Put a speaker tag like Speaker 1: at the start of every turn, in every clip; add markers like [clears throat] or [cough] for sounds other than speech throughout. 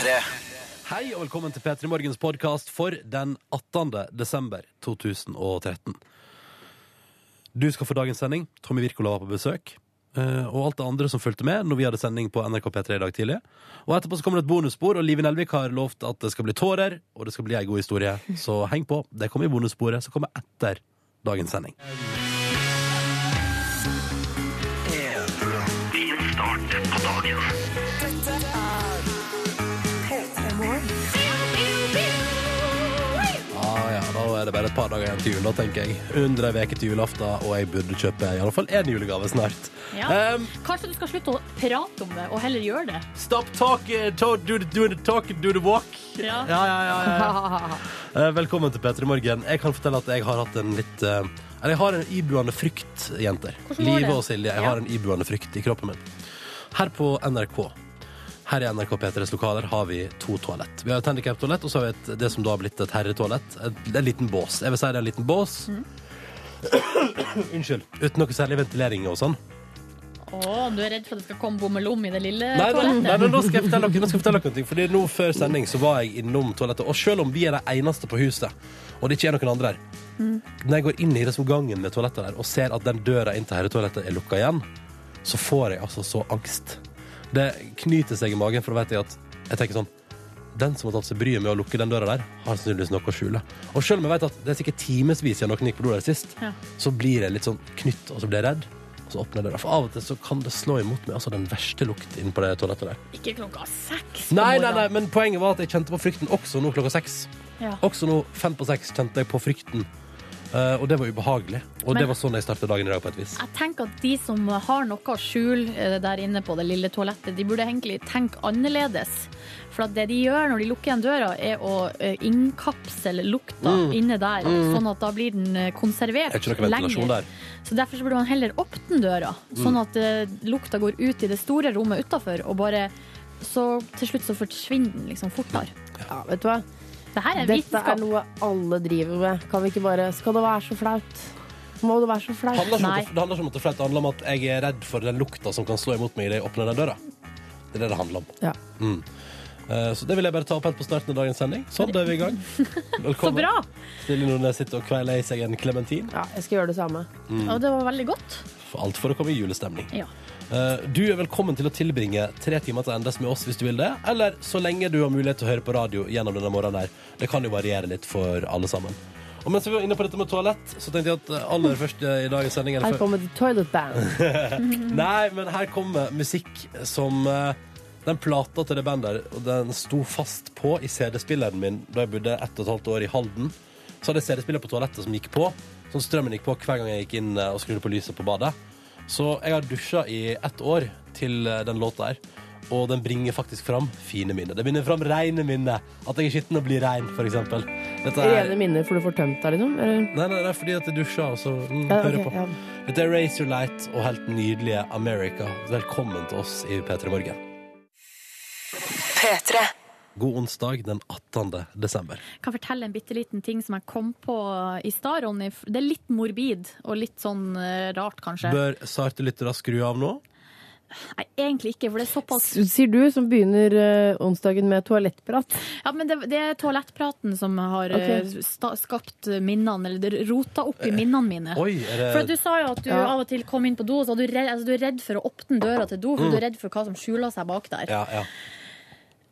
Speaker 1: P3.
Speaker 2: Hei og velkommen til P3 Morgens podkast for den 18. desember 2013. Du skal få dagens sending. Tommy Wirkola var på besøk. eh, Og alt det andre som fulgte med når vi hadde sending på NRK P3 i dag tidlig. Og etterpå så kommer det et bonusspor, og Live Nelvik har lovt at det skal bli tårer, og det skal bli ei god historie. Så heng på. Det kommer i bonussporet, som kommer etter dagens sending. Din start på da er det bare et par dager igjen til jul, da, tenker jeg. Under ei uke til julaften, og jeg burde kjøpe i alle fall én julegave snart.
Speaker 3: Ja.
Speaker 2: Um,
Speaker 3: Kanskje du skal slutte å prate om det, og heller gjøre det.
Speaker 2: Stop talking, talk do, do the talk, do the walk.
Speaker 3: Ja.
Speaker 2: Ja, ja, ja. [laughs] Eh, Velkommen til P3 Morgen. Jeg kan fortelle at jeg har hatt en litt uh, Eller jeg har en ibuende frykt, jenter. Live og Silje. Jeg har en ibuende frykt i kroppen min. Her på NRK her i NRK P3s lokaler har vi to toalett. Vi har et handikaptoalett, og så har vi et, det som da har blitt et herretoalett. Et- En liten bås. Jeg vil si det er en liten bås.
Speaker 3: Mm. [coughs]
Speaker 2: Unnskyld. Uten noe særlig ventilering og sånn.
Speaker 3: Å, du er redd for at det skal komme bommelom i det lille
Speaker 2: Nei,
Speaker 3: toalettet?
Speaker 2: nei, nei, nå skal jeg fortelle dere, nå skal jeg fortelle dere noe. Fordi nå før sending så var jeg innom toalettet. Og selv om vi er de eneste på huset, og det ikke er noen andre her Når jeg går inn i det som gangen med toalettet der og ser at den døra inn til herretoalettet er lukka igjen, så får jeg altså så angst. Det knyter seg i magen, for da vet jeg at Jeg tenker sånn den som har tatt seg bryet med å lukke den døra der, har sannsynligvis noe å skjule. Og selv om jeg vet at det er sikkert timevis siden noen gikk på do der sist,
Speaker 3: Ja.
Speaker 2: så blir jeg litt sånn knytt, og så blir jeg redd. Og så åpner jeg døra. For av og til så kan det slå imot meg altså den verste lukt inne på det toalettet der.
Speaker 3: Ikke klokka seks
Speaker 2: Nei, nei, nei, men poenget var at jeg kjente på frykten også nå klokka seks.
Speaker 3: Ja.
Speaker 2: Også nå fem på seks kjente jeg på frykten. Eh, og det var ubehagelig. Og
Speaker 3: Men-
Speaker 2: det var sånn jeg startet dagen i dag på et vis.
Speaker 3: Jeg tenker at de som har noe å skjule eh, der inne på det lille toalettet, de burde egentlig tenke annerledes. For at det de gjør når de lukker igjen døra, er å eh, innkapsle lukta inne der, sånn at da blir den konservert
Speaker 2: er
Speaker 3: lenger. Så derfor så burde man heller åpne døra, sånn at lukta går ut i det store rommet utafor, og bare så til slutt så forsvinner den liksom fortere.
Speaker 4: Ja, vet du hva?
Speaker 3: Det her er
Speaker 4: Dette er noe alle driver med. Kan vi ikke bare Skal det være så flaut? Må det være så flaut?
Speaker 2: handler ikke om
Speaker 3: Nei.
Speaker 2: det handler ikke om at det er flaut, det handler om at jeg er redd for den lukta som kan slå imot meg idet jeg åpner den døra. Det er det det handler om.
Speaker 4: Ja.
Speaker 2: Mm. Eh, Så det vil jeg bare ta opp helt på starten av dagens sending. Sånn, da er vi i gang. [laughs]
Speaker 3: Så
Speaker 2: Velkommen.
Speaker 3: bra!
Speaker 2: Silje Nordnes sitter og kveiler i seg en klementin.
Speaker 4: Ja, jeg skal gjøre det samme.
Speaker 3: Og det var veldig godt.
Speaker 2: For alt for å komme i julestemning.
Speaker 3: Ja.
Speaker 2: Eh, Du er velkommen til å tilbringe tre timer til endes med oss hvis du vil det, eller så lenge du har mulighet til å høre på radio gjennom denne morgenen her. Det kan jo variere litt for alle sammen. Og mens vi var inne på dette med toalett, så tenkte jeg at eh, aller først i dagens sending
Speaker 4: Her kommer The Toilet Band. [laughs]
Speaker 2: Nei, men her kommer musikk som eh, Den plata til det bandet der, og den sto fast på i CD-spilleren min da jeg bodde ett og et halvt år i Halden. Så hadde jeg CD-spiller på toalettet som gikk på. Sånn strømmen gikk på hver gang jeg gikk inn eh, og skrudde på lyset på badet. Så jeg har dusja i ett år til eh, den låta her. Og den bringer faktisk fram fine minner. Det bringer fram reine minner. At jeg er skitten og blir rein, for eksempel. Dette er
Speaker 4: Rene minner for du får tømt deg, liksom? Eller?
Speaker 2: Nei, nei, det er fordi at jeg dusja, og så mm,
Speaker 4: Ja,
Speaker 2: hører
Speaker 4: okay,
Speaker 2: på.
Speaker 4: ja.
Speaker 2: Dette er Razor Light og helt nydelige America. Velkommen til oss i P3 Morgen. God onsdag den 18. desember.
Speaker 3: Jeg kan fortelle en bitte liten ting som jeg kom på i stad, Ronny. Det er litt morbid og litt sånn eh, rart, kanskje.
Speaker 2: Bør sarte lyttere skru av nå?
Speaker 3: Nei, egentlig ikke, for det er såpass
Speaker 4: Sier du som begynner eh, onsdagen med toalettprat?
Speaker 3: Ja, men det, det er toalettpraten som har
Speaker 4: okay.
Speaker 3: Sta, skapt minnene, eller det rota opp i minnene mine.
Speaker 2: Oi, er
Speaker 3: For Du sa jo at du
Speaker 4: Ja.
Speaker 3: av og til kom inn på do, og så er du redd, altså, du er redd for å åpne døra til do, for du er redd for hva som skjuler seg bak der.
Speaker 2: Ja, ja.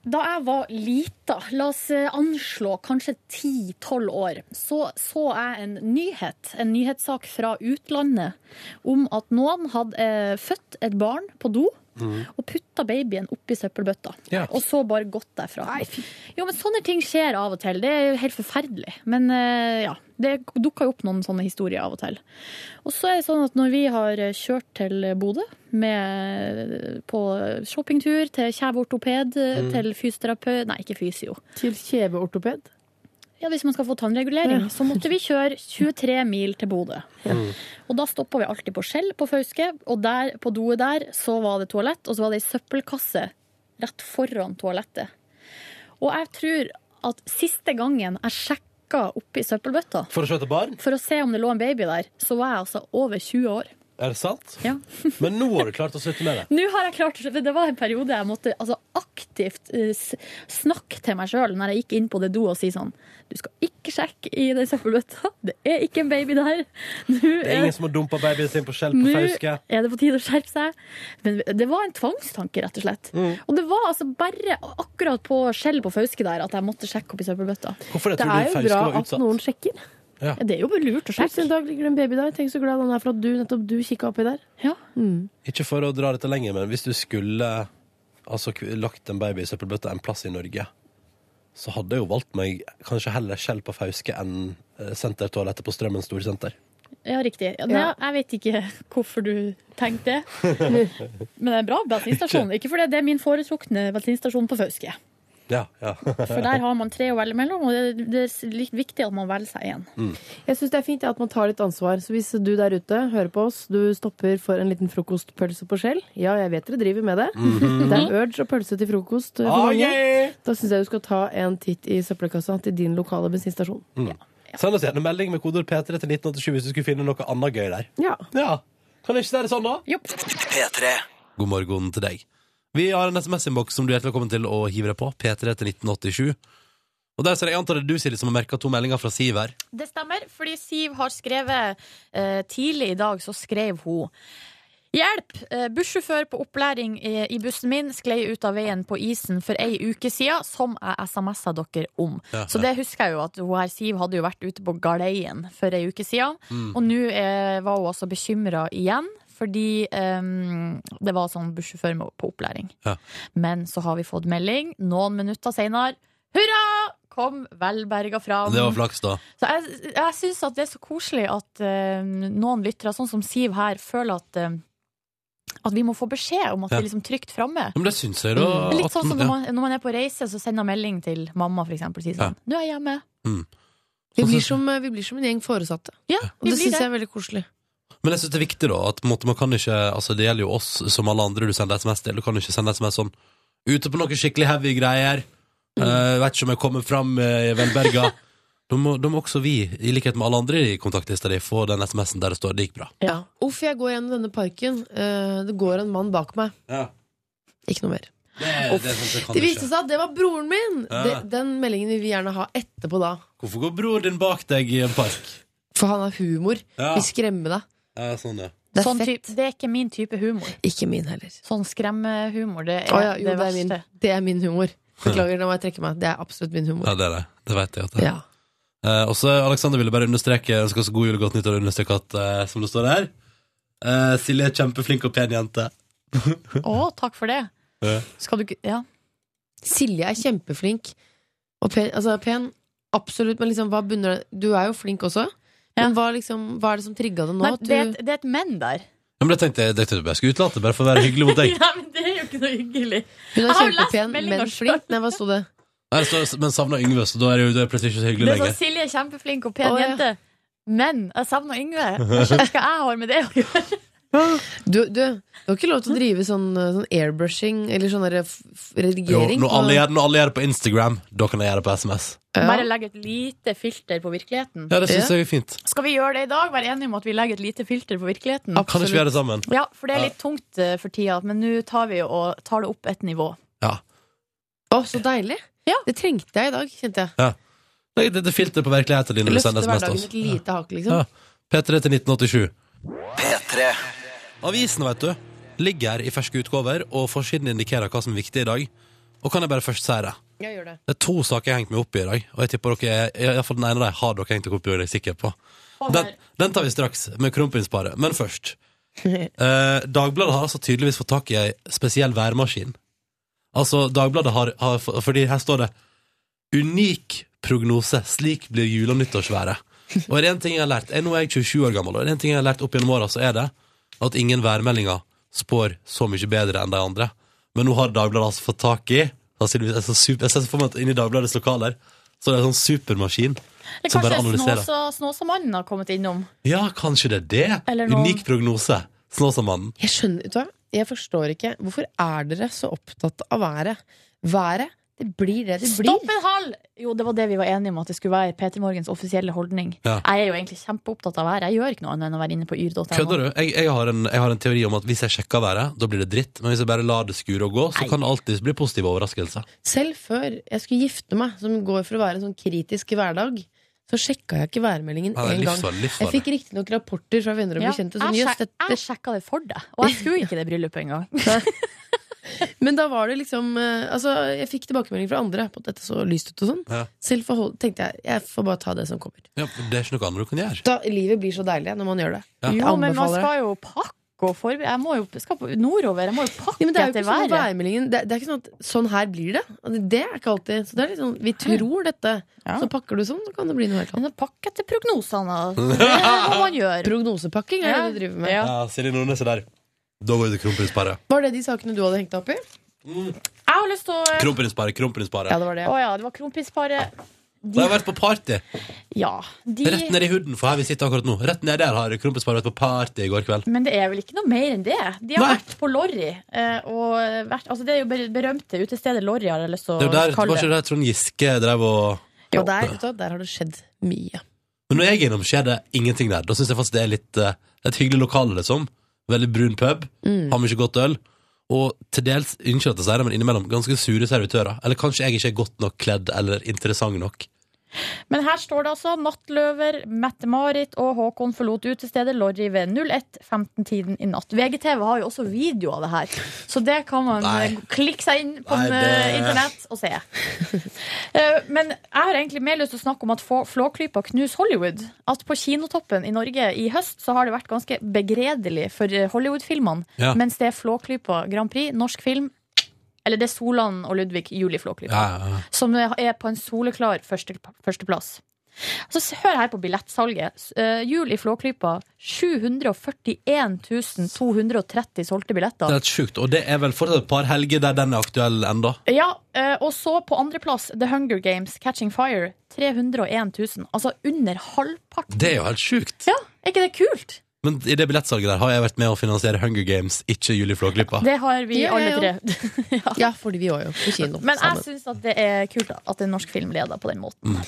Speaker 3: Da jeg var lita, la oss eh, anslå kanskje 10-12 år, så så jeg en nyhet, en nyhetssak fra utlandet, om at noen hadde eh, født et barn på do. Og putta babyen oppi søppelbøtta.
Speaker 2: Ja.
Speaker 3: Og så bare gått derfra. Jo, men Sånne ting skjer av og til. Det er jo helt forferdelig. Men uh, ja, det dukker jo opp noen sånne historier av og til. Og så er det sånn at når vi har kjørt til Bodø på shoppingtur til Kjæve ortoped, eh, til fysioterapeut Nei, ikke fysio.
Speaker 4: Til kjeveortoped?
Speaker 3: Ja, Hvis man skal få tannregulering, så måtte vi kjøre 23 mil til Bodø. Og da stoppa vi alltid på Skjell på Fauske, og der, på doet der så var det toalett, og så var det ei søppelkasse rett foran toalettet. Og jeg tror at siste gangen jeg sjekka oppi søppelbøtta
Speaker 2: For å se etter barn?
Speaker 3: for å se om det lå en baby der, så var jeg altså over 20 år.
Speaker 2: Er det sant?
Speaker 3: Ja. [laughs]
Speaker 2: Men nå har du klart å slutte med det.
Speaker 3: Nå har jeg klart Det var en periode jeg måtte altså, aktivt eh, snakke til meg sjøl når jeg gikk inn på det do og si sånn Du skal ikke sjekke i den søppelbøtta. Det er ikke en baby der. [laughs] Nå
Speaker 2: Det er
Speaker 3: er,
Speaker 2: ingen som har dumpa babyen sin på skjell på
Speaker 3: nå er det på tide å skjerpe seg. Men det var en tvangstanke, rett og slett.
Speaker 2: Mm.
Speaker 3: Og det var altså bare akkurat på skjell på Fauske der at jeg måtte sjekke opp i søppelbøtta.
Speaker 2: Hvorfor det,
Speaker 4: Det
Speaker 2: tror
Speaker 4: er jo bra at noen sjekker.
Speaker 3: Ja, Det er jo bare lurt å
Speaker 4: Plutselig
Speaker 3: sjekke.
Speaker 4: en dag ligger det en baby der. Tenk så glad han er for at du, nettopp du kikka oppi der.
Speaker 3: Ja.
Speaker 4: Mm.
Speaker 2: Ikke for å dra dette lenger, men hvis du skulle altså, lagt en baby i søppelbøtta en plass i Norge, så hadde jeg jo valgt meg kanskje heller skjell på Fauske enn eh, sentertoalettet på Strømmen storsenter.
Speaker 3: Ja, riktig. Ja,
Speaker 4: Ja.
Speaker 3: Jeg vet ikke [laughs] hvorfor du tenkte det. [laughs] Men det er en bra bensinstasjon. Ikke fordi det er min foretrukne bensinstasjon på Fauske.
Speaker 2: Ja, ja. [laughs]
Speaker 3: For der har man tre å velge mellom, og det, det er litt viktig at man velger seg én.
Speaker 4: Jeg syns det er fint at man tar litt ansvar. Så hvis du der ute hører på oss, du stopper for en liten frokostpølse på skjell Ja, jeg vet dere driver med det. Det er urge og pølse til frokost eh,
Speaker 2: Ah,
Speaker 4: mange.
Speaker 2: yeah!
Speaker 4: Da syns jeg du skal ta en titt i søppelkassa til din lokale bensinstasjon.
Speaker 2: Send oss gjerne melding med kodeord P3 til 1987 hvis du skulle finne noe annet gøy der.
Speaker 4: Ja.
Speaker 2: Ja, Kan det ikke være sånn, da?
Speaker 3: Jo.
Speaker 2: God morgen til deg. Vi har en SMS-innboks som du er hjertelig velkommen til å hive deg på. P3 til 1987. Og der ser jeg antar det du, Silje, som har merka to meldinger fra Siv her.
Speaker 3: Det stemmer, fordi Siv har skrevet eh, Tidlig i dag så skrev hun Hjelp! Eh, bussjåfør på opplæring i, bussen min sklei ut av veien på isen for ei uke siden, som jeg SMS-a dere om.
Speaker 2: Ja,
Speaker 3: Så det husker jeg jo at hun her Siv hadde jo vært ute på galeien for ei uke siden.
Speaker 2: Mm.
Speaker 3: Og nå eh, var hun også bekymra igjen. Fordi um, det var sånn bussjåfør på opplæring.
Speaker 2: Ja.
Speaker 3: Men så har vi fått melding noen minutter seinere. Hurra! Kom velberga fram.
Speaker 2: Det var flaks, da.
Speaker 3: Så jeg, jeg syns at det er så koselig at uh, noen lyttere, sånn som Siv her, føler at uh, at vi må få beskjed om at
Speaker 2: Ja.
Speaker 3: vi er liksom trygt framme.
Speaker 2: Men det syns jeg, da.
Speaker 3: Litt sånn som
Speaker 2: ja.
Speaker 3: når man, når man er på reise, så sender melding til mamma, for eksempel. Sier sånn 'Nå er jeg hjemme'.
Speaker 4: Vi blir, som, vi blir som en gjeng foresatte.
Speaker 3: Ja,
Speaker 4: Og det syns jeg er veldig koselig.
Speaker 2: Men jeg synes det er viktig, da. At måte, man kan ikke Altså, det gjelder jo oss som alle andre du sender SMS til. Du kan ikke sende SMS sånn ute på noe skikkelig heavy greier. Uh, vet ikke om jeg kommer fram uh, velberga. Da må, må også vi, i likhet med alle andre i kontaktlista di, få den SMS-en der det står 'det gikk bra'.
Speaker 3: Ja.
Speaker 4: Uff, jeg går gjennom denne parken. Uh, det går en mann bak meg.
Speaker 2: Ja.
Speaker 4: Ikke noe mer.
Speaker 2: Det, det, sånn, det
Speaker 4: viste seg at det var broren min!
Speaker 2: Ja.
Speaker 4: Det, den meldingen vil vi gjerne ha etterpå da.
Speaker 2: Hvorfor går broren din bak deg i en park?
Speaker 4: For han har humor.
Speaker 2: Ja,
Speaker 4: Vil skremme deg.
Speaker 2: Ja sånn, ja.
Speaker 4: Det er
Speaker 3: Sånn
Speaker 4: fett.
Speaker 3: typ, det er ikke min type humor.
Speaker 4: Ikke min heller.
Speaker 3: Sånn skremmehumor, det er
Speaker 4: oh, ja, jo,
Speaker 3: det
Speaker 4: det er, min, det er min humor. Beklager, [laughs] nå må jeg trekke meg. Det er absolutt min humor.
Speaker 2: ja, det er det. Det vet jeg at det er.
Speaker 4: Ja.
Speaker 2: Eh, også Alexander ville bare understreke ønske oss god jul og godt nyttår og understreke at, eh, som det står her eh, Silje er kjempeflink og pen jente.
Speaker 3: Å, takk for det. [laughs]
Speaker 2: Ja.
Speaker 3: Skal du ikke Ja.
Speaker 4: Silje er kjempeflink. Og pen, altså pen, absolutt, men liksom, hva bunner det Du er jo flink også. Men hva, liksom, hva er det som trigga det nå?
Speaker 3: Nei,
Speaker 4: At
Speaker 3: det, er
Speaker 4: du,
Speaker 3: et, det er et men der.
Speaker 2: Ja, men det tenkte jeg, det tenkte jeg bare skulle utelate, bare for å være hyggelig mot deg. [laughs]
Speaker 3: ja, men det er jo ikke noe hyggelig.
Speaker 4: hun er kjempepen, men flink. Nei, hva sto det?
Speaker 2: Nei, så, men savna Yngve, så da er det jo det er plutselig ikke så hyggelig
Speaker 3: Det er sånn
Speaker 2: lenger.
Speaker 3: Silje er kjempeflink og pen
Speaker 4: ja.
Speaker 3: jente. Men jeg savner Yngve. Jeg skjønner ikke hva jeg har med det å gjøre. [laughs]
Speaker 4: Du, du, du har ikke lov til å drive sånn, sånn airbrushing eller sånn f- f-
Speaker 2: Jo,
Speaker 4: redigering.
Speaker 2: når, alle gjør, når alle gjør det på Instagram, da kan jeg gjøre det på SMS.
Speaker 4: Ja.
Speaker 3: Bare legge et lite filter på virkeligheten.
Speaker 2: Ja, det syns
Speaker 4: Ja.
Speaker 2: jeg er fint.
Speaker 3: Skal vi gjøre det i dag? Være enige om at vi legger et lite filter på virkeligheten?
Speaker 4: Absolutt.
Speaker 2: Kan ikke vi gjøre det sammen?
Speaker 3: Ja, for det er litt tungt eh, for tida, men nå tar vi og tar det opp et nivå.
Speaker 4: Å, så deilig!
Speaker 3: Ja.
Speaker 4: Det trengte jeg i dag, kjente jeg.
Speaker 2: Legg et lite filter på virkeligheten din når du
Speaker 4: Løfte
Speaker 2: sender SMS til
Speaker 4: hverdagen
Speaker 2: oss.
Speaker 4: et lite hakk, liksom.
Speaker 2: Ja. P3 til 1987.
Speaker 1: P3.
Speaker 2: Avisen, vet du, ligger her i ferske utgaver, og forsiden indikerer hva som er viktig i dag. Og kan jeg bare først si det?
Speaker 4: Jeg gjør det.
Speaker 2: Det er to saker jeg har hengt meg opp i i dag, og jeg tipper dere, i hvert fall den ene av dem har dere hengt dere opp i, det er jeg sikker på. Den, den tar vi straks med kronprinsparet. Men først. [laughs] Eh, Dagbladet har altså tydeligvis fått tak i ei spesiell værmaskin. Altså, Dagbladet har, har Fordi her står det 'Unik prognose. Slik blir jule- og nyttårsværet'. Og er det én ting jeg har lært jeg, Nå er jeg 27 år gammel, og er det én ting jeg har lært opp gjennom åra, så er det at ingen værmeldinger spår så mye bedre enn de andre. Men nå har Dagbladet altså fått tak i Jeg ser for meg at inni Dagbladets lokaler så er det en sånn supermaskin
Speaker 3: Det
Speaker 2: som bare
Speaker 3: Kanskje
Speaker 2: analyserer.
Speaker 3: Snåsa- Snåsamannen har kommet innom.
Speaker 2: Ja, kanskje det er det?
Speaker 3: Eller noen-
Speaker 2: Unik prognose. Snåsamannen.
Speaker 4: Jeg skjønner, vet du hva? Jeg forstår ikke. Hvorfor er dere så opptatt av været? Været Det blir det det blir.
Speaker 3: Stopp en hal! Jo, det var det vi var enige om at det skulle være Peter Morgens offisielle holdning.
Speaker 2: Ja.
Speaker 3: Jeg er jo egentlig kjempeopptatt av været. Jeg gjør ikke noe annet enn å være inne på yr.no.
Speaker 2: Kødder du? Jeg, jeg, har en, jeg har en teori om at hvis jeg sjekker været, da blir det dritt. Men hvis jeg bare lar det skure og gå, så
Speaker 3: Nei.
Speaker 2: kan det alltid bli positive overraskelser.
Speaker 4: Selv før jeg skulle gifte meg, som går for å være en sånn kritisk hverdag, så sjekka jeg ikke værmeldingen én gang. Jeg fikk riktignok rapporter fra venner og bekjente som
Speaker 3: jeg,
Speaker 4: jøss,
Speaker 3: sjek
Speaker 4: dette
Speaker 3: jeg sjekka det for deg, og jeg skulle ikke det bryllupet engang. [laughs]
Speaker 4: Men da var det liksom eh, Altså, jeg fikk tilbakemelding fra andre på at dette så lyst ut og sånn.
Speaker 2: Ja.
Speaker 4: Selv forhold, tenkte jeg jeg får bare ta det som kommer.
Speaker 2: Ja, for det er ikke noe annet du kan gjøre.
Speaker 4: Da, livet blir så deilig når man gjør det.
Speaker 2: Ja.
Speaker 3: Jo, men man skal jo pakke og forberede. Jeg må jo skal på nordover. Jeg må jo pakke
Speaker 4: Ja, men det er jo
Speaker 3: etter
Speaker 4: sånn
Speaker 3: været.
Speaker 4: det, det er ikke sånn at sånn her blir det. Det- Det er ikke alltid. Så det er sånn, vi tror dette.
Speaker 3: Ja.
Speaker 4: Så pakker du sånn, så kan det bli noe helt annet.
Speaker 3: Men å etter prognosene, [laughs] det må man gjør.
Speaker 4: Prognosepakking er
Speaker 3: Ja.
Speaker 4: det du driver med.
Speaker 3: Ja.
Speaker 2: Ja, Silje Nordnes er der. Da går vi til kronprinsparet.
Speaker 4: Var det de sakene du hadde hengt deg opp i?
Speaker 3: Jeg har lyst til å Å
Speaker 2: Kronprinsparet, kronprinsparet.
Speaker 4: Ja, det var det.
Speaker 3: ja, det var kronprinsparet.
Speaker 2: Da har jeg vært på party.
Speaker 3: Ja, de
Speaker 2: Rett ned i huden, for her vi sitter akkurat nå. Rett ned der har kronprinsparet vært på party i går kveld.
Speaker 3: Men det er vel ikke noe mer enn det. De har
Speaker 2: Nei.
Speaker 3: vært på Lorry. eh, Og vært, altså det er jo ber- berømte utestedet Lorry, har jeg lyst til
Speaker 2: Det
Speaker 3: å
Speaker 2: jo der, var
Speaker 3: kalle
Speaker 2: ikke
Speaker 3: det.
Speaker 2: det der Trond Giske drev og
Speaker 4: Jo, der, vet der har det skjedd mye.
Speaker 2: Men når jeg er innom, skjer det ingenting der. Da syns jeg faktisk det er litt eh, et hyggelig lokale, liksom. Veldig brun pub.
Speaker 4: Mm.
Speaker 2: Har mye godt øl. Og til dels, unnskyld at jeg sier det, men innimellom ganske sure servitører. Eller kanskje jeg ikke er godt nok kledd eller interessant nok.
Speaker 3: Men her står det altså Nattløver, Mette-Marit og Håkon forlot utestedet Lorry ved 01.15-tiden i natt. VGTV har jo også video av det her, så det kan man
Speaker 2: Nei.
Speaker 3: eh, klikke seg inn på
Speaker 2: Nei, det-
Speaker 3: eh, internett og se. [laughs] Eh, Men jeg har egentlig mer lyst til å snakke om at Flåklypa knuser Hollywood. At på Kinotoppen i Norge i høst så har det vært ganske begredelig for Hollywood-filmene,
Speaker 2: Ja.
Speaker 3: mens det er Flåklypa Grand Prix, norsk film, eller det er Solan og Ludvig Juliflåklypa.
Speaker 2: Ja, ja,
Speaker 3: som er på en soleklar første, førsteplass. Så hør her på billettsalget. Uh, eh, jul i Flåklypa. 741 230 solgte
Speaker 2: Det er sjukt. Og det er vel fortsatt et par helger der den er aktuell enda.
Speaker 3: Ja, Uh, Og så på andreplass The Hunger Games Catching Fire. 301 000. Altså under halvparten.
Speaker 2: Det er jo helt sjukt.
Speaker 3: Ja, Er ikke det kult?
Speaker 2: Men i det billettsalget der har jeg vært med å finansiere Hunger Games, ikke Julie Flåklypa.
Speaker 3: Det har vi
Speaker 4: Ja,
Speaker 3: alle tre. [laughs]
Speaker 4: ja. Ja, fordi vi var jo. På kino.
Speaker 3: Men jeg syns at det er kult at en norsk film leder på den måten.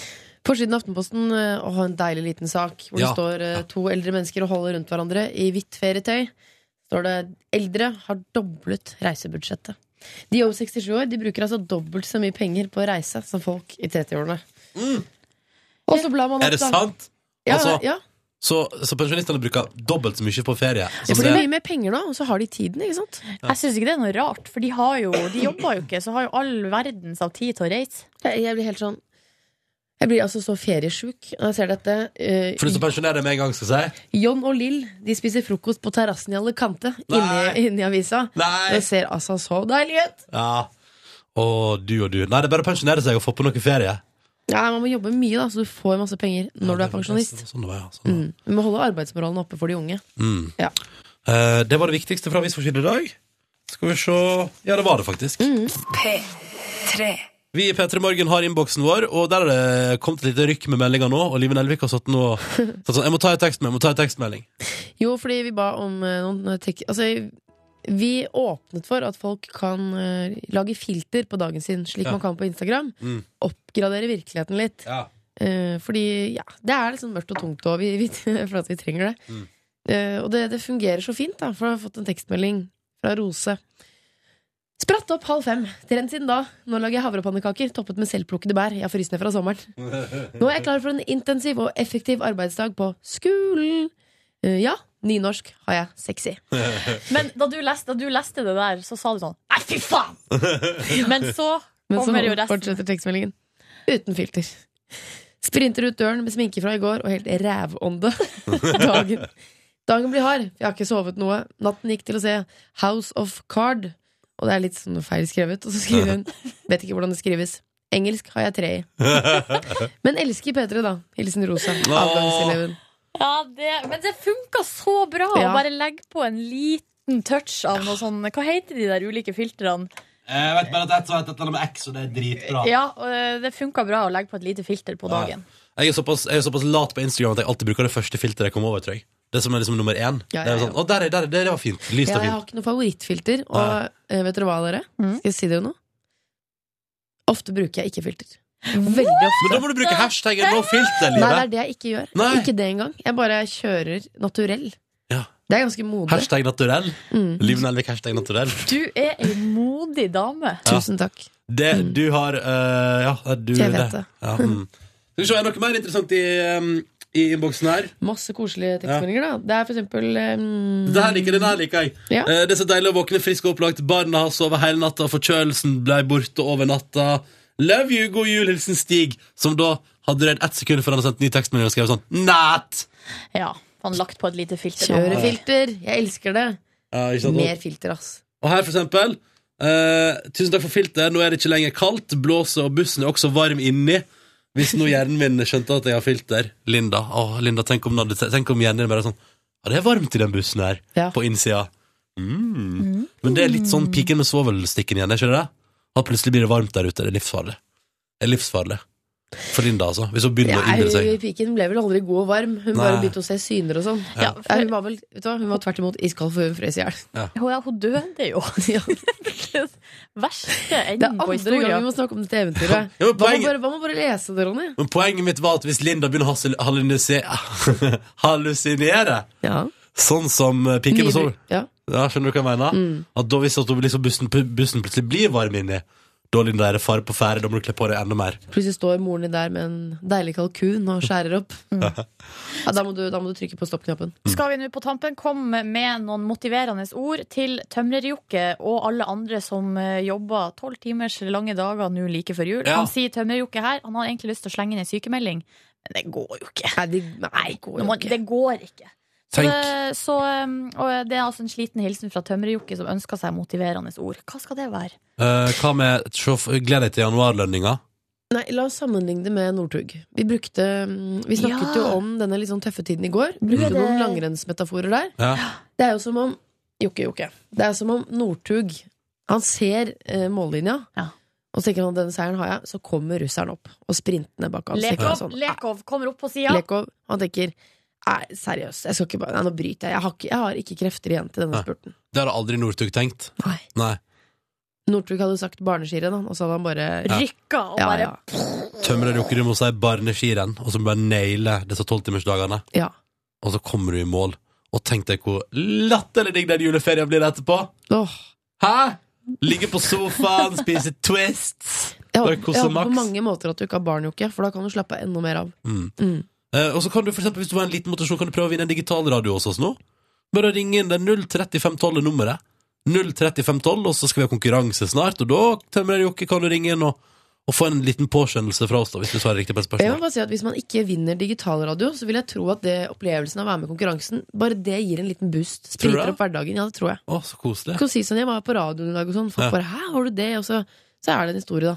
Speaker 4: Forsiden av Aftenposten å ha en deilig liten sak hvor
Speaker 2: Ja.
Speaker 4: det står eh, to eldre mennesker og holder rundt hverandre i hvitt ferietøy. Står det 'Eldre har doblet reisebudsjettet'. De over 67 år de bruker altså dobbelt så mye penger på å reise som folk i 30-årene. Og så blar man opp,
Speaker 2: Er det
Speaker 4: da.
Speaker 2: sant?
Speaker 4: Ja,
Speaker 2: Altså,
Speaker 4: ja.
Speaker 2: Så, så pensjonistene bruker dobbelt så mye på ferie? Som
Speaker 4: blir
Speaker 2: det,
Speaker 4: mye mer penger nå, og så har de tiden, ikke sant?
Speaker 3: Jeg syns ikke det er noe rart, for de, har jo, de jobber jo ikke, så har jo all verdens av tid til å reise.
Speaker 4: Jeg jeg blir helt sånn Jeg blir altså så feriesjuk når jeg ser dette. Uh,
Speaker 2: for du skal pensjonere deg med en gang, skal jeg si?
Speaker 4: John og Lill de spiser frokost på terrassen i Alicante inni, inni avisa.
Speaker 2: Nei!
Speaker 4: Det ser altså så deilig ut!
Speaker 2: Ja. Og du og du. Nei, det er bare å pensjonere seg og få på noe ferie.
Speaker 4: Ja, Man må jobbe mye, da, så du får masse penger når du er pensjonist.
Speaker 2: Sånn var, ja. Sånn.
Speaker 4: Mm. Vi må holde arbeidsmoralen oppe for de unge.
Speaker 2: Mm.
Speaker 4: Ja.
Speaker 2: Uh, det var det viktigste fra avisforsiden i dag. Skal vi se Ja, det var det faktisk.
Speaker 4: Mm.
Speaker 1: P3.
Speaker 2: Vi i P3 Morgen har innboksen vår, og der har det kommet et lite rykk med meldinger nå. Og Liven Nelvik har satt nå [laughs] sånn Jeg må ta en tekstmelding. Jeg må ta en tekstmelding.
Speaker 4: Jo, fordi vi ba om eh, noen tek... Altså, vi åpnet for at folk kan uh, lage filter på dagen sin, slik
Speaker 2: Ja.
Speaker 4: man kan på Instagram.
Speaker 2: Mm.
Speaker 4: Oppgradere virkeligheten litt.
Speaker 2: Ja.
Speaker 4: Uh, fordi ja, det er liksom mørkt og tungt, og vi, [laughs] vi, for at vi trenger det.
Speaker 2: Mm.
Speaker 4: Uh, og det, det fungerer så fint, da, for jeg har fått en tekstmelding fra Rose. Spratt opp halv fem. Trent siden da. Nå lager jeg havrepannekaker toppet med selvplukkede bær. Jeg har fryst ned fra sommeren. [laughs] Nå er jeg klar for en intensiv og effektiv arbeidsdag på skolen. Ja, nynorsk har jeg sexy.
Speaker 3: Men da du, leste, da du leste det der, så sa du sånn Nei, fy faen! Men så
Speaker 4: Men så
Speaker 3: kommer jo resten.
Speaker 4: fortsetter tekstmeldingen. Uten filter. Sprinter ut døren med sminke fra i går og helt rævånde. [laughs] Dagen. Dagen blir hard, jeg har ikke sovet noe. Natten gikk til å se House of Card. Og det er litt sånn feil skrevet. Og så skriver hun Vet ikke hvordan det skrives. Engelsk har jeg tre i. [laughs] Men elsker P3, da. Hilsen Rosa. Avgangseleven.
Speaker 3: Ja, det, men det funka så bra
Speaker 4: Ja.
Speaker 3: å bare legge på en liten touch av noe sånn Hva heter de der ulike filtrene?
Speaker 2: Jeg vet bare at et heter et eller annet med X, og det er dritbra.
Speaker 3: Ja, og eh, det funka bra å legge på et lite filter på
Speaker 2: Ja.
Speaker 3: dagen.
Speaker 2: Jeg er, såpass, jeg er såpass lat på Instagram at jeg alltid bruker det første filteret jeg kommer over. tror jeg Det som er liksom nummer én.
Speaker 4: Ja,
Speaker 2: Det er
Speaker 4: ja,
Speaker 2: sånn, å, der, er- der, er- det, det var fint. Lyst
Speaker 4: Ja,
Speaker 2: og
Speaker 4: jeg har
Speaker 2: fint.
Speaker 4: ikke noe favorittfilter. Og eh, vet dere hva, dere?
Speaker 3: Mm.
Speaker 4: Skal jeg si dere noe? Ofte bruker jeg ikke filter. Veldig ofte.
Speaker 2: Men da må du bruke hashtaggen no filter,
Speaker 4: Nei, det er det jeg ikke gjør.
Speaker 2: Nei.
Speaker 4: Ikke det engang. Jeg bare kjører naturell.
Speaker 2: Ja.
Speaker 4: Det er ganske modig.
Speaker 2: Hashtag naturell.
Speaker 4: Mm.
Speaker 2: Liv Nelvik, hashtag naturell.
Speaker 3: Du er ei modig dame. [laughs]
Speaker 4: Tusen takk.
Speaker 2: Det du har uh, Ja, du
Speaker 4: Jeg vet det.
Speaker 2: Ja, mm. Skal vi se, er det noe mer interessant i, um, i innboksen her?
Speaker 4: Masse koselige tekstmeldinger, da. Det er for eksempel um,
Speaker 2: Det her liker, den her liker jeg.
Speaker 4: Ja.
Speaker 2: Eh, det er så deilig å våkne frisk og opplagt. Barna har sovet hele natta, forkjølelsen ble borte over natta. Love you, god jul, hilsen Stig, som da hadde redd ett sekund før han hadde sendt ny tekstmelding og skrev sånn Næt!
Speaker 3: Ja, han lagt på et lite filter.
Speaker 4: Kjørefilter. Jeg elsker det.
Speaker 2: Ja, ikke sant?
Speaker 4: Mer filter, ass.
Speaker 2: Og her, for eksempel. Uh, tusen takk for filter. Nå er det ikke lenger kaldt. Blåser, og bussen er også varm inni. Hvis nå hjernen min skjønte at jeg har filter. Linda, Åh, Linda tenk, om, hadde- tenk om hjernen din bare er sånn Ja, det er varmt i den bussen her.
Speaker 4: Ja.
Speaker 2: På innsida. Mm. Men det er litt sånn piken med svovelstikken igjen, er ikke det? At plutselig blir det varmt der ute. Det er livsfarlig. Det er livsfarlig. For Linda, altså. Hvis hun begynner å innbille seg.
Speaker 4: piken ble vel aldri god og varm. Hun
Speaker 2: Nei.
Speaker 4: bare begynte å se syner og sånn.
Speaker 3: Ja,
Speaker 4: Ja, hun var vel, vet du hva, hun var tvert imot iskald, for hun frøs i hjel.
Speaker 3: Ja, hun døde jo.
Speaker 4: Ja.
Speaker 3: Verste
Speaker 4: Det er [laughs] [laughs] andre gang vi må snakke om dette eventyret.
Speaker 2: Ja, men
Speaker 4: Hva må
Speaker 2: poenget-
Speaker 4: bare, hva må bare lese det, Ronny?
Speaker 2: Men poenget mitt var at hvis Linda begynner å hallusinere [laughs] Hallusinere,
Speaker 4: Ja.
Speaker 2: Sånn som eh, piken på sol.
Speaker 4: Ja.
Speaker 2: Ja, skjønner du hva jeg mener?
Speaker 4: Mm.
Speaker 2: At da hvis at liksom bussen, bussen plutselig blir varm inni, da Linda er det fare på ferde, da må du kle på deg enda mer.
Speaker 4: Plutselig står moren din der med en deilig kalkun og skjærer opp. [laughs] Ja, da, må du, da må du trykke på stoppknappen.
Speaker 3: Skal vi nå på tampen komme med noen motiverende ord til Tømrerjokke og alle andre som eh, jobber tolv timers lange dager nå like før jul?
Speaker 2: Ja.
Speaker 3: Han sier Tømrerjokke her. Han har egentlig lyst til å slenge inn en sykemelding, men det går jo ikke.
Speaker 4: Nei, det, nei, det går jo ikke.
Speaker 3: Det går ikke. Så, det, så um, og det er altså en sliten hilsen fra Tømmerjokke som ønsker seg motiverende ord. Hva skal det være?
Speaker 2: Eh, hva med Gled deg til januarlønninga?
Speaker 4: Nei, La oss sammenligne det med Northug. Vi brukte mm, Vi snakket
Speaker 3: Ja.
Speaker 4: jo om denne litt sånn tøffe tiden i går. Brukte
Speaker 3: mm.
Speaker 4: noen langrennsmetaforer der.
Speaker 2: Ja.
Speaker 4: Det er jo som om Jokke, Jokke. Det er som om Northug Han ser eh, mållinja,
Speaker 3: Ja.
Speaker 4: og så tenker han denne seieren har jeg. Så kommer russeren opp og sprinter ned bak ham.
Speaker 3: Lekov,
Speaker 4: sånn,
Speaker 3: Lekov kommer opp på
Speaker 4: "Æ,
Speaker 3: sida.
Speaker 4: Han tenker Nei, seriøst, jeg skal ikke bare Nei, nå bryter jeg. Jeg har ikke, jeg har ikke krefter igjen til denne
Speaker 2: Nei.
Speaker 4: spurten.
Speaker 2: Det hadde aldri Northug tenkt.
Speaker 4: Nei.
Speaker 2: Nei.
Speaker 4: Northug hadde sagt barneskirenn, han, og så hadde han bare
Speaker 2: Ja.
Speaker 3: Rykka og
Speaker 4: Ja,
Speaker 3: bare
Speaker 4: ja.
Speaker 2: Tømrerjokke, du må si barneskirenn, og så bare naile disse tolvtimersdagene.
Speaker 4: ja.
Speaker 2: Og så kommer du i mål. Og tenk deg hvor latterlig digg den juleferien blir etterpå!
Speaker 4: Åh.
Speaker 2: Hæ? Ligge på sofaen, spise Twists.
Speaker 4: Jeg
Speaker 2: Bare
Speaker 4: håper,
Speaker 2: kose
Speaker 4: jeg håper på
Speaker 2: maks.
Speaker 4: mange måter at du ikke har barn, Jokke, for da kan du slappe enda mer av.
Speaker 2: Mm.
Speaker 4: Mm.
Speaker 2: Eh, og så kan du for eksempel, Hvis du har en liten motivasjon, kan du prøve å vinne en digital radio hos oss nå. Bare ring inn det 03512 er nummeret. 03512, og så skal vi ha konkurranse snart. Og da tømmer Jokke, kan du ringe inn og, og få en liten påskjønnelse fra oss, da, hvis du svarer riktig på et
Speaker 4: Jeg må bare si at Hvis man ikke vinner digitalradio, så vil jeg tro at det opplevelsen av å være med i konkurransen Bare det gir en liten boost. Spriter opp hverdagen. Ja, det tror jeg.
Speaker 2: Å, så koselig.
Speaker 4: Kan si sånn, Jeg var på radioen i dag, og sånn. Folk
Speaker 2: Ja.
Speaker 4: bare 'hæ, har du det?' Og så, så er det en historie, da.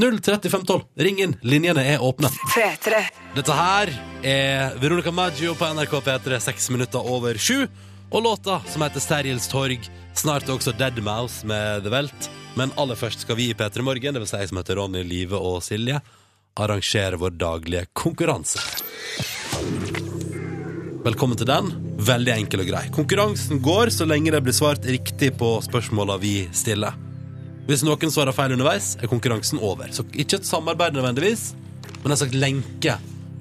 Speaker 2: 03512. Ring inn. Linjene er åpne.
Speaker 1: P3.
Speaker 2: Dette her er Veronica Maggio på NRK P3, seks minutter over sju. Og låta som heter Sergels torg. Snart også Deadmouse med The Welt. Men aller først skal vi i P3 Morgen, vil si jeg som heter Ronny, Live og Silje, arrangere vår daglige konkurranse. Velkommen til den. Veldig enkel og grei. Konkurransen går så lenge det blir svart riktig på spørsmåla vi stiller. Hvis noen svarer feil underveis, er konkurransen over. Så ikke et samarbeid nødvendigvis, men en slags lenke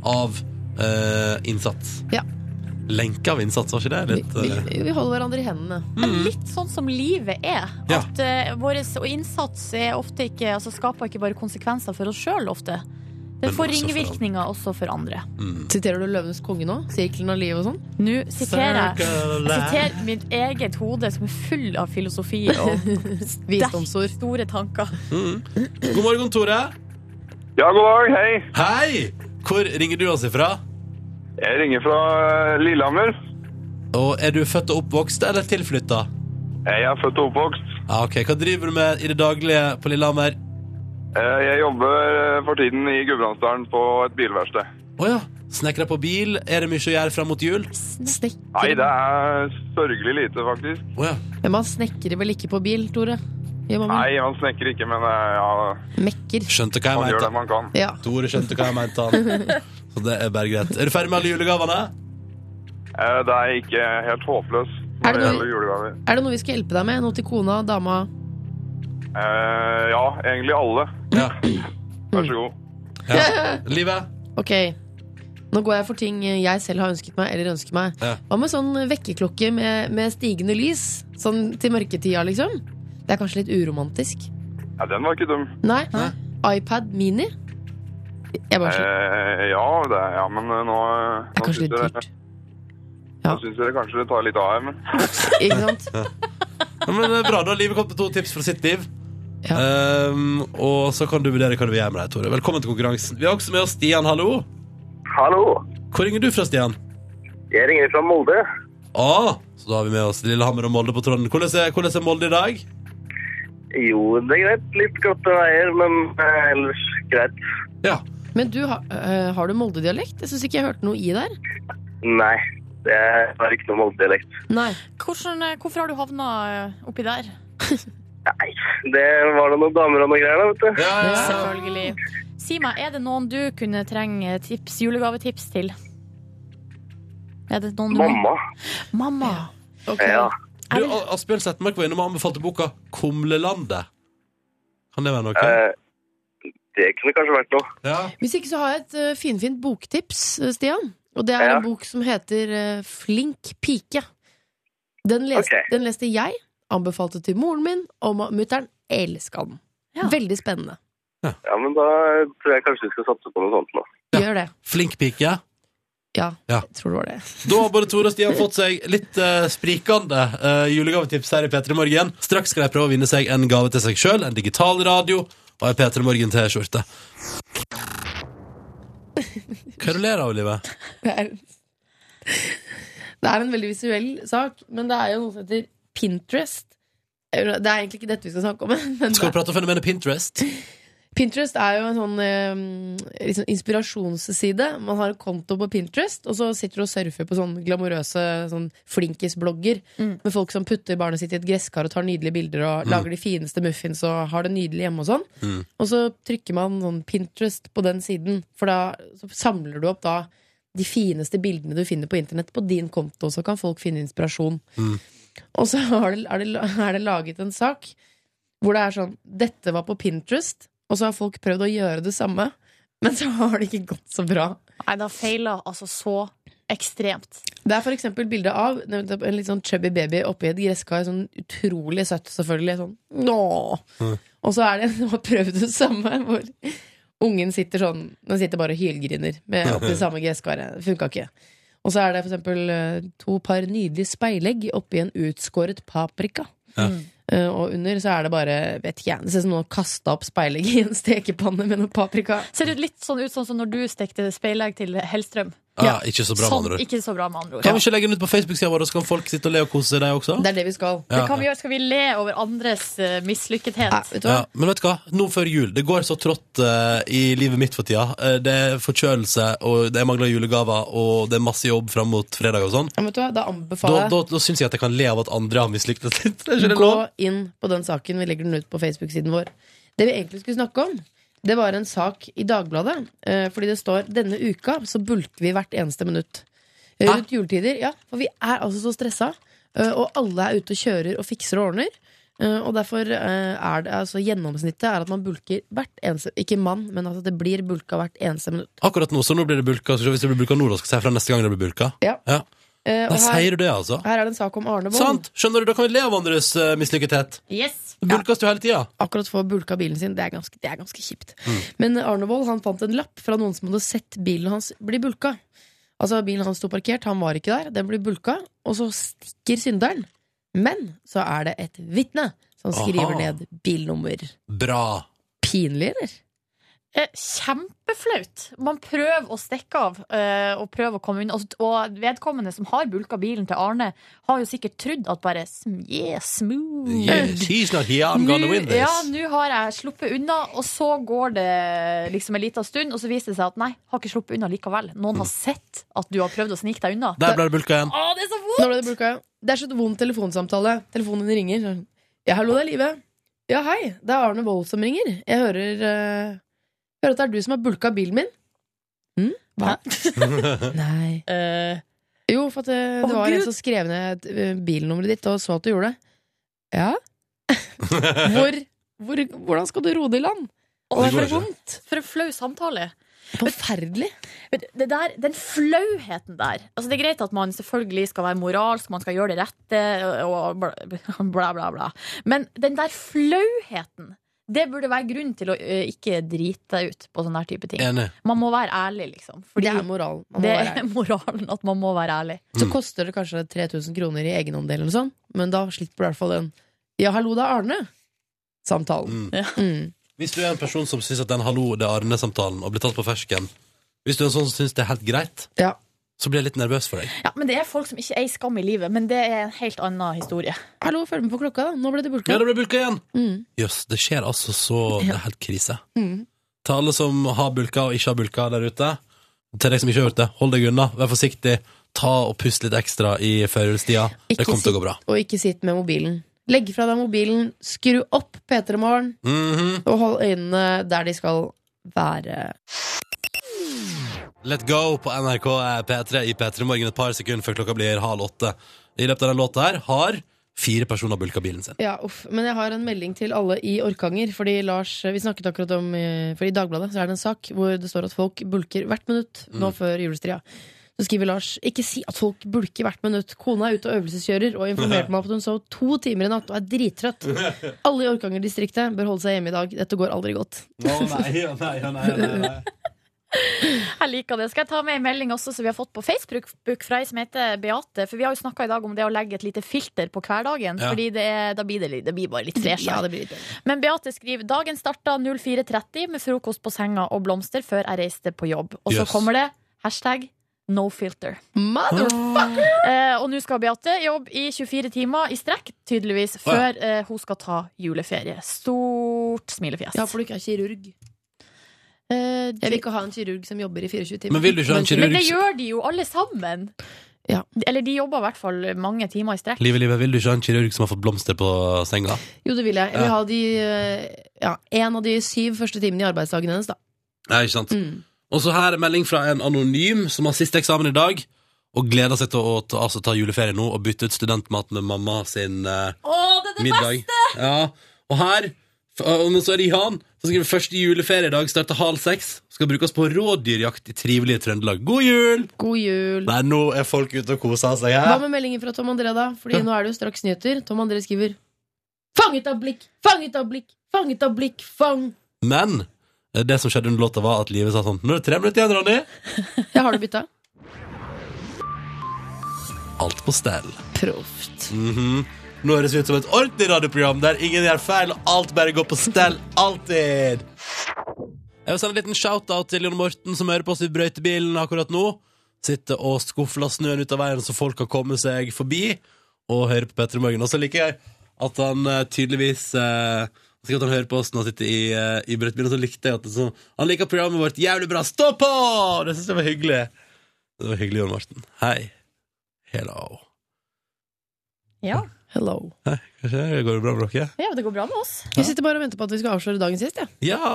Speaker 2: av eh, innsats.
Speaker 4: Ja.
Speaker 2: Lenke av innsats, var ikke det?
Speaker 4: Vi,
Speaker 2: Litt, eh,
Speaker 4: vi, vi holder hverandre i hendene.
Speaker 3: Litt sånn som livet er.
Speaker 2: Ja.
Speaker 3: At uh, vår innsats er ofte ikke, altså skaper ikke bare konsekvenser for oss sjøl ofte. Det får ringvirkninger også for andre.
Speaker 4: Siterer du Løvenes konge nå? Sirkelen av livet og sånn?
Speaker 3: Nå siterer jeg siterer mitt eget hode som er full av filosofi og [laughs]
Speaker 4: Visdomsord.
Speaker 3: store tanker.
Speaker 2: God morgen, Tore.
Speaker 5: Ja, god dag. Hei.
Speaker 2: Hei! Hvor ringer du oss ifra?
Speaker 5: Jeg ringer fra eh, Lillehammer.
Speaker 2: Og Er du født og oppvokst eller tilflytta?
Speaker 5: Jeg er født og oppvokst.
Speaker 2: Ah, ok. Hva driver du med i det daglige på Lillehammer?
Speaker 5: Eh, Jeg jobber eh, for tiden i Gudbrandsdalen på et bilverksted.
Speaker 2: Oh, ja. Snekra på bil. Er det mye å gjøre fram mot jul?
Speaker 4: Snekker.
Speaker 5: Nei, det er sørgelig lite, faktisk.
Speaker 2: Oh, ja.
Speaker 4: Men man snekrer vel ikke på bil, Tore? Man?
Speaker 5: Nei, man snekker ikke, men eh, ja,
Speaker 4: Mekker.
Speaker 2: Skjønte hva
Speaker 5: man
Speaker 2: jeg
Speaker 5: gjør det
Speaker 2: mente.
Speaker 5: man kan.
Speaker 4: Ja.
Speaker 2: Tore skjønte hva jeg mente. han. [laughs] Så det er bare greit. Er du ferdig med alle julegavene?
Speaker 5: Eh, Det er ikke helt håpløst når
Speaker 4: det
Speaker 5: det gjelder julegaver.
Speaker 4: Er det noe vi skal hjelpe deg med? Noe til kona, dama?
Speaker 5: Eh, Ja, egentlig alle.
Speaker 2: Ja.
Speaker 5: Vær så god.
Speaker 2: ja. [laughs] Livet?
Speaker 4: Ok, nå går jeg for ting jeg selv har ønsket meg, eller ønsker meg.
Speaker 2: Ja.
Speaker 4: Hva med sånn vekkerklokke med, med stigende lys? Sånn til mørketida, liksom? Det er kanskje litt uromantisk.
Speaker 5: Ja, den var ikke dum.
Speaker 4: Nei? iPad Mini? Jeg bare.
Speaker 5: Eh, ja, det, ja, men eh, nå,
Speaker 4: Det er kanskje litt dyrt. Ja.
Speaker 5: nå syns dere kanskje det tar litt av her, men [laughs]
Speaker 4: Ikke sant? [laughs]
Speaker 2: Ja, men er bra, da har Livet kommet med to tips fra sitt liv.
Speaker 4: Ja.
Speaker 2: Ehm, og så kan du vurdere hva du vil gjøre med deg, Tore. Velkommen til konkurransen. Vi har også med oss Stian, hallo.
Speaker 6: Hallo,
Speaker 2: Hvor ringer du fra, Stian?
Speaker 6: jeg ringer fra Molde.
Speaker 2: Ah, så da har vi med oss Lillehammer og Molde på tråden. Hvordan er, hvordan er Molde i dag?
Speaker 6: Jo, det er greit. Litt glatte veier, men eh, ellers greit.
Speaker 2: Ja.
Speaker 4: Men du, har- øh, har du Molde-dialekt? Jeg syns ikke jeg hørte noe i der.
Speaker 6: Nei, det er ikke noe Molde-dialekt.
Speaker 4: Nei.
Speaker 3: Hvordan, eh, hvorfor har du havna eh, oppi der? [laughs]
Speaker 6: Nei, det var da noen damer og noe greier da, vet du.
Speaker 2: Ja, ja, ja.
Speaker 3: Selvfølgelig. Si meg, er det noen du kunne trenge tips, julegavetips til? Er det noen du
Speaker 6: Mamma.
Speaker 3: Mamma.
Speaker 4: Ok.
Speaker 6: Ja.
Speaker 2: Du, Asbjørn Settemark var innom og anbefalte boka Kumlelandet. Kan det være noe?
Speaker 6: Eh, det kunne kanskje vært noe.
Speaker 2: Ja.
Speaker 4: Hvis ikke så har jeg et uh, finfint boktips, øh, Stian. Og det er
Speaker 6: Ja.
Speaker 4: en bok som heter uh, Flink pike. Den les,
Speaker 6: okay.
Speaker 4: den leste jeg, anbefalte til moren min, og mutter'n elska den.
Speaker 3: Ja.
Speaker 4: Veldig spennende.
Speaker 6: Ja, men da tror jeg kanskje vi skal satse på noe sånt nå.
Speaker 2: Ja.
Speaker 4: Gjør det.
Speaker 2: Flink pike.
Speaker 4: Ja,
Speaker 2: Ja.
Speaker 4: jeg tror det var det.
Speaker 2: Da har både Tore og Stian fått seg litt uh, sprikende uh, julegavetips her i P3 Morgen. Straks skal de prøve å vinne seg en gave til seg sjøl, en digital radio og ei P3 Morgen-T-skjorte. Hva er det du ler av,
Speaker 4: er, det er en veldig visuell sak, men det er jo noe som heter Pinterest. Det er egentlig ikke dette vi skal snakke om. [laughs] Men
Speaker 2: Skal vi prate om fenomenet Pinterest?
Speaker 4: Pinterest er jo en sånn eh, liksom inspirasjonsside. Man har en konto på Pinterest, og så sitter du og surfer på sånne glamorøse sånn flinkisblogger
Speaker 3: Mm.
Speaker 4: med folk som putter barnet sitt i et gresskar og tar nydelige bilder og lager de fineste muffins og har det nydelig hjemme og sånn.
Speaker 2: Mm.
Speaker 4: Og så trykker man sånn Pinterest på den siden, for da så samler du opp da de fineste bildene du finner på internett på din konto, så kan folk finne inspirasjon.
Speaker 2: Mm.
Speaker 4: Og så har det, er, det, er det laget en sak hvor det er sånn Dette var på Pinterest, og så har folk prøvd å gjøre det samme, men så har det ikke gått så bra.
Speaker 3: Nei, det har feila altså så ekstremt.
Speaker 4: Det er for eksempel bilde av en litt sånn chubby baby oppi et gresskar. Sånn utrolig søtt, selvfølgelig. Sånn Nå!
Speaker 2: Mm.
Speaker 4: Og så er det de har prøvd det samme, hvor ungen sitter sånn Den sitter bare og hylgriner med oppi det [laughs] samme gresskaret. Funka ikke. Og så er det for eksempel eh, to par nydelige speilegg oppi en utskåret paprika.
Speaker 2: Ja.
Speaker 4: Uh, og under så er det bare vet ikke jeg, Det ser ut som noen har kasta opp speilegg i en stekepanne med noe paprika.
Speaker 3: Ser det litt sånn ut sånn som når du stekte speilegg til Hellstrøm?
Speaker 2: Ja, ikke så bra, med
Speaker 3: Sånn,
Speaker 2: andre ord.
Speaker 3: ikke så bra, med andre ord.
Speaker 2: Kan vi ikke legge den ut på Facebook-sida vår, så kan folk sitte og le og kose seg, de også?
Speaker 4: Det er det vi skal.
Speaker 3: Det kan vi gjøre. Skal vi le over andres uh, mislykkethet?
Speaker 4: Ja, vet?
Speaker 2: Ja, men vet du hva? Nå før jul, det går så trått uh, i livet mitt for tida. Uh, det er forkjølelse, og det mangler julegaver, og det er masse jobb fram mot fredag og sånn.
Speaker 4: Ja, vet du hva? Da
Speaker 2: Da,
Speaker 4: anbefaler jeg
Speaker 2: da, da syns jeg at jeg kan le av at andre har mislyktes litt. [laughs]
Speaker 4: Gå inn på den saken. Vi legger den ut på Facebook-siden vår. Det vi egentlig skulle snakke om, det var en sak i Dagbladet. Eh, fordi det står denne uka så bulker vi hvert eneste minutt. Eh? Rundt juletider. Ja, for vi er altså så stressa. eh, og alle er ute og kjører og fikser og ordner. Og derfor er det altså gjennomsnittet er at man bulker hvert eneste Ikke mann, men altså det blir bulka hvert eneste minutt.
Speaker 2: Akkurat nå, så nå blir det bulka. Så hvis det blir bulka nå, da skal jeg si fra neste gang det blir bulka.
Speaker 4: Ja.
Speaker 2: Ja.
Speaker 4: Eh, og her,
Speaker 2: sier du det, altså?
Speaker 4: her er det en sak om Arne Wold.
Speaker 2: Sant! Skjønner du, Da kan vi le av andres uh, mislykkethet.
Speaker 3: Yes!
Speaker 2: Bulkas ja. du hele tida.
Speaker 4: akkurat få bulka bilen sin. Det er ganske, det er ganske kjipt. Men Arnevold han fant en lapp fra noen som hadde sett bilen hans bli bulka. Altså Bilen hans sto parkert, han var ikke der. Den blir bulka, og så stikker synderen. Men så er det et vitne som skriver
Speaker 2: Aha.
Speaker 4: ned bilnummer.
Speaker 2: Bra.
Speaker 4: Pinlig, eller?
Speaker 3: Eh, Kjempeflaut. Man prøver å stikke av eh, og prøver å komme unna. Og, og vedkommende som har bulka bilen til Arne, har jo sikkert trodd at bare yeah, smooth.
Speaker 2: Yes, he's not here, I'm gonna win this.
Speaker 3: Ja, nå har jeg sluppet unna, og så går det liksom en liten stund, og så viser det seg at nei, har ikke sluppet unna likevel. Noen har sett at du har prøvd å snike deg unna.
Speaker 2: Der ble det bulka igjen.
Speaker 3: Å, det er så vondt!
Speaker 4: Nå ble det bulka. Det er så vond telefonsamtale. Telefonen ringer. Ja, hallo, det er Live. Ja, hei. Det er Arne Wold som ringer. Jeg hører, eh, hører at det er du som har bulka bilen min. Hm? Hva? [laughs] Nei.
Speaker 3: Eh,
Speaker 4: Jo, for at det,
Speaker 3: Å,
Speaker 4: det var
Speaker 3: Gud.
Speaker 4: en som skrev ned eh, bilnummeret ditt og så at du gjorde det. Ja? [laughs] [laughs] Hvor, hvor, hvordan skal du roe det i land?
Speaker 3: Å,
Speaker 2: Det går
Speaker 3: for,
Speaker 2: ikke.
Speaker 3: vondt. for en flau samtale.
Speaker 4: Forferdelig.
Speaker 3: Men det der, den flauheten der altså Det er greit at man selvfølgelig skal være moralsk, man skal gjøre det rette, og bla, bla, bla. bla. Men den der flauheten, det burde være grunn til å ø, ikke drite deg ut på sånne her type ting.
Speaker 2: Enig.
Speaker 3: Man må være ærlig, liksom. Fordi
Speaker 4: det er moralen. Man må
Speaker 3: det
Speaker 4: være
Speaker 3: er
Speaker 4: ærlig.
Speaker 3: moralen at man må være ærlig.
Speaker 4: Så koster det kanskje 3000 kroner i egenandel, eller noe sånt, men da slipper du i hvert fall den 'ja, hallo, det er Arne'-samtalen.
Speaker 2: Mm.
Speaker 4: Mm.
Speaker 2: Hvis du er en person som syns at den hallo, det er Arne-samtalen og blir tatt på fersken Hvis du er en sånn som syns det er helt greit,
Speaker 4: Ja.
Speaker 2: Så blir jeg litt nervøs for deg.
Speaker 3: Ja, men det er folk som ikke eier skam i livet, men det er en helt annen historie.
Speaker 4: Hallo, følg med på klokka, da. Nå ble det bulka.
Speaker 2: Ja, det ble bulka igjen!
Speaker 4: Mm.
Speaker 2: yes, det skjer altså så Det er helt krise.
Speaker 4: Mm.
Speaker 2: Til alle som har bulka og ikke har bulka der ute, til deg som ikke har gjort det, hold deg unna, vær forsiktig. Ta og pust litt ekstra i førjulstida. Det kommer til å gå bra.
Speaker 4: Og ikke sitt med mobilen. Legg fra deg mobilen, skru opp P3 Morgen,
Speaker 2: Mhm.
Speaker 4: og hold øynene der de skal være.
Speaker 2: Let go på NRK P3 i P3 Morgen et par sekunder før klokka blir halv åtte. I løpet av den låta her har fire personer bulka bilen sin.
Speaker 4: Ja, uff. Men jeg har en melding til alle i Orkanger. Fordi Lars, Vi snakket akkurat om eh, For i Dagbladet så er det en sak hvor det står at folk bulker hvert minutt nå før julestria. Så skriver Lars ikke si at folk bulker hvert minutt. Kona er ute og øvelseskjører og informerte meg om at hun sov to timer i natt og er drittrøtt. Alle i Orkanger-distriktet bør holde seg hjemme i dag. Dette går aldri godt.
Speaker 2: Å nei, å nei, å nei, å nei. [laughs]
Speaker 3: Jeg liker det. Skal jeg ta med en melding også som vi har fått på Facebook fra ei som heter Beate? For vi har jo snakka i dag om det å legge et lite filter på hverdagen.
Speaker 2: Ja.
Speaker 3: Fordi det, da blir det, det blir bare litt fresh.
Speaker 4: Ja.
Speaker 3: Men Beate skriver dagen starta 04.30 med frokost på senga og blomster før jeg reiste på jobb. Og så
Speaker 2: Yes.
Speaker 3: kommer det hashtag no filter.
Speaker 4: Motherfucker!
Speaker 3: Eh, og nå skal Beate jobbe i 24 timer i strekk, tydeligvis,
Speaker 2: Å, ja.
Speaker 3: før eh, hun skal ta juleferie. Stort smilefjes.
Speaker 4: Ja, for du ikke er kirurg.
Speaker 3: Eh,
Speaker 4: Jeg vil ikke ha en kirurg som jobber i 24 timer.
Speaker 2: Men vil du ikke ha en kirurg
Speaker 3: Men det gjør de jo alle sammen.
Speaker 4: Ja.
Speaker 3: Eller de jobber i hvert fall mange timer i strekk.
Speaker 2: Livet, livet, vil du ikke ha en kirurg som har fått blomster på senga?
Speaker 4: Jo, det vil jeg. Jeg vil ha de eh, Ja, en av de syv første timene i arbeidsdagen hennes, da.
Speaker 2: Nei, ikke sant?
Speaker 4: Mm.
Speaker 2: Og så her er melding fra en anonym som har siste eksamen i dag, og gleder seg til å ta, altså, ta juleferie nå og bytte ut studentmat med mamma sin eh,
Speaker 3: Å, det er det
Speaker 2: middag. Ja, og her og men så er det Jan som skriver første dag starter halv seks. Skal brukes på rådyrjakt i trivelige Trøndelag. God jul!
Speaker 4: God jul.
Speaker 2: Nei, nå er folk ute og koser seg
Speaker 4: Hva med meldingen fra Tom André, da? Fordi nå er det jo straks nyheter. Tom André skriver Fanget av blikk, fanget av blikk, fanget av blikk, fang.
Speaker 2: Men eh, det som skjedde under låta, var at livet sa sånn Nå er det tre minutter igjen, Ronny.
Speaker 4: Ja, har du bytta?
Speaker 2: Alt på stell.
Speaker 4: Proft.
Speaker 2: Mhm. Nå høres det ut som et ordentlig radioprogram der ingen gjør feil, og alt bare går på stell. Alltid. Jeg vil sende en liten shout-out til Jon Morten, som hører på oss i brøytebilen akkurat nå. Sitter og skufler snøen ut av veien, så folk kan komme seg forbi, og høre på Petter i Morgen. Og så liker jeg at han eh, tydeligvis eh, at han hører på oss når han sitter i, eh, i brøytebilen, og så likte jeg at det, så, han liker programmet vårt jævlig bra. Stå på! Det syns jeg var hyggelig. Det var hyggelig, Jon Morten. Hei. Hello.
Speaker 3: Ja.
Speaker 4: Hello.
Speaker 2: Hei, går det bra med dere?
Speaker 3: ja, det går bra med oss.
Speaker 4: Vi sitter bare og venter på at vi skal avsløre dagen sist. Ja.
Speaker 2: Ja!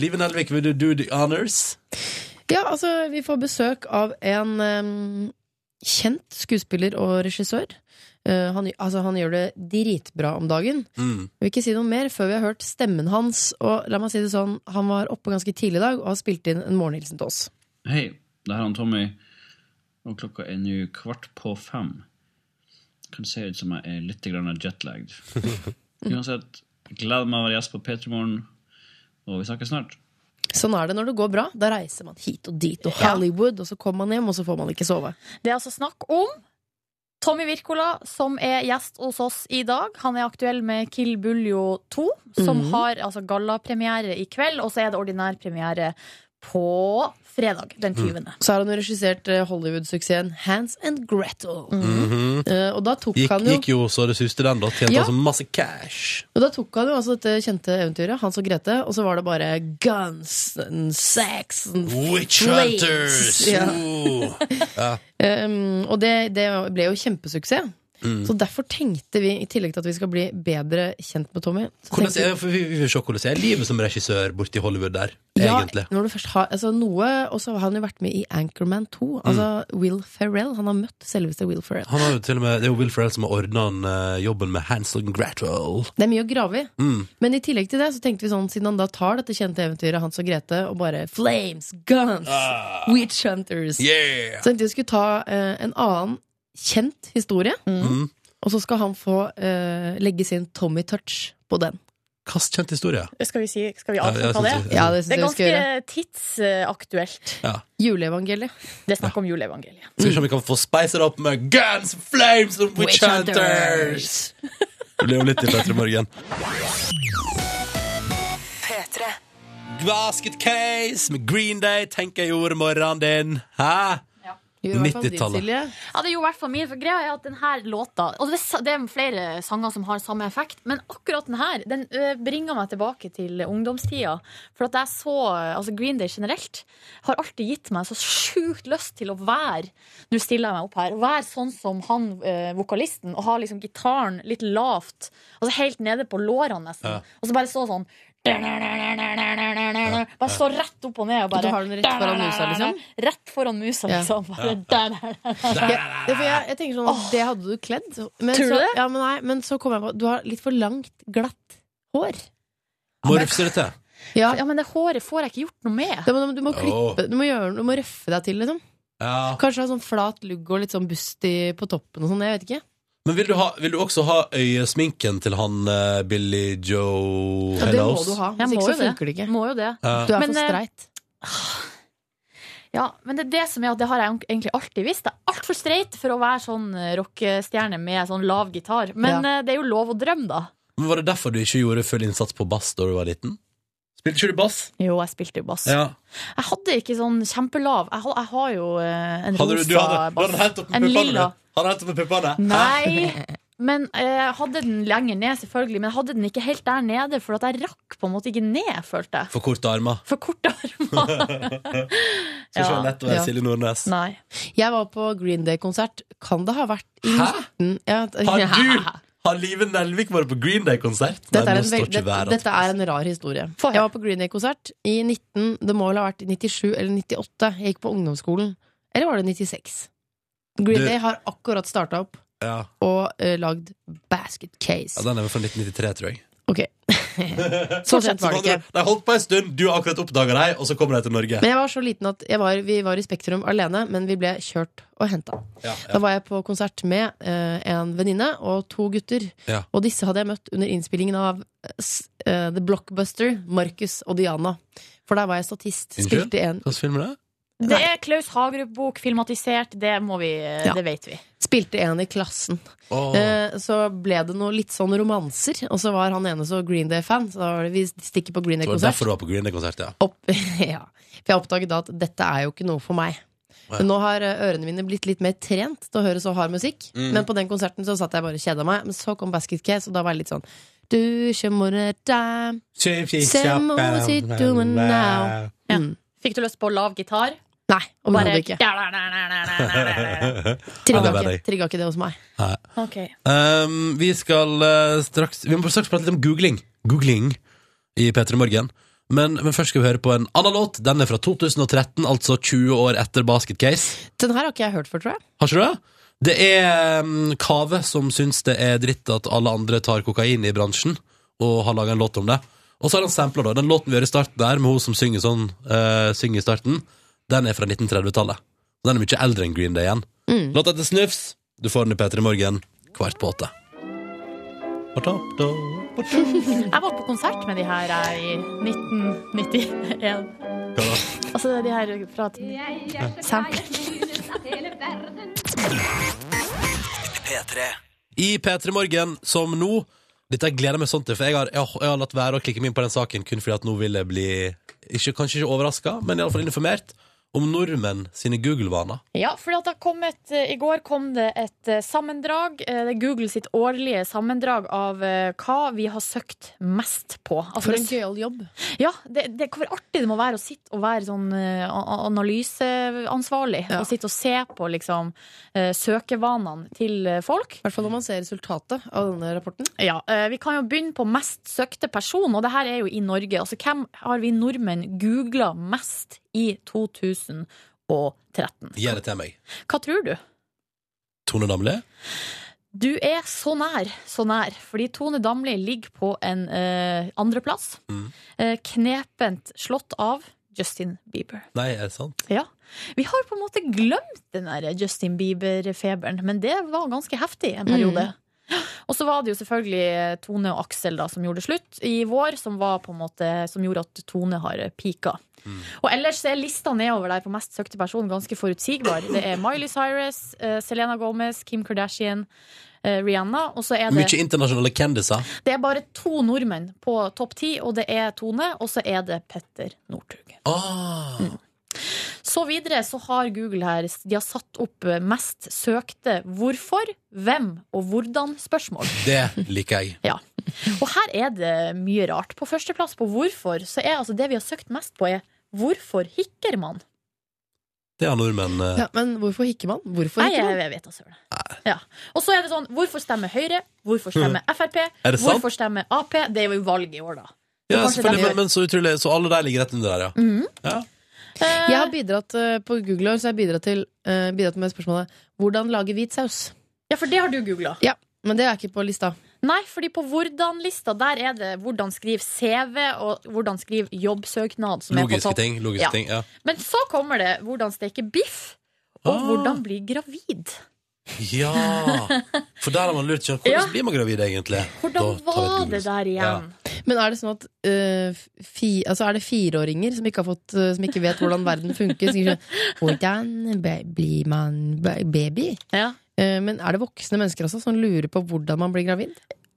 Speaker 2: Live Nelvik, vil du do the honors?
Speaker 4: ja, altså, vi får besøk av en um, kjent skuespiller og regissør. Uh, han, altså, han gjør det dritbra om dagen.
Speaker 2: Mm.
Speaker 4: Jeg vil ikke si noe mer før vi har hørt stemmen hans. Og la meg si det sånn, han var oppe ganske tidlig i dag og har spilt inn en morgenhilsen til oss.
Speaker 7: Hei, det her er han Tommy, og klokka er nå kvart på fem. Kan se ut som jeg er litt jetlagd. [laughs] Uansett, gleder meg å være gjest på P3 Morgen, og vi snakkes snart.
Speaker 4: Sånn er det når det går bra. Da reiser man hit og dit og Hollywood, og så kommer man hjem, og så får man ikke sove.
Speaker 3: Det er altså snakk om Tommy Wirkola, som er gjest hos oss i dag. Han er aktuell med Kill Buljo 2, som har altså gallapremiere i kveld. Og så er det ordinær premiere på fredag den 20.
Speaker 4: Så har han jo regissert eh, Hollywood-suksessen Hands and Gretel. Eh, og da tok
Speaker 2: Gikk,
Speaker 4: han jo
Speaker 2: gikk jo så det suste den, da. Tjente
Speaker 4: Ja.
Speaker 2: altså masse cash.
Speaker 4: Og da tok han jo altså dette kjente eventyret, Hans og Grete, og så var det bare guns and sex and
Speaker 2: Witch
Speaker 4: flames.
Speaker 2: Hunters!
Speaker 4: Ja.
Speaker 2: Oh. Ja. [laughs]
Speaker 4: Um, og det, det ble jo kjempesuksess. Så derfor tenkte vi, i tillegg til at vi skal bli bedre kjent med Tommy
Speaker 2: er, vi, vi vil se hvordan det er livet som regissør borti Hollywood der,
Speaker 4: Ja,
Speaker 2: egentlig.
Speaker 4: når du først har altså noe, Og så har han jo vært med i Anchorman 2. Altså Will Ferrell. Han har møtt selveste Will Ferrell.
Speaker 2: Han har jo til og med, det er jo Will Ferrell som har ordna uh, jobben med Hansel Gratwell.
Speaker 4: Det er mye å grave i.
Speaker 2: Mm.
Speaker 4: Men i tillegg til det så tenkte vi sånn, siden han da tar dette kjente eventyret Hans og Grete og bare Flames, guns, witch hunters
Speaker 2: Yeah!
Speaker 4: Så tenkte vi skulle ta uh, en annen kjent historie,
Speaker 2: Mm.
Speaker 4: og så skal han få eh, legge sin Tommy touch på den.
Speaker 2: Kast kjent historie.
Speaker 3: Skal vi, si, skal vi
Speaker 2: Ja,
Speaker 3: avslutte det?
Speaker 4: Ja, det
Speaker 3: Det er ganske tidsaktuelt.
Speaker 4: Juleevangeliet.
Speaker 3: Det er snakk om juleevangeliet.
Speaker 2: Skal vi se om vi kan få spice det opp med Guns, Flames og Witch
Speaker 3: Witch
Speaker 2: Hunters! Det blir jo litt i Petter i morgen.
Speaker 1: P3.
Speaker 2: Basket Case med Green Day tenker jeg gjorde morgenen din. Hæ? 90-tallet.
Speaker 3: Ja, det jo i hvert fall min, for greia er at denne låta Og det, er- det er flere sanger som har samme effekt, men akkurat denne Den bringer meg tilbake til ungdomstida. For at jeg så Altså Green Day generelt har alltid gitt meg så sjukt lyst til å være Nå stiller jeg meg opp her. Å Være sånn som han vokalisten, og ha liksom gitaren litt lavt. Altså helt nede på lårene, nesten.
Speaker 2: Ja.
Speaker 3: Og så bare stå sånn bare stå rett opp og ned. Og bare,
Speaker 4: Du har den rett foran musa, liksom?
Speaker 3: Rett foran musa, liksom. Bare,
Speaker 4: Ja, [laughs] jeg, jeg tenker sånn at Det hadde du kledd. Men
Speaker 3: Tror du
Speaker 4: så,
Speaker 3: det?
Speaker 4: Ja, men, nei, men så kom jeg på Du har litt for langt, glatt hår.
Speaker 2: Må rufse det til.
Speaker 4: Ja,
Speaker 3: Ja, men det håret får jeg ikke gjort noe med.
Speaker 4: må, du må klippe Du må, gjøre, du må røffe deg til, liksom.
Speaker 2: Ja.
Speaker 4: Kanskje ha sånn flat lugg og litt sånn busty på toppen og sånn. Jeg vet ikke.
Speaker 2: Men vil du, ha, vil du også ha øyesminken til han eh, Billy Joe
Speaker 4: Ja, det må du ha.
Speaker 3: Jeg
Speaker 4: Hvis
Speaker 3: må
Speaker 4: ikke
Speaker 3: jo
Speaker 4: så
Speaker 3: det.
Speaker 4: funker det ikke.
Speaker 3: Må jo det.
Speaker 2: Ja.
Speaker 4: Du er
Speaker 3: Men,
Speaker 4: for
Speaker 3: eh,
Speaker 4: streit.
Speaker 3: Ja, men det er det som er at det har jeg egentlig alltid visst. Jeg er altfor streit for å være sånn eh, rockestjerne med sånn lav gitar. Men
Speaker 4: Ja.
Speaker 3: eh, det er jo lov å drømme, da.
Speaker 2: Men Var det derfor du ikke gjorde full innsats på bass da du var liten? Spilte ikke du bass?
Speaker 3: Jo, jeg spilte jo bass.
Speaker 2: Ja.
Speaker 3: Jeg hadde ikke sånn kjempelav. Jeg har, jeg har jo eh, en
Speaker 2: Hadde du,
Speaker 3: rosa
Speaker 2: du hadde, du
Speaker 3: bass.
Speaker 2: hadde hengt opp med puppene?
Speaker 3: lilla.
Speaker 2: du? Hadde hentet opp med puppene?
Speaker 3: Nei. Men eh, jeg hadde den lenger ned, selvfølgelig. Men jeg hadde den ikke helt der nede, for at jeg rakk på en måte ikke ned, følte jeg.
Speaker 2: For korte armer.
Speaker 3: For korte armer. [laughs]
Speaker 2: Skal ikke
Speaker 3: Ja.
Speaker 2: være lett å være
Speaker 4: Ja.
Speaker 2: Silje Nordnes.
Speaker 3: Nei.
Speaker 4: Jeg var på Green Day-konsert. Kan det ha vært i
Speaker 2: Hæ?
Speaker 4: 19... Ja,
Speaker 2: Har [laughs] du Har Live Nelvik vært på Green Day-konsert?
Speaker 4: Dette dette, dette er en rar historie. Jeg var på Green Day-konsert i 19... Det må vel ha vært i 97 eller 98. Jeg gikk på ungdomsskolen. Eller var det 96? Green
Speaker 2: Du-
Speaker 4: Day har akkurat starta opp
Speaker 2: Ja.
Speaker 4: og uh, lagd Basket Case.
Speaker 2: ja, Den er vel fra 1993, tror jeg.
Speaker 4: Ok. [laughs] Så sent var det ikke.
Speaker 2: De holdt på en stund, du har akkurat oppdaga dem, og så kommer de til Norge.
Speaker 4: Men jeg var så liten at jeg var, vi var i Spektrum alene, men vi ble kjørt og henta.
Speaker 2: Ja,
Speaker 4: Da var jeg på konsert med uh, en venninne og to gutter.
Speaker 2: Ja.
Speaker 4: Og disse hadde jeg møtt under innspillingen av uh, eh, The Blockbuster, Marcus og Diana. For der var jeg statist. Spilte en,
Speaker 2: Hvilken film er det?
Speaker 3: Det er Klaus Hagerup-bok, filmatisert. Det må vi
Speaker 4: Ja.
Speaker 3: Det vet vi.
Speaker 4: spilte en i klassen.
Speaker 2: Oh.
Speaker 4: Eh, så ble det noe litt sånn romanser, og så var han ene så Green Day-fan. Så da var det vi stikker på Green
Speaker 2: det var
Speaker 4: Day-konsert.
Speaker 2: derfor du var på Green Day-konsert, ja.
Speaker 4: Opp, [laughs] ja. For jeg oppdaget da at dette er jo ikke noe for meg.
Speaker 2: Nei.
Speaker 4: Men nå har eh, ørene mine blitt litt mer trent til å høre så hard musikk.
Speaker 2: Mm.
Speaker 4: Men på den konserten så satt jeg bare og kjeda meg. Men så kom Basket Case, og da var jeg litt sånn Du?
Speaker 3: Ja.
Speaker 4: Mm.
Speaker 3: Fikk du lyst på lav gitar?
Speaker 4: Nei,
Speaker 3: Bare
Speaker 4: overhodet ikke. Trigga ikke,
Speaker 2: deg.
Speaker 4: ikke det hos meg.
Speaker 3: Okay.
Speaker 2: Um, vi skal uh, straks Vi må straks prate litt om googling. Googling i P3 Morgen. Men, men først skal vi høre på en annen låt. Den er fra 2013, altså 20 år etter Basket Case.
Speaker 4: Den her har ikke jeg hørt før, tror jeg.
Speaker 2: Har ikke du det? Det er um, Kave som syns det er dritt at alle andre tar kokain i bransjen, og har laga en låt om det. Og så har han sampla den låten vi hører i starten der, med hun som synger sånn, uh, synger i starten. Den er fra 1930-tallet. Og Den er mye eldre enn Green Day igjen.
Speaker 4: Mm.
Speaker 2: Låta heter Snufs. Du får den i P3 Morgen kvart på åtte.
Speaker 3: Jeg var på konsert med de her i 1991.
Speaker 2: Hva da?
Speaker 3: Altså de her fra sampler.
Speaker 2: I P3 Morgen, som nå Dette gleder jeg meg sånn til, for jeg har, jeg, har, jeg har latt være å klikke meg inn på den saken kun fordi at nå vil jeg bli ikke, Kanskje ikke overraska, men iallfall informert om nordmenn sine Google-vaner.
Speaker 3: Ja, for det har kommet, eh, I går kom det et eh, sammendrag. eh, Det er Google sitt årlige sammendrag av hva vi har søkt mest på. Altså,
Speaker 4: For en gøyal jobb.
Speaker 3: Ja, det, det, hvor artig det må være å sitte og være sånn analyseansvarlig.
Speaker 4: Ja.
Speaker 3: Og sitte og se på liksom søkevanene til folk.
Speaker 4: I hvert fall når man ser resultatet av denne rapporten.
Speaker 3: Ja, Vi kan jo begynne på mest søkte person, og det her er jo i Norge. Altså, Hvem har vi nordmenn googla mest i 2013?
Speaker 2: Gi det til meg.
Speaker 3: Hva tror du?
Speaker 2: Tone Damli?
Speaker 3: Du er så nær, så nær. Fordi Tone Damli ligger på en eh, andreplass.
Speaker 2: Mm.
Speaker 3: Eh, knepent slått av Justin Bieber.
Speaker 2: Nei, er det sant?
Speaker 3: Ja. Vi har på en måte glemt den der Justin Bieber-feberen, men det var ganske heftig en periode. Og så var det jo selvfølgelig Tone og Aksel da, som gjorde det slutt i vår, som, var på en måte, som gjorde at Tone har pika. Og ellers er lista nedover der på mest søkte person ganske forutsigbar. Det er Miley Cyrus, uh, Selena Gomez, Kim Kardashian, eh, Rihanna, og så er det
Speaker 2: Mye internasjonale kendiser.
Speaker 3: Det er bare to nordmenn på topp ti, og det er Tone, og så er det Petter Northug.
Speaker 2: Ah,
Speaker 3: Så videre så har Google her De har satt opp eh, mest søkte hvorfor, hvem og hvordan-spørsmål.
Speaker 2: det liker jeg.
Speaker 3: Ja. Og her er det mye rart. På førsteplass på hvorfor så er altså det vi har søkt mest på, er hvorfor hikker man?
Speaker 2: Det har nordmenn eh,
Speaker 4: Ja, men hvorfor hikker man? Hvorfor
Speaker 3: Nei,
Speaker 4: hikker
Speaker 3: jeg,
Speaker 4: man?
Speaker 3: jeg vet da søren. Ja. Og så er det sånn hvorfor stemmer Høyre? Hvorfor stemmer Frp?
Speaker 2: Er det sant?
Speaker 3: Hvorfor stemmer Ap? Det er jo valg i år, da.
Speaker 2: Ja, selvfølgelig, men, men så utrolig Så alle de ligger rett under der, ja. ja.
Speaker 3: Eh,
Speaker 4: Jeg har bidratt eh, på Google så jeg har bidratt, til, eh, bidratt med spørsmålet Hvordan lage hvit saus?
Speaker 3: Ja, for det har du googla.
Speaker 4: Ja, men det er ikke på lista.
Speaker 3: Nei, fordi på hvordan-lista der er det hvordan skrive CV og hvordan skrive jobbsøknad. Som er på
Speaker 2: Logiske
Speaker 3: topp.
Speaker 2: ting. Logiske
Speaker 3: Ja.
Speaker 2: ting ja.
Speaker 3: Men så kommer det hvordan steke biff, og
Speaker 2: Ah.
Speaker 3: hvordan bli gravid.
Speaker 2: Ja! For der har man lurt seg. Hvordan
Speaker 3: Ja.
Speaker 2: blir man gravid, egentlig?
Speaker 3: Hvordan
Speaker 2: Da tar vi et
Speaker 3: var
Speaker 2: Google.
Speaker 3: det der igjen?
Speaker 4: Men er det sånn at eh, fi, altså er det fireåringer som ikke, har fått, eh, som ikke vet hvordan verden funker? Som ikke skjønner, hvordan be- blir man ba- baby?
Speaker 3: Ja.
Speaker 4: Eh, men er det voksne mennesker også som lurer på hvordan man blir gravid?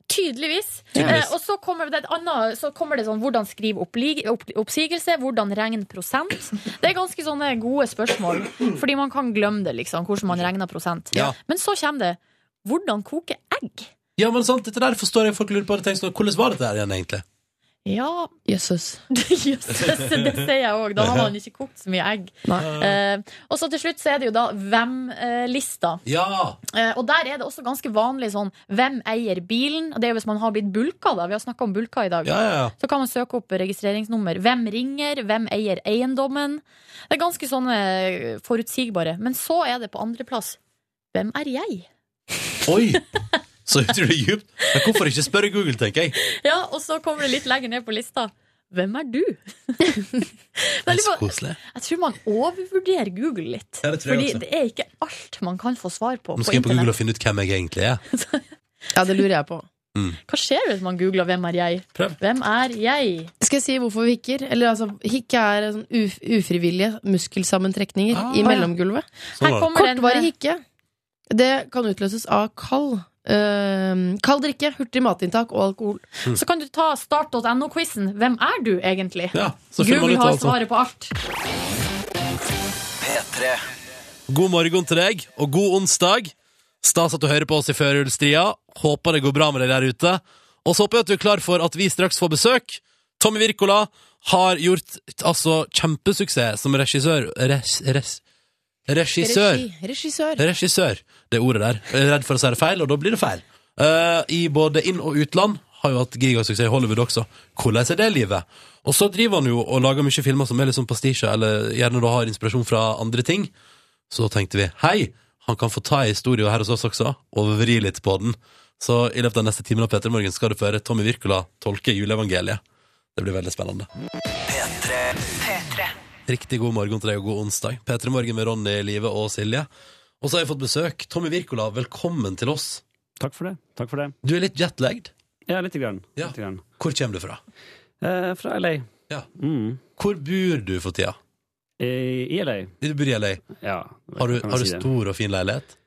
Speaker 3: Tydeligvis.
Speaker 2: Tydeligvis.
Speaker 3: Eh, og så kommer, annet, så kommer det sånn hvordan skrive oppsigelse, hvordan regne prosent. Det er ganske sånne gode spørsmål, fordi man kan glemme det, liksom, hvordan man regner prosent.
Speaker 2: Ja.
Speaker 3: Men så kommer det hvordan koke egg.
Speaker 2: Ja, men sant, dette der forstår jeg folk lurer på. Tenker sånn, Hvordan var dette her igjen, egentlig?
Speaker 3: Ja,
Speaker 4: Jøsses. [laughs]
Speaker 3: jøsses, det sier jeg òg. Da har man ikke kokt så mye egg.
Speaker 4: Nei.
Speaker 3: Eh, og så til slutt så er det jo da hvem-lista.
Speaker 2: Ja!
Speaker 3: Eh, og der er det også ganske vanlig sånn hvem eier bilen? Og Det er jo hvis man har blitt bulka, da. Vi har snakka om bulka i dag.
Speaker 2: Ja, ja, ja.
Speaker 3: Så kan man søke opp registreringsnummer. Hvem ringer? Hvem eier eiendommen? Det er ganske sånne eh, forutsigbare. Men så er det på andreplass hvem er jeg?
Speaker 2: Oi! [laughs] Så utrolig djupt. Men hvorfor ikke spørre Google, tenker jeg.
Speaker 3: Ja, Og så kommer det litt lenger ned på lista. Hvem er du? Det er
Speaker 2: så koselig.
Speaker 3: Jeg tror man overvurderer Google litt.
Speaker 2: Ja, det
Speaker 3: Fordi det er ikke alt man kan få svar på
Speaker 2: Nå
Speaker 3: på
Speaker 2: skal jeg på Google og finne ut hvem jeg egentlig er. [laughs]
Speaker 4: Ja, det lurer jeg på.
Speaker 3: Hva skjer hvis man googler 'Hvem er jeg'?
Speaker 2: Prøv.
Speaker 3: Hvem er jeg?
Speaker 4: Skal jeg si hvorfor vi hikker? Eller altså, hikke er sånn uf ufrivillige muskelsammentrekninger
Speaker 2: Ah.
Speaker 4: i mellomgulvet.
Speaker 2: Sånn
Speaker 4: Kortvarig hikke. Det kan utløses av kald. Eh, kald drikke, hurtig matinntak og alkohol.
Speaker 3: Så kan du ta start.no-quizen. Hvem er du egentlig?
Speaker 2: Ja,
Speaker 3: Google
Speaker 2: ut,
Speaker 3: har
Speaker 2: altså.
Speaker 3: svaret på alt.
Speaker 8: P3.
Speaker 2: God morgen til deg, og god onsdag. Stas at du hører på oss i førjulstria. Håper det går bra med deg der ute. Og så håper jeg at du er klar for at vi straks får besøk. Tommy Wirkola har gjort altså kjempesuksess som regissør res, res, Regissør.
Speaker 4: Regi, regissør.
Speaker 2: Regissør. Det ordet der. Jeg er redd for å si det feil, og da blir det feil. Eh, I både inn- og utland. Har jo hatt gigasuksess i Hollywood også. Hvordan er det livet? Og så driver han jo og lager mye filmer som er litt sånn pastisjer, eller gjerne da har inspirasjon fra andre ting. Så tenkte vi hei, han kan få ta ei historie her hos oss også, og vri litt på den. Så i løpet av neste timen av Peter Morgen skal du få høre Tommy Wirkola tolke juleevangeliet. Det blir veldig spennende. Riktig god morgen til deg og god onsdag. P3 Morgen med Ronny, Live og Silje. Og så har jeg fått besøk. Tommy Wirkola, velkommen til oss.
Speaker 9: Takk for det. Takk for det.
Speaker 2: Du er litt jetlagd.
Speaker 9: Ja, lite grann.
Speaker 2: Ja.
Speaker 9: Litt grann.
Speaker 2: Hvor kommer du fra?
Speaker 9: Eh, fra LA.
Speaker 2: Ja.
Speaker 9: Mm.
Speaker 2: Hvor bor du for tida?
Speaker 9: I, I LA.
Speaker 2: Du bor i LA.
Speaker 9: Ja.
Speaker 2: Har du, har
Speaker 9: si
Speaker 2: du
Speaker 9: det.
Speaker 2: stor og fin leilighet?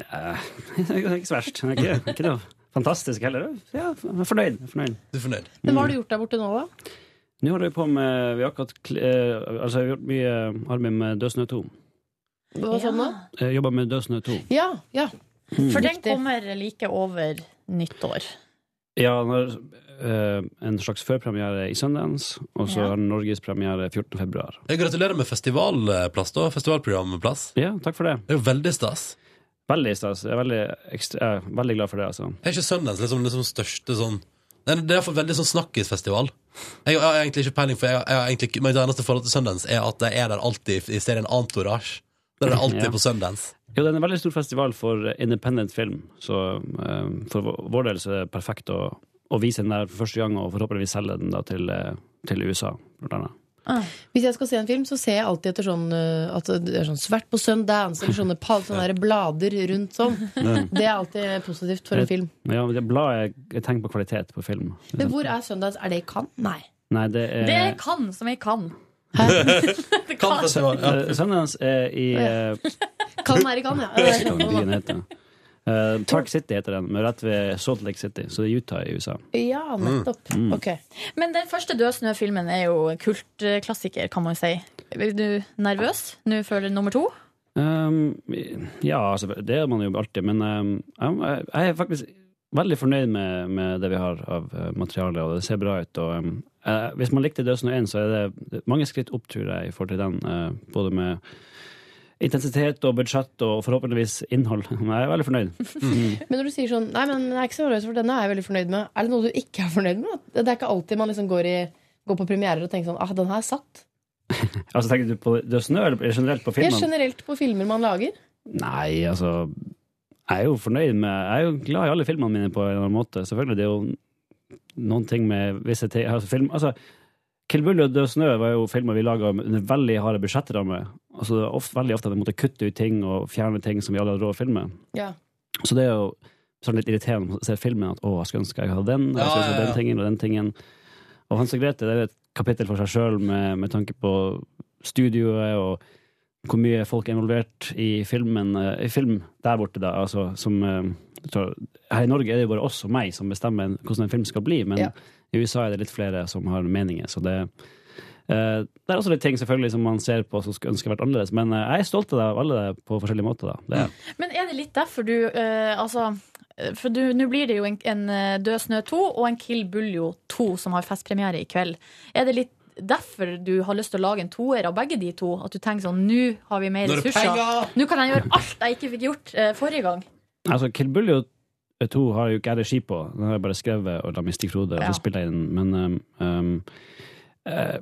Speaker 9: Ja, [laughs] det er ikke så verst. Det er ikke, ikke noe fantastisk heller. Ja, jeg er fornøyd. Jeg er fornøyd.
Speaker 2: Du er fornøyd?
Speaker 4: Men hva har du gjort der borte nå, da?
Speaker 9: Nå holder vi på med Vi har akkurat eh, Altså, gjort mye arbeid med Dødsnø 2.
Speaker 4: Hva sa du nå?
Speaker 9: Jobber med Dødsnø 2.
Speaker 4: Ja, ja.
Speaker 3: For den kommer like over nyttår.
Speaker 9: Ja, den har eh, en slags førpremiere i Sundance, og så
Speaker 3: Ja.
Speaker 9: har den norgespremiere 14. februar.
Speaker 2: Jeg gratulerer med festivalplass, da. Festivalprogramplass.
Speaker 9: Ja, takk for det.
Speaker 2: Det er jo veldig stas.
Speaker 9: Veldig stas. Jeg er veldig, ekstra, jeg er veldig glad for det, altså.
Speaker 2: Er ikke Sundance liksom det som største sånn Det er det er veldig sånn snakkisfestival. Jeg har egentlig ikke peiling, for jeg, jeg har egentlig, mitt eneste forhold til Sundance er at jeg er der alltid i serien Antorage. Der er det alltid [laughs]
Speaker 9: Ja.
Speaker 2: på Sundance.
Speaker 9: Jo, det er en veldig stor festival for independent film, så um, for vår- vår del så er det perfekt å, å vise den der for første gang, og forhåpentligvis selge den da til, eh, til USA, blant annet.
Speaker 4: Hvis jeg skal se en film, så ser jeg alltid etter sånn uh, at det er sånn svært på Sundance, eller sånne, pal- sånne der blader rundt sånn. Det er alltid positivt for en film.
Speaker 9: Ja, men det bladet er et tegn på kvalitet på film.
Speaker 4: Men hvor er Sundance? Er det i Cannes? Nei.
Speaker 9: Nei, det er,
Speaker 3: Det er Cannes som i Cannes.
Speaker 2: Ja.
Speaker 9: Eh, Sundance er i uh,
Speaker 4: Cannes er i Cannes, ja.
Speaker 9: Byen heter. Uh, Tark City heter den, men rett ved Salt Lake City, så det er Utah i USA.
Speaker 4: Ja, nettopp.
Speaker 9: Mm.
Speaker 4: Ok.
Speaker 3: Men den første Dødsnø-filmen er jo kultklassiker, kan man si. Er du nervøs nå før nummer to?
Speaker 9: Um, ja, altså, det er man jo alltid, men um, jeg, er faktisk veldig fornøyd med, med det vi har av uh, materiale, og det ser bra ut. Og, um, uh, hvis man likte Dødsnø og 1, så er det, mange skritt opp, tror jeg, i forhold til den. uh, både med intensitet og budsjett og forhåpentligvis innhold. [laughs] Men jeg er veldig fornøyd. [laughs]
Speaker 4: Men når du sier sånn Nei, men jeg er ikke så nervøs, for denne er jeg veldig fornøyd med. Er det noe du ikke er fornøyd med? Det er ikke alltid man liksom går, i, går på premierer og tenker sånn Ah, den her satt. [laughs]
Speaker 9: Altså, Tenker du på Dødsnø, eller generelt på
Speaker 4: Ja,
Speaker 9: filmene?
Speaker 4: generelt på filmer man lager.
Speaker 9: Nei, altså Jeg er jo fornøyd med Jeg er jo glad i alle filmene mine på en eller annen måte. Selvfølgelig, det er jo noen ting med visse ting altså, film, altså, Kill Bill og Død snø var jo filmer vi laga under veldig harde budsjettrammer. Altså, ofte, veldig ofte at vi måtte kutte ut ting og fjerne ting som vi alle hadde råd å filme.
Speaker 4: Ja.
Speaker 9: Så det er jo sånn litt irriterende å se filmen at å, jeg skulle ønske jeg hadde den, og jeg skulle ønske den tingen og den tingen. Og Hans og Grete det er et kapittel for seg sjøl med, med tanke på studioet og hvor mye folk er involvert i filmen, eh, i film der borte, da. Altså, som, eh, tror- her i Norge er det jo bare oss og meg som bestemmer hvordan en film skal bli, men
Speaker 4: Ja.
Speaker 9: I USA er det litt flere som har meninger, så det Uh, det er også litt ting selvfølgelig som man ser på som skulle ønske vært annerledes, men uh, jeg er stolt av alle på forskjellige måter. da. Det er.
Speaker 3: Men er det litt derfor du uh, Altså, for nå blir det jo en, en Død snø 2 og en Kill Buljo 2 som har festpremiere i kveld. Er det litt derfor du har lyst til å lage en toer av begge de to? At du tenker sånn Nå har vi mer
Speaker 2: er det
Speaker 3: ressurser. Nå kan jeg gjøre alt jeg ikke fikk gjort forrige gang.
Speaker 9: Altså, Kill Buljo 2 har jo ikke jeg regi på. Den har jeg bare skrevet og la meg stikke Frode, og
Speaker 3: Ja.
Speaker 9: så spiller jeg den. Men um, um, eh,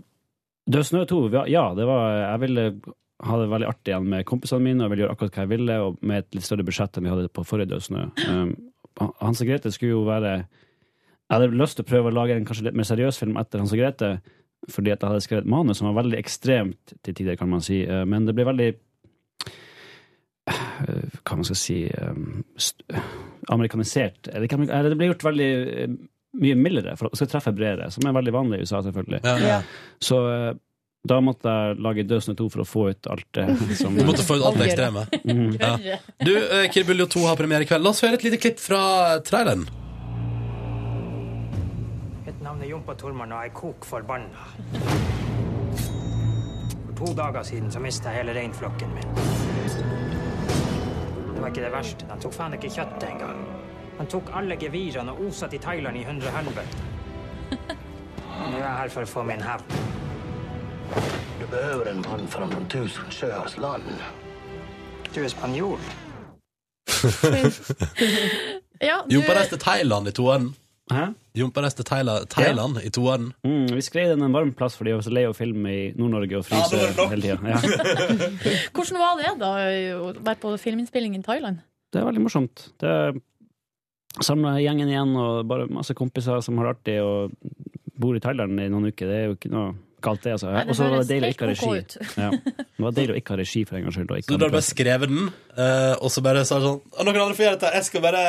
Speaker 9: Død snø 2, ja, ja, det var Jeg ville ha det veldig artig igjen med kompisene mine, og ville gjøre akkurat hva jeg ville, og med et litt større budsjett enn vi hadde på forrige Død snø. Um, Hans og Grete skulle jo være Jeg hadde lyst til å prøve å lage en kanskje litt mer seriøs film etter Hans og Grete, fordi at jeg hadde skrevet et manus som var veldig ekstremt til tider, kan man si. Eh, Men det ble veldig hva man skal si eh, amerikanisert. Det ble gjort veldig eh, mye mildere for å skal treffe bredere, som er veldig vanlig i USA, selvfølgelig.
Speaker 2: Ja, ja.
Speaker 9: Så eh, da måtte jeg lage Døsende snø 2 for å få ut alt det [laughs] som
Speaker 2: Du måtte få ut alt det ekstreme.
Speaker 9: Mm.
Speaker 2: Ja. Du, eh, Kill Bill 2 har premiere i kveld. La oss høre et lite klipp fra traileren.
Speaker 8: Mitt navn er Jompa Tormann, og jeg er kok forbanna. For to dager siden så mista jeg hele reinflokken min. Det var ikke det verste. De tok faen ikke kjøttet engang. De tok alle gevirene og osa til Thailand i hundre helvete. Nå er jeg her for å få min hevn.
Speaker 10: Du behøver en mann fra noen tusen sjøers land.
Speaker 8: Du er spanjol. [laughs]
Speaker 3: Ja, du,
Speaker 2: Jompa reiste til Thailand i toeren.
Speaker 9: Hæ?
Speaker 2: Jompa reiste til Thailand, Thailand i toeren.
Speaker 9: Mm, vi skrev den en varm plass fordi vi var så lei av film i Nord-Norge og fryse
Speaker 2: Ja,
Speaker 9: hele tida. Ja. [laughs]
Speaker 3: hvordan var det da å være på filminnspilling i Thailand?
Speaker 9: Det er veldig morsomt. Det Samla gjengen igjen og bare masse kompiser som har det artig og bor i Thailand i noen uker. Det er jo ikke noe galt, det. altså. Og så var det deilig å ikke ha regi. Ja. Det var deilig å ikke ha regi for en gangs skyld. og ikke
Speaker 2: Så du bare
Speaker 9: skrev
Speaker 2: skrevet den, eh, og så bare sa sånn Noen andre får gjøre dette. Jeg skal bare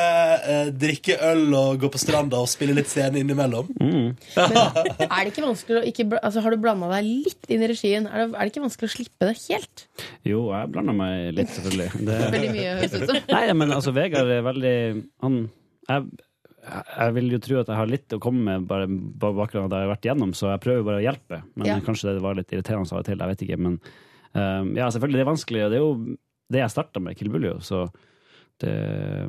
Speaker 2: eh, drikke øl og gå på stranda og spille litt scene innimellom.
Speaker 9: Mm.
Speaker 4: Er det ikke vanskelig å ikke altså, Har du blanda deg litt inn i regien? Er det, er det ikke vanskelig å slippe det helt?
Speaker 9: Jo, jeg blander meg litt, selvfølgelig. Det...
Speaker 4: Veldig mye, høres ut som.
Speaker 9: Nei, men altså, Vegard er veldig Han jeg, jeg vil jo tro at jeg har litt å komme med bare på bakgrunn av det jeg har vært gjennom, så jeg prøver bare å hjelpe. Men
Speaker 4: Ja.
Speaker 9: kanskje det var litt irriterende av og til, jeg vet ikke. Men uh, ja, selvfølgelig, det er vanskelig. og Det er jo det jeg starta med, Kill Buljo, så det,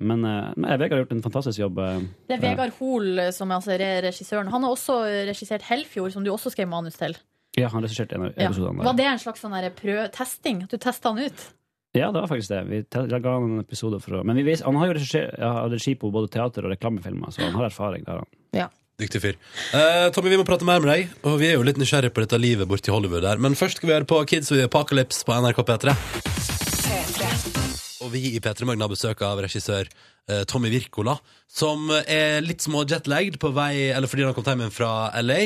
Speaker 9: men nei, Vegard har gjort en fantastisk jobb. eh,
Speaker 3: Det er Vegard Hoel som er altså regissøren. Han har også regissert Helfjord, som du også skrev manus til.
Speaker 9: Ja, han regisserte en av
Speaker 3: Ja. Var det en slags sånn der prø-testing? At du testa han ut?
Speaker 9: Ja, det var faktisk det. Vi laga han en episode for å Men vi vis, han har jo regi, ja, regi på både teater og reklamefilmer, så han har erfaring der, han. Ja.
Speaker 2: Dyktig fyr. Uh, Tommy, vi må prate mer med deg, og vi er jo litt nysgjerrige på dette livet borti Hollywood der. Men først skal vi høre på Kids with Apocalypse på NRK P3. Og vi i P3 Magna har besøk av regissør Tommy Wirkola, som er litt små jetlagged på vei, eller fordi han har kommet hjem fra LA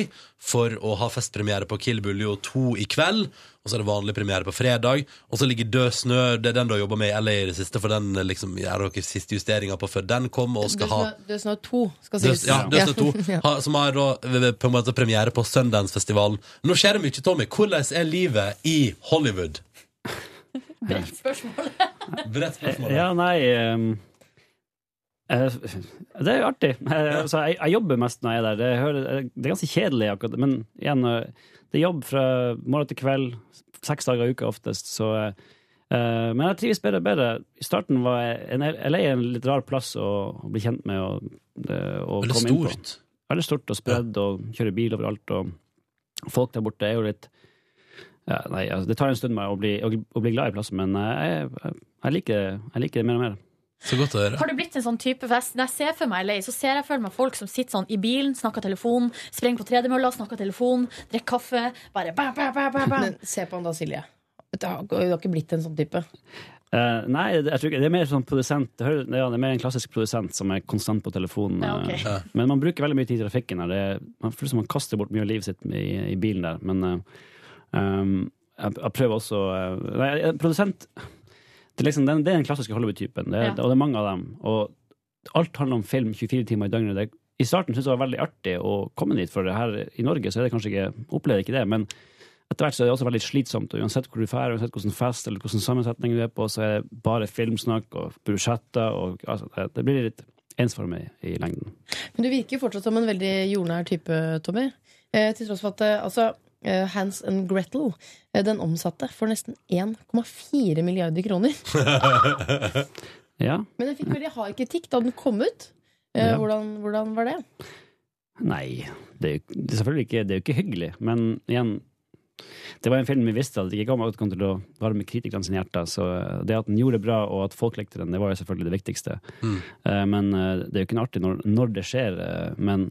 Speaker 2: for å ha festpremiere på Kill Buljo 2 i kveld. Og så er det vanlig premiere på fredag. Og så ligger Død snø, det er den du har jobba med i LA i det siste, for den eh, liksom, gjør dere siste justeringa på før den kom, og skal ha
Speaker 4: Død snø 2 skal
Speaker 2: Død,
Speaker 4: sies.
Speaker 2: ja, Død snø 2, [laughs]
Speaker 4: Ja.
Speaker 2: ha- som har da eh, på en måte premiere på Sundance-festivalen. Nå skjer det mye, Tommy. Hvordan er livet i Hollywood?
Speaker 3: Bredt spørsmål.
Speaker 2: Bredt spørsmål. [laughs]
Speaker 9: Ja, nei eh, Det er jo artig. Eh, altså, jeg, jeg jobber mest når jeg er der. Det, hører, det er ganske kjedelig, akkurat. Men igjen, eh, det er jobb fra morgen til kveld. Seks dager i uka oftest. Så, uh, men jeg trives bedre og bedre. I starten var jeg, en, LA en litt rar plass å, å bli kjent med og, og
Speaker 2: Veldig
Speaker 9: komme inn på.
Speaker 2: stort.
Speaker 9: Veldig stort og spredd, og kjøre bil overalt. Og folk der borte er jo litt ja, nei, altså, Det tar en stund med å bli, å, bli glad i plassen, men jeg, jeg, liker, jeg liker det mer og mer.
Speaker 2: Så godt å høre.
Speaker 3: Har det blitt en sånn type fest? Når jeg ser for meg lei, så ser jeg for meg folk som sitter sånn i bilen, snakker telefon, sprenger på tredemølla, snakker telefon, drikker kaffe, bare bam, bam, bam, bam, bam.
Speaker 4: Men se på han da, Silje. Du har, du har ikke blitt en sånn type.
Speaker 9: Eh, nei, det- jeg tror ikke, det er mer sånn produsent det, hører, ja, det er mer en klassisk produsent som er konstant på telefonen.
Speaker 3: Ja, ok.
Speaker 9: eh, Men man bruker veldig mye tid i trafikken. her. Det, er- man føler som man kaster bort mye av livet sitt i, i bilen der. Men eh, um, jeg, jeg prøver også eh, Nei, jeg- produsent det er, liksom, det er den klassiske Hollywood-typen,
Speaker 3: Ja.
Speaker 9: og det er mange av dem. Og alt handler om film 24 timer i døgnet. Det, I starten syntes jeg det var veldig artig å komme dit, for det her i Norge så er det kanskje ikke, opplever ikke det. men etter hvert så er det også veldig slitsomt. og Uansett hvor du drar, uansett hvordan fest eller hvordan sammensetning du er på, så er det bare filmsnakk og budsjetter. og altså, det, blir litt ensformig i lengden.
Speaker 4: Men du virker jo fortsatt som en veldig jordnær type, Tommy. Eh, til tross for at eh, altså, Hans and Gretel eh, den omsatte for nesten 1,4 milliarder kroner. [laughs]
Speaker 9: Ja.
Speaker 4: Men den fikk veldig hard kritikk da den kom ut. Eh,
Speaker 9: Ja.
Speaker 4: hvordan, hvordan var det?
Speaker 9: Nei, det er, jo, det er selvfølgelig ikke, det er jo ikke hyggelig. Men igjen, det var en film vi visste at det ikke kom, kom til å varme kritikerne sine hjerter. Så eh, det at den gjorde det bra, og at folk likte den, det var jo selvfølgelig det viktigste.
Speaker 2: Mm.
Speaker 9: Eh, Men eh, det er jo ikke noe artig når, når det skjer. eh, Men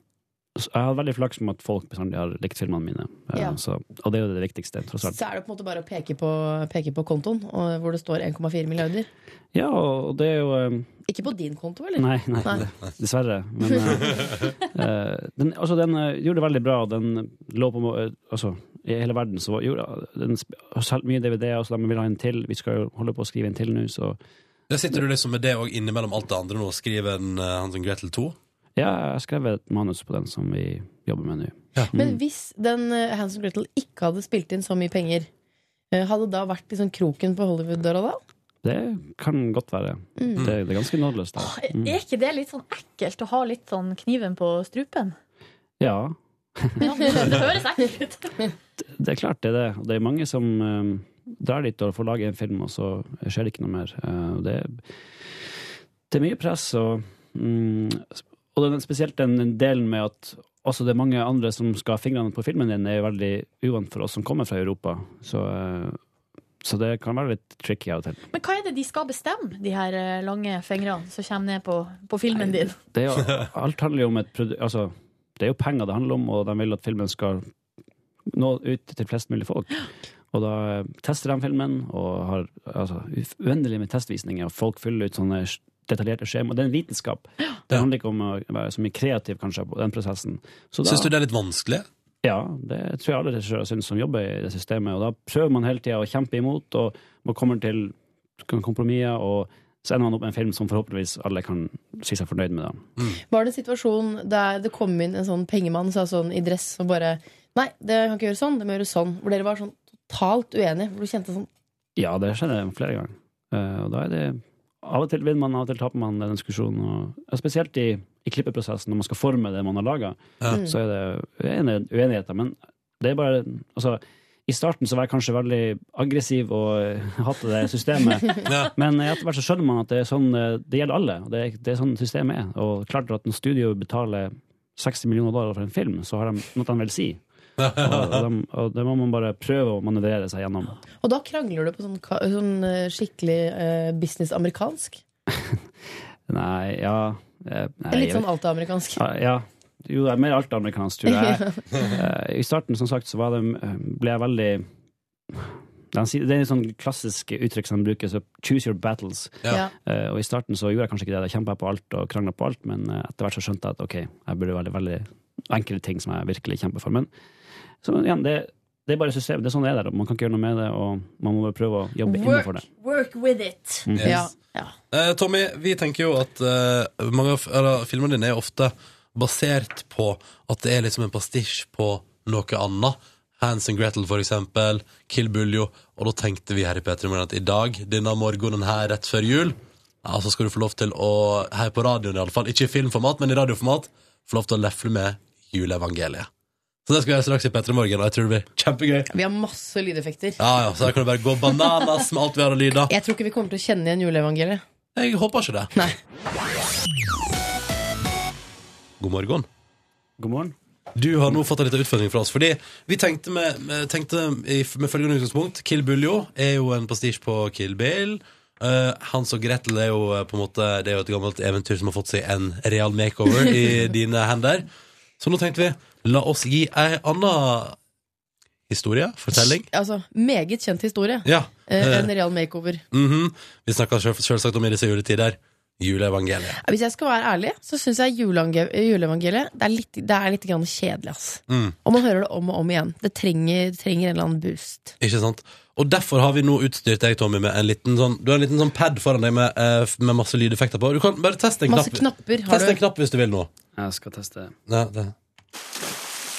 Speaker 9: jeg har veldig flaks med at folk bestandig har likt filmene mine. Eh,
Speaker 4: Ja.
Speaker 9: Så, og det er jo det viktigste, tross alt.
Speaker 4: Så er det på en måte bare å peke på, peke på kontoen, og, hvor det står 1,4 milliarder.
Speaker 9: Ja, og det er jo um...
Speaker 4: Ikke på din konto, eller?
Speaker 9: Nei, nei, nei. dessverre. Men eh, [laughs] eh, den, altså, den uh, gjorde det veldig bra. Den lå på eh, altså, I hele verden så gjorde den har solgt mye DVD-er, så de vil ha en til. Vi skal jo holde på å skrive en til nå, så
Speaker 2: Der sitter du liksom med det òg innimellom alt det andre nå og skriver en uh, Hans Gretel 2.
Speaker 9: ja, jeg har skrevet et manus på den som vi jobber med nå.
Speaker 4: Men hvis den uh, Hans and Gretel ikke hadde spilt inn så mye penger, uh, hadde det da vært liksom kroken på Hollywood-døra da?
Speaker 9: Det kan godt være.
Speaker 4: Mm.
Speaker 9: Det, det er ganske nådeløst. Mm.
Speaker 3: Er ikke det litt sånn ekkelt å ha litt sånn kniven på strupen?
Speaker 9: Ja,
Speaker 3: Ja, det, høres ekkelt ut. [laughs]
Speaker 9: det er klart det er det. Det er mange som eh, drar dit og får lage en film, og så skjer det ikke noe mer. Uh, det, det er mye press, og, mm, og den, spesielt den delen med at også det er mange andre som skal ha fingrene på filmen din, er veldig uvant for oss som kommer fra Europa. Så, eh, så det kan være litt tricky av og til.
Speaker 3: Men hva er det de skal bestemme, de her eh, lange fingrene som kommer ned på, på filmen din?
Speaker 9: Det er jo, [laughs] alt handler jo om et produ- altså, Det er jo penger det handler om, og de vil at filmen skal nå ut til flest mulig folk. Og da eh, tester de filmen, og har altså, uendelig med testvisninger, og folk fyller ut sånne detaljerte skjema. Det er en vitenskap. Det handler ikke om å være så mye kreativ kanskje på den prosessen. Så
Speaker 2: Syns du det er litt vanskelig?
Speaker 9: Ja, det tror jeg alle regissører syns som jobber i det systemet. Og da prøver man hele tida å kjempe imot, og man kommer til kompromisser, og så ender man opp med en film som forhåpentligvis alle kan si seg fornøyd med. Mm.
Speaker 4: Var det en situasjon der det kom inn en sånn pengemann sa sånn i dress og bare Nei, det kan ikke gjøre sånn, det må gjøre sånn. Hvor dere var sånn totalt uenige. Hvor du kjente sånn
Speaker 9: Ja, det skjedde flere ganger. Eh, og da er det Av og til vinner man, av og til taper man den diskusjonen. Og, ja, spesielt i, i klippeprosessen, når man skal forme det man har laga,
Speaker 2: Ja.
Speaker 9: så er det uenigheter. Men det er bare Altså, i starten så var jeg kanskje veldig aggressiv og [laughs] hatt det systemet. [laughs]
Speaker 2: Ja.
Speaker 9: Men etter hvert så skjønner man at det er sånn Det gjelder alle. Det er, det er sånn systemet er. Og klart at når studio betaler 60 millioner dollar for en film, så har de noe de vil si. [laughs] Og, det må man bare prøve å manøvrere seg gjennom.
Speaker 4: Og da krangler du på sånn, sånn eh, skikkelig eh, business-amerikansk? [laughs]
Speaker 9: Nei, ja eh, nei,
Speaker 4: Litt sånn alta-amerikansk?
Speaker 9: Ja, ja. Jo, det er mer altamerikansk, tror jeg. [laughs] Eh, I starten, som sagt, så var det, ble jeg veldig Det er et sånn klassisk uttrykk som brukes, bruker, så 'choose your battles'.
Speaker 2: Ja.
Speaker 9: Uh, og I starten så gjorde jeg kanskje ikke det. Jeg kjempa på alt og krangla på alt, men etter hvert så skjønte jeg at ok, jeg burde veldig, veldig enkle ting som jeg virkelig kjemper for. Men så igjen, det, det er bare system. Det er sånn det er der. Man kan ikke gjøre noe med det, og man må bare prøve å jobbe innenfor det.
Speaker 4: work with it!
Speaker 9: Mm.
Speaker 2: Yes.
Speaker 4: Ja.
Speaker 2: Eh, Tommy, vi tenker jo at eh, mange av eller, filmene dine er ofte basert på at det er liksom en pastisj på noe annet. Hans and Gretel, for eksempel. Kill Buljo. Og da tenkte vi her i P3 at i dag, denne morgenen her rett før jul, ja, så skal du få lov til å, her på radioen iallfall, ikke i filmformat, men i radioformat, få lov til å lefle med juleevangeliet. Så det skal vi gjøre straks i P3 Morgen, og jeg tror det blir kjempegøy.
Speaker 4: Vi har masse lydeffekter.
Speaker 2: Ja, ja, Så da kan du bare gå bananas med alt vi har av lyder.
Speaker 4: Jeg tror ikke vi kommer til å kjenne igjen juleevangeliet.
Speaker 2: Jeg håper ikke det.
Speaker 4: Nei.
Speaker 2: God morgen.
Speaker 9: God morgen.
Speaker 2: Du har nå fått en liten utfordring fra oss. Fordi vi tenkte med, med, tenkte i, med følgende utgangspunkt Kill Buljo er jo en pastisj på Kill Bill. Uh, Hans og Gretel er jo eh, på en måte Det er jo et gammelt eventyr som har fått seg en real makeover i [laughs] dine hender. Så nå tenkte vi la oss gi ei anna historie, fortelling.
Speaker 4: Altså, meget kjent historie.
Speaker 2: Ja.
Speaker 4: Eh, en
Speaker 2: eh,
Speaker 4: real makeover.
Speaker 2: mhm. Vi snakka selv, selvsagt om i disse juletider. Juleevangeliet.
Speaker 4: Hvis jeg skal være ærlig, så syns jeg juleevangeliet det er litt, det er litt grann kjedelig. ass.
Speaker 2: Mm.
Speaker 4: Og man hører det om og om igjen. Det trenger, trenger en eller annen boost.
Speaker 2: Ikke sant? Og derfor har vi nå utstyrt deg, Tommy, med en liten sånn Du har en liten sånn pad foran deg med, eh, med masse lydeffekter på. Du kan bare teste en
Speaker 4: Masse
Speaker 2: knapp.
Speaker 4: knapper har
Speaker 2: Test en
Speaker 4: du.
Speaker 2: knapp hvis du vil nå.
Speaker 9: Jeg skal teste.
Speaker 2: Ja, det.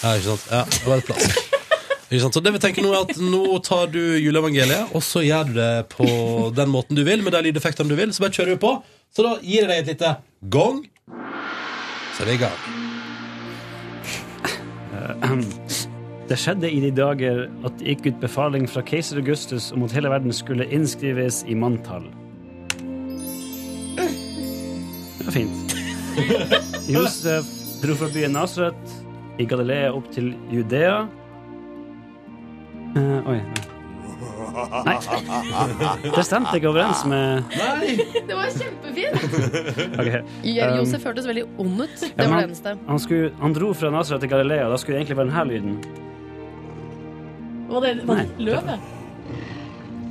Speaker 2: ja ikke sant? Ja, det var et plass. Ikke sant? Så det vi tenker nå er at nå tar du juleevangeliet, og så gjør du det på den måten du vil, med de lydeffektene du vil, så bare kjører vi på. Så da gir jeg deg et lite gong. Så er vi i gang. [clears throat]
Speaker 9: Det skjedde i de dager at det gikk ut befaling fra keiser Augustus om at hele verden skulle innskrives i manntall. Det var fint. [laughs] Josef dro fra byen Nasret i Galilea opp til Judea. Eh, oi. Nei. Det stemte ikke overens med
Speaker 4: Det var kjempefint!
Speaker 9: Okay. Um,
Speaker 4: Josef hørtes veldig ond ut. Det
Speaker 9: ja,
Speaker 4: var det
Speaker 9: han,
Speaker 4: eneste.
Speaker 9: han, skulle, han dro fra Nasret til Galilea, da skulle det egentlig være denne lyden.
Speaker 3: Var det, var det løve?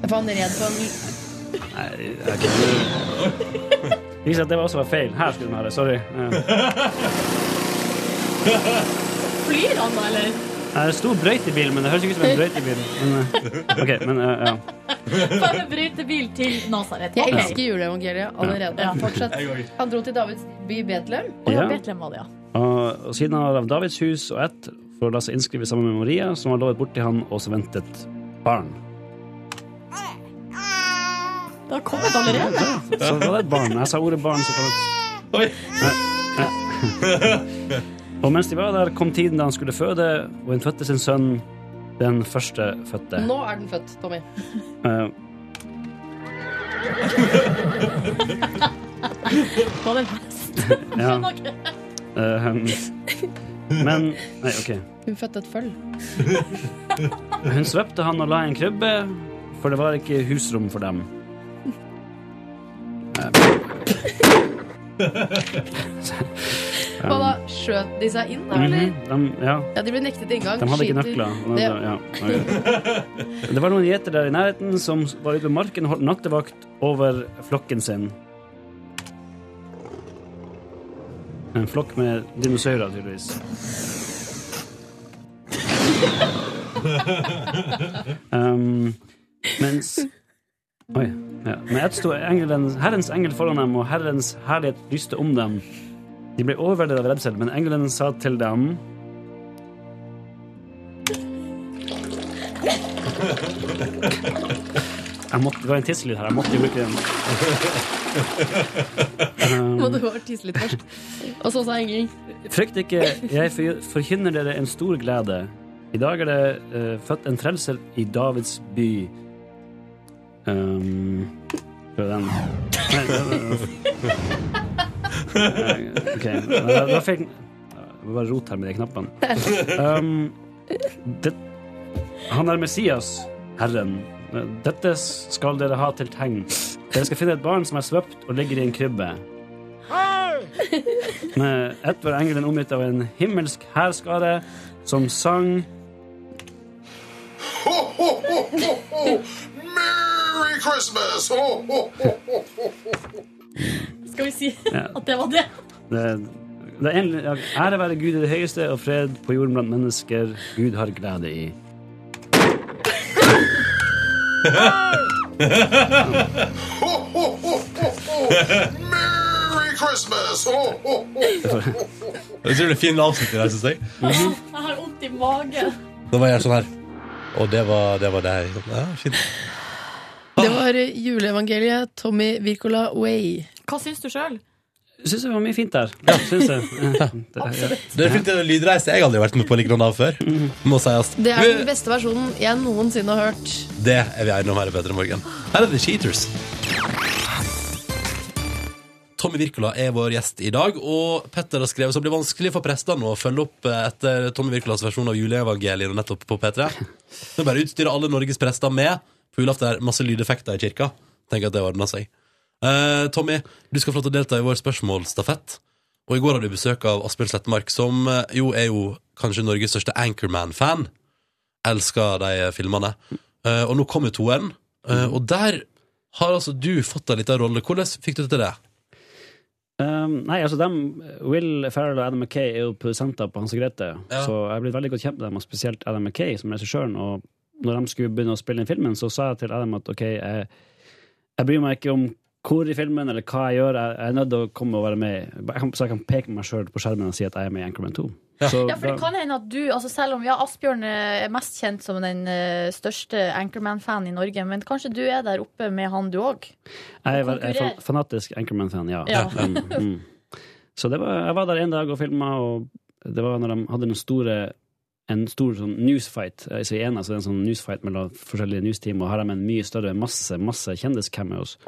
Speaker 4: Var han red på en
Speaker 9: Nei, ok. Viser at det var også var feil. Her skulle den være. Sorry. Ja. [laughs]
Speaker 3: Flyr han da, eller?
Speaker 9: Det stor brøytebil, men det høres ikke ut som en brøytebil. Men, eh, ok, men uh, ja.
Speaker 3: Bare brøytebil til Nasaret.
Speaker 4: Jeg elsker juleevangeliet allerede.
Speaker 3: Ja.
Speaker 4: Fortsett. Han dro til Davids by Betlehem.
Speaker 3: Og ja,
Speaker 9: Ja.
Speaker 3: Betlehem var det, ja.
Speaker 9: Og, og siden han har av Davids hus og ett, for å la seg innskrive sammen med Maria, som var lovet bort til han, og så ventet barn.
Speaker 3: Det har kommet allerede.
Speaker 9: Så var det et barn. Jeg sa ordet barn, så kom det
Speaker 2: Oi.
Speaker 9: Og mens de var der, kom tiden da han skulle føde, og hun fødte sin sønn, den første fødte.
Speaker 4: Nå er den født, Tommy.
Speaker 9: Det
Speaker 3: Var det en hest?
Speaker 9: ja. [laughs]
Speaker 3: Uh, ikke.
Speaker 9: Men Nei, OK.
Speaker 4: Hun fødte et føll. [laughs]
Speaker 9: Hun svøpte han og la i en krybbe, for det var ikke husrom for dem.
Speaker 4: Hva da? Skjøt de seg inn, da, eller?
Speaker 9: Mhm, de, ja,
Speaker 4: Ja, de ble nektet inngang.
Speaker 9: de hadde ikke nøkler. Og
Speaker 4: Det-
Speaker 9: Ja. Det var noen gjeter der i nærheten som var ute på marken og holdt nattevakt over flokken sin. En flokk med dinosaurer, tydeligvis. um, mens Oi. Ja. Med ett sto Herrens engel foran dem, og Herrens herlighet lyste om dem. De ble overveldet av redsel, men engelen sa til dem måtte, det var en tisselyd her. Jeg måtte jo bruke den. [laughs]
Speaker 4: Må
Speaker 9: Um,
Speaker 4: du ha tisselyd først. Og så sa Ingrid
Speaker 9: Frykt ikke, jeg for- forkynner dere en stor glede. I dag er det uh, født en frelser i Davids by. Um, prøv den. Nei, nei, Nei, OK. Da fikk jeg Det var bare rot her med de knappene. Um, [laughs] det, han er Messias, Herren. Dette skal dere ha til tegn. Dere skal finne et barn som er svøpt og ligger i en krybbe. Med ett var engelen omgitt av en himmelsk hærskare som sang
Speaker 11: Ho, ho, ho, ho, ho. Merry Christmas! Ho, ho, ho, ho, ho, ho.
Speaker 3: Skal vi si at det var det?
Speaker 9: det, det er en, Ære være Gud i det høyeste, og fred på jorden blant mennesker Gud har glede i.
Speaker 11: Merry Christmas! Jeg tror det ho.
Speaker 2: Fin avslutning der, syns jeg.
Speaker 3: Jeg har vondt i magen.
Speaker 2: Da var jeg sånn her. Og det var det. Var det. Ja, fint.
Speaker 4: Det var juleevangeliet Tommy Wirkola Way.
Speaker 3: Hva syns du sjøl?
Speaker 9: Syns det var mye fint der. Ja, syns jeg. [laughs] Ja, det, ja.
Speaker 2: Det er fint en lydreise jeg aldri vært med på lignende av før. Må sies.
Speaker 4: Det er den beste versjonen jeg noensinne har hørt.
Speaker 2: Det er vi enige om her i Petter morgen. Her er The Cheaters. Tommy Wirkola er vår gjest i dag, og Petter har skrevet så det blir vanskelig for prestene å følge opp eh, etter Tommy Wirkolas versjon av juleevangeliet nettopp på P3. Det er bare utstyrer utstyre alle Norges prester med på julaften masse lydeffekter i kirka. Tenk at det ordner seg. Eh, Tommy, du skal få lov til å delta i vår spørsmålsstafett. Og i går hadde vi besøk av Asbjørn Slettemark, som eh, jo er jo kanskje Norges største Anchorman-fan. Elsker de eh, filmene. Uh, og nå kommer toeren, uh, og der har altså du fått en liten rolle. Hvordan fikk du til det?
Speaker 9: Um, nei, altså dem, Will Ferrell og Adam Mackay er jo produsenter på Hans og Grete,
Speaker 2: Ja.
Speaker 9: så jeg er blitt veldig godt kjent med dem, og spesielt Adam Mackay som regissøren. Og når de skulle begynne å spille inn filmen, så sa jeg til Adam at OK, jeg, jeg bryr meg ikke om hvor i filmen eller hva jeg gjør, jeg, er nødt til å komme og være med. Jeg kan, så jeg kan peke meg sjøl på skjermen og si at jeg er med i Anchorman 2. Så
Speaker 3: Ja, for det kan hende at du, altså selv om ja, Asbjørn er mest kjent som den eh, største Anchorman-fan i Norge, men kanskje du er der oppe med han du òg?
Speaker 9: Jeg er, jeg er fanatisk Anchorman-fan, ja.
Speaker 3: Ja.
Speaker 9: Um, mm. Så det var, jeg var der en dag og filma, og det var når de hadde den store en stor sånn newsfight. Altså, I det altså, en sånn newsfight mellom forskjellige newsteam, og her har de en mye større masse masse kjendiscameos.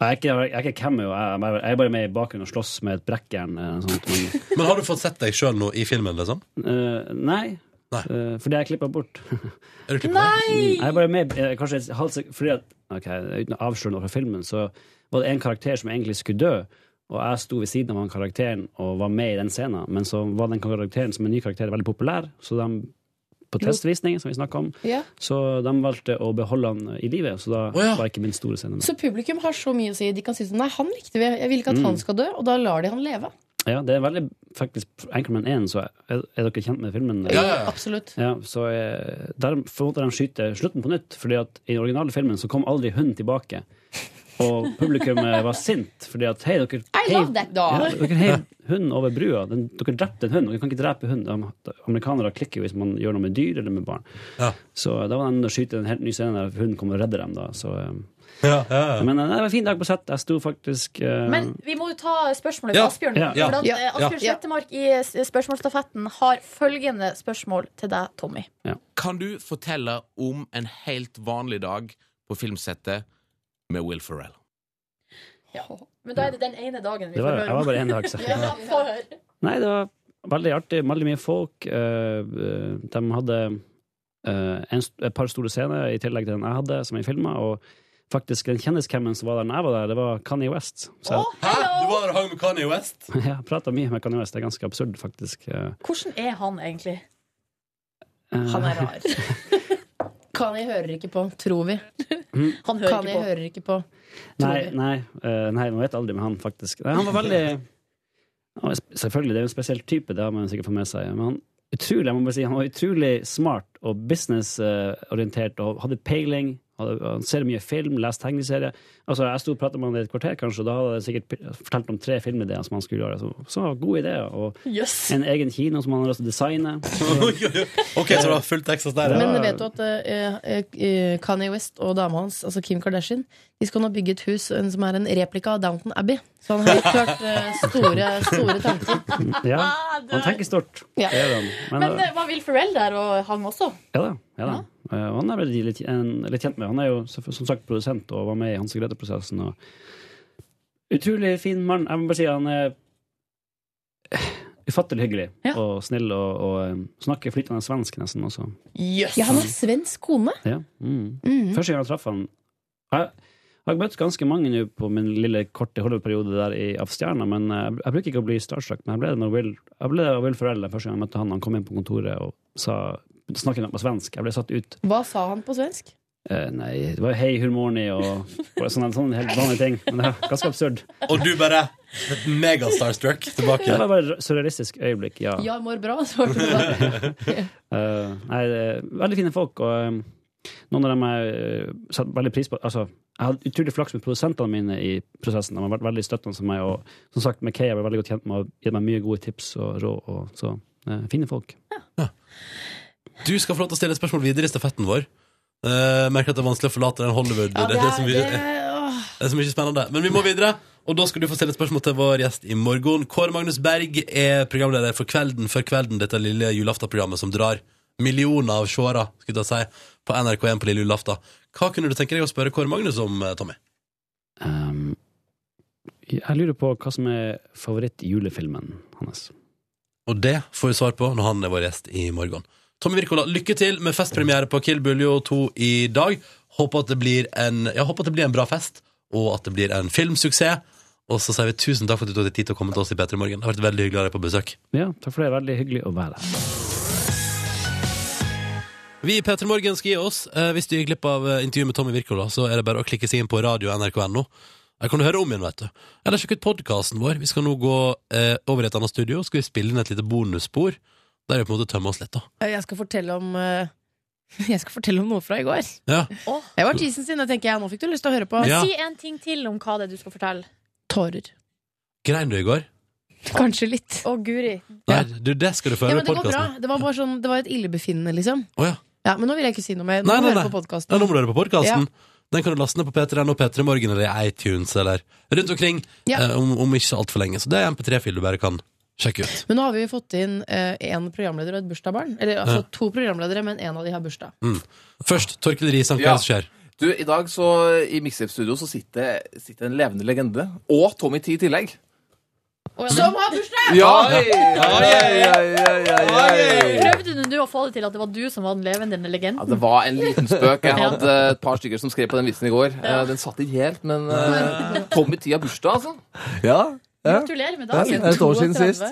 Speaker 9: Jeg er ikke, jeg er ikke cameo, jeg er bare, jeg er bare med i bakgrunnen og slåss med et brekkjern. eh, sånt, men, [laughs]
Speaker 2: Men har du fått sett deg sjøl nå i filmen, liksom?
Speaker 9: eh, nei.
Speaker 2: Nei.
Speaker 9: Eh, fordi jeg klippa bort. [laughs]
Speaker 2: Er du klippet?
Speaker 3: Nei!
Speaker 9: Jeg er bare med eh, kanskje et halvt sekund fordi at, ok, Uten å avsløre noe fra filmen, så var det en karakter som egentlig skulle dø. Og jeg sto ved siden av han karakteren og var med i den scenen. Men så var den karakteren som en ny karakter veldig populær, så de på testvisningen som vi snakket om,
Speaker 4: Ja.
Speaker 9: så de valgte å beholde han i livet. Så da
Speaker 2: oh, ja.
Speaker 9: var ikke min store scene med.
Speaker 4: Så publikum har så mye å si. De kan si sånn Nei, han likte vi. Jeg vil ikke at
Speaker 9: Mm.
Speaker 4: han skal dø. Og da lar de han leve.
Speaker 9: Ja, det er veldig faktisk Anchorman 1, så er, er dere kjent med filmen?
Speaker 2: Ja.
Speaker 4: Absolutt.
Speaker 9: Ja, så er, Der måtte de skyte slutten på nytt, fordi at i den originale filmen så kom aldri hunden tilbake. Og publikum eh, var sint, fordi at hei, dere
Speaker 4: I love that dog.
Speaker 9: Ja, dere heiv hunden over brua. Den, dere drepte en hund. Dere kan ikke drepe hund. Amerikanere klikker jo hvis man gjør noe med dyr eller med barn.
Speaker 2: Ja.
Speaker 9: Så da var den å skyte en helt ny scene der hunden kom og redde dem. da Så, eh,
Speaker 2: Ja, ja, ja.
Speaker 9: Men eh, det var en fin dag på sett. Jeg sto faktisk uh...
Speaker 3: Men vi må jo ta spørsmålet
Speaker 2: Ja,
Speaker 3: fra Asbjørn.
Speaker 9: ja,
Speaker 2: ja.
Speaker 3: For
Speaker 4: Ja,
Speaker 3: Asbjørn
Speaker 4: ja.
Speaker 3: Slettemark i spørsmålsstafetten har følgende spørsmål til deg, Tommy.
Speaker 12: Kan du fortelle om en helt vanlig dag på filmsettet med Will Ferrell?
Speaker 3: Men da er det den ene dagen vi
Speaker 9: det var,
Speaker 3: får
Speaker 9: Jeg
Speaker 3: høre
Speaker 9: var bare én dag, så. [laughs]
Speaker 3: Ja.
Speaker 9: Nei, det var veldig artig. Veldig mye folk. Eh, eh, De hadde eh, en, et par store scener i tillegg til den jeg hadde, som jeg filma. Og faktisk den kjendiscammen som var der når jeg var der, det var Kanye West. Så
Speaker 3: Å,
Speaker 2: Hæ? Du var der og hang med Kanye West? [laughs]
Speaker 9: ja, prata mye med Kanye West. Det er ganske absurd, faktisk.
Speaker 3: Hvordan er han egentlig? Han er rar. [laughs]
Speaker 4: Kanye hører ikke på, tror vi. [laughs]
Speaker 3: Han hører
Speaker 4: Kanye
Speaker 3: ikke på.
Speaker 4: hører ikke på.
Speaker 9: Nei, nei, eh, nei, man vet aldri med han, faktisk. Nei, han var veldig han var Selvfølgelig, det er jo en spesiell type, det har man sikkert fått med seg. Men han, utrolig, jeg må bare si, han var utrolig smart og businessorientert og hadde peiling. Han ser mye film, leser tegneserier. Altså, jeg sto og pratet med han i et kvarter, kanskje, og da hadde jeg sikkert fortalt om tre filmideer som han skulle gjøre. Så, så gode ideer. Og
Speaker 3: Yes.
Speaker 9: en egen kino som han har lyst til å designe. [laughs]
Speaker 2: OK, så det har fullt Texas der,
Speaker 4: Men vet du at eh, Kanye West og dama hans, altså Kim Kardashian, de skal nå bygge et hus som er en replika av Downton Abbey. Så han har helt klart eh, store, store tanker. [laughs]
Speaker 9: Ja,
Speaker 3: Ah,
Speaker 9: han tenker stort.
Speaker 4: Ja.
Speaker 9: Det gjør han. Men,
Speaker 3: Men eh, var Will Ferrell der og han også?
Speaker 9: Ja da. Ja, da. Eh, og han er vel litt, en, litt kjent med. Han er jo som sagt produsent og var med i Hans og Grete-prosessen. Og utrolig fin mann. Jeg må bare si han er ufattelig hyggelig
Speaker 3: Ja.
Speaker 9: og snill og, og eh, snakker flytende svensk nesten også.
Speaker 4: Ja, han har svensk kone.
Speaker 9: Ja. Mm.
Speaker 4: Mhm.
Speaker 9: Første gang jeg traff han Jeg jeg har møtt ganske mange nå på min lille korte Hollywood-periode der i, av Stjerna, men eh, jeg, jeg bruker ikke å bli starstruck. Men jeg ble det når Will, jeg ble Will Ferrell første gang jeg møtte han. Han kom inn på kontoret og sa, snakket noe på svensk. Jeg ble satt ut.
Speaker 4: Hva sa han på svensk?
Speaker 9: Uh, nei, det var hei, hur mår ni? Og, og sånne, sånne helt vanlige ting. Men det er ganske absurd.
Speaker 2: Og du bare megastarstruck tilbake.
Speaker 9: Det var bare et surrealistisk øyeblikk, ja.
Speaker 4: Ja, mår bra, svarte du da.
Speaker 9: Eh, nei, det er veldig fine folk, og eh, noen av dem jeg setter veldig pris på. Altså, jeg hadde utrolig flaks med produsentene mine i prosessen. De har vært veldig støttende for meg, og som sagt, McKay har vært veldig godt kjent med og gitt meg mye gode tips og råd. Og, så eh, fine folk.
Speaker 2: Du skal få lov til å stille et spørsmål videre i stafetten vår. Uh, merker at det er vanskelig å forlate den Hollywood.
Speaker 4: Ja,
Speaker 2: det,
Speaker 4: det
Speaker 2: er så
Speaker 4: er,
Speaker 2: mye,
Speaker 4: det,
Speaker 2: det er så mye spennende. Men vi må videre, og da skal du få stille et spørsmål til vår gjest i morgen. Kåre Magnus Berg er programleder for Kvelden før kvelden, dette lille julaftenprogrammet som drar millioner av seere skulle jeg si, på NRK1 på lille julaften. Hva kunne du tenke deg å spørre Kåre Magnus om, eh, Tommy?
Speaker 9: Um, jeg lurer på hva som er favorittjulefilmen hans.
Speaker 2: Og det får vi svar på når han er vår gjest i morgen. Tommy Wirkola, lykke til med festpremiere på Kill Buljo 2 i dag. Håper at det blir en, ja, håper at det blir en bra fest, og at det blir en filmsuksess. Og så sier vi tusen takk for at du tok deg tid til å komme til oss i P3 Morgen. Det har vært veldig hyggelig å ha deg på besøk.
Speaker 9: Ja, takk for det. Veldig hyggelig å være her.
Speaker 2: Vi i P3 Morgen skal gi oss. Eh, hvis du gikk glipp av eh, intervjuet med Tommy Wirkola, så er det bare å klikke seg inn på radio nrk.no. Der kan du høre om igjen, vet du. Eller sjekk ut podkasten vår. Vi skal nå gå eh, over i et annet studio, skal vi spille inn et lite bonusspor. Der vi på en måte tømmer oss litt, da.
Speaker 4: Jeg skal fortelle om eh, [laughs] Jeg skal fortelle om noe fra i går.
Speaker 2: Ja.
Speaker 4: Det var tisen sin, og tenker jeg, nå fikk du lyst til å høre på.
Speaker 2: Ja.
Speaker 3: Si en ting til om hva det er du skal fortelle.
Speaker 4: Tårer.
Speaker 2: Grein du i går?
Speaker 4: Kanskje litt.
Speaker 3: Å, guri.
Speaker 2: Nei, du, det skal du få
Speaker 4: Ja,
Speaker 2: høre
Speaker 4: men
Speaker 2: i
Speaker 4: det går bra.
Speaker 2: podkasten.
Speaker 4: Det var bare sånn, det var et illebefinnende, liksom.
Speaker 2: Å ja.
Speaker 4: Ja, men nå vil jeg ikke si noe mer. Nå
Speaker 2: Nei,
Speaker 4: må
Speaker 2: nei,
Speaker 4: du høre på podkasten.
Speaker 2: Ja, nå må du høre på podkasten. Den kan du laste ned på P3N og P3 Morgen eller i iTunes eller rundt omkring
Speaker 4: Ja.
Speaker 2: eh, om, om ikke altfor lenge. Så det er en MP3-fil du bare kan sjekke ut.
Speaker 4: Men nå har vi fått inn én programleder og et bursdagsbarn. Eller altså
Speaker 2: Ja.
Speaker 4: to programledere, men én av de har bursdag.
Speaker 2: Mm. Først, Torkel Risan, hva
Speaker 13: Ja.
Speaker 2: er skjer?
Speaker 13: Du, I dag så, i Mixtape-studio så sitter, sitter en levende legende. Og Tommy T i tillegg.
Speaker 4: Som har bursdag!
Speaker 13: Ja!
Speaker 3: Prøvde du å få det til at det var du som var den levende legenden?
Speaker 13: Ja, det var en liten spøk. Jeg hadde et par stykker som skrev på den vitsen i går. Eh, Den satt ikke helt, men uh, Tommy T har bursdag, altså.
Speaker 14: Ja. ja.
Speaker 3: Gratulerer med
Speaker 14: Ja,
Speaker 3: dagen.
Speaker 14: det er et år siden sist.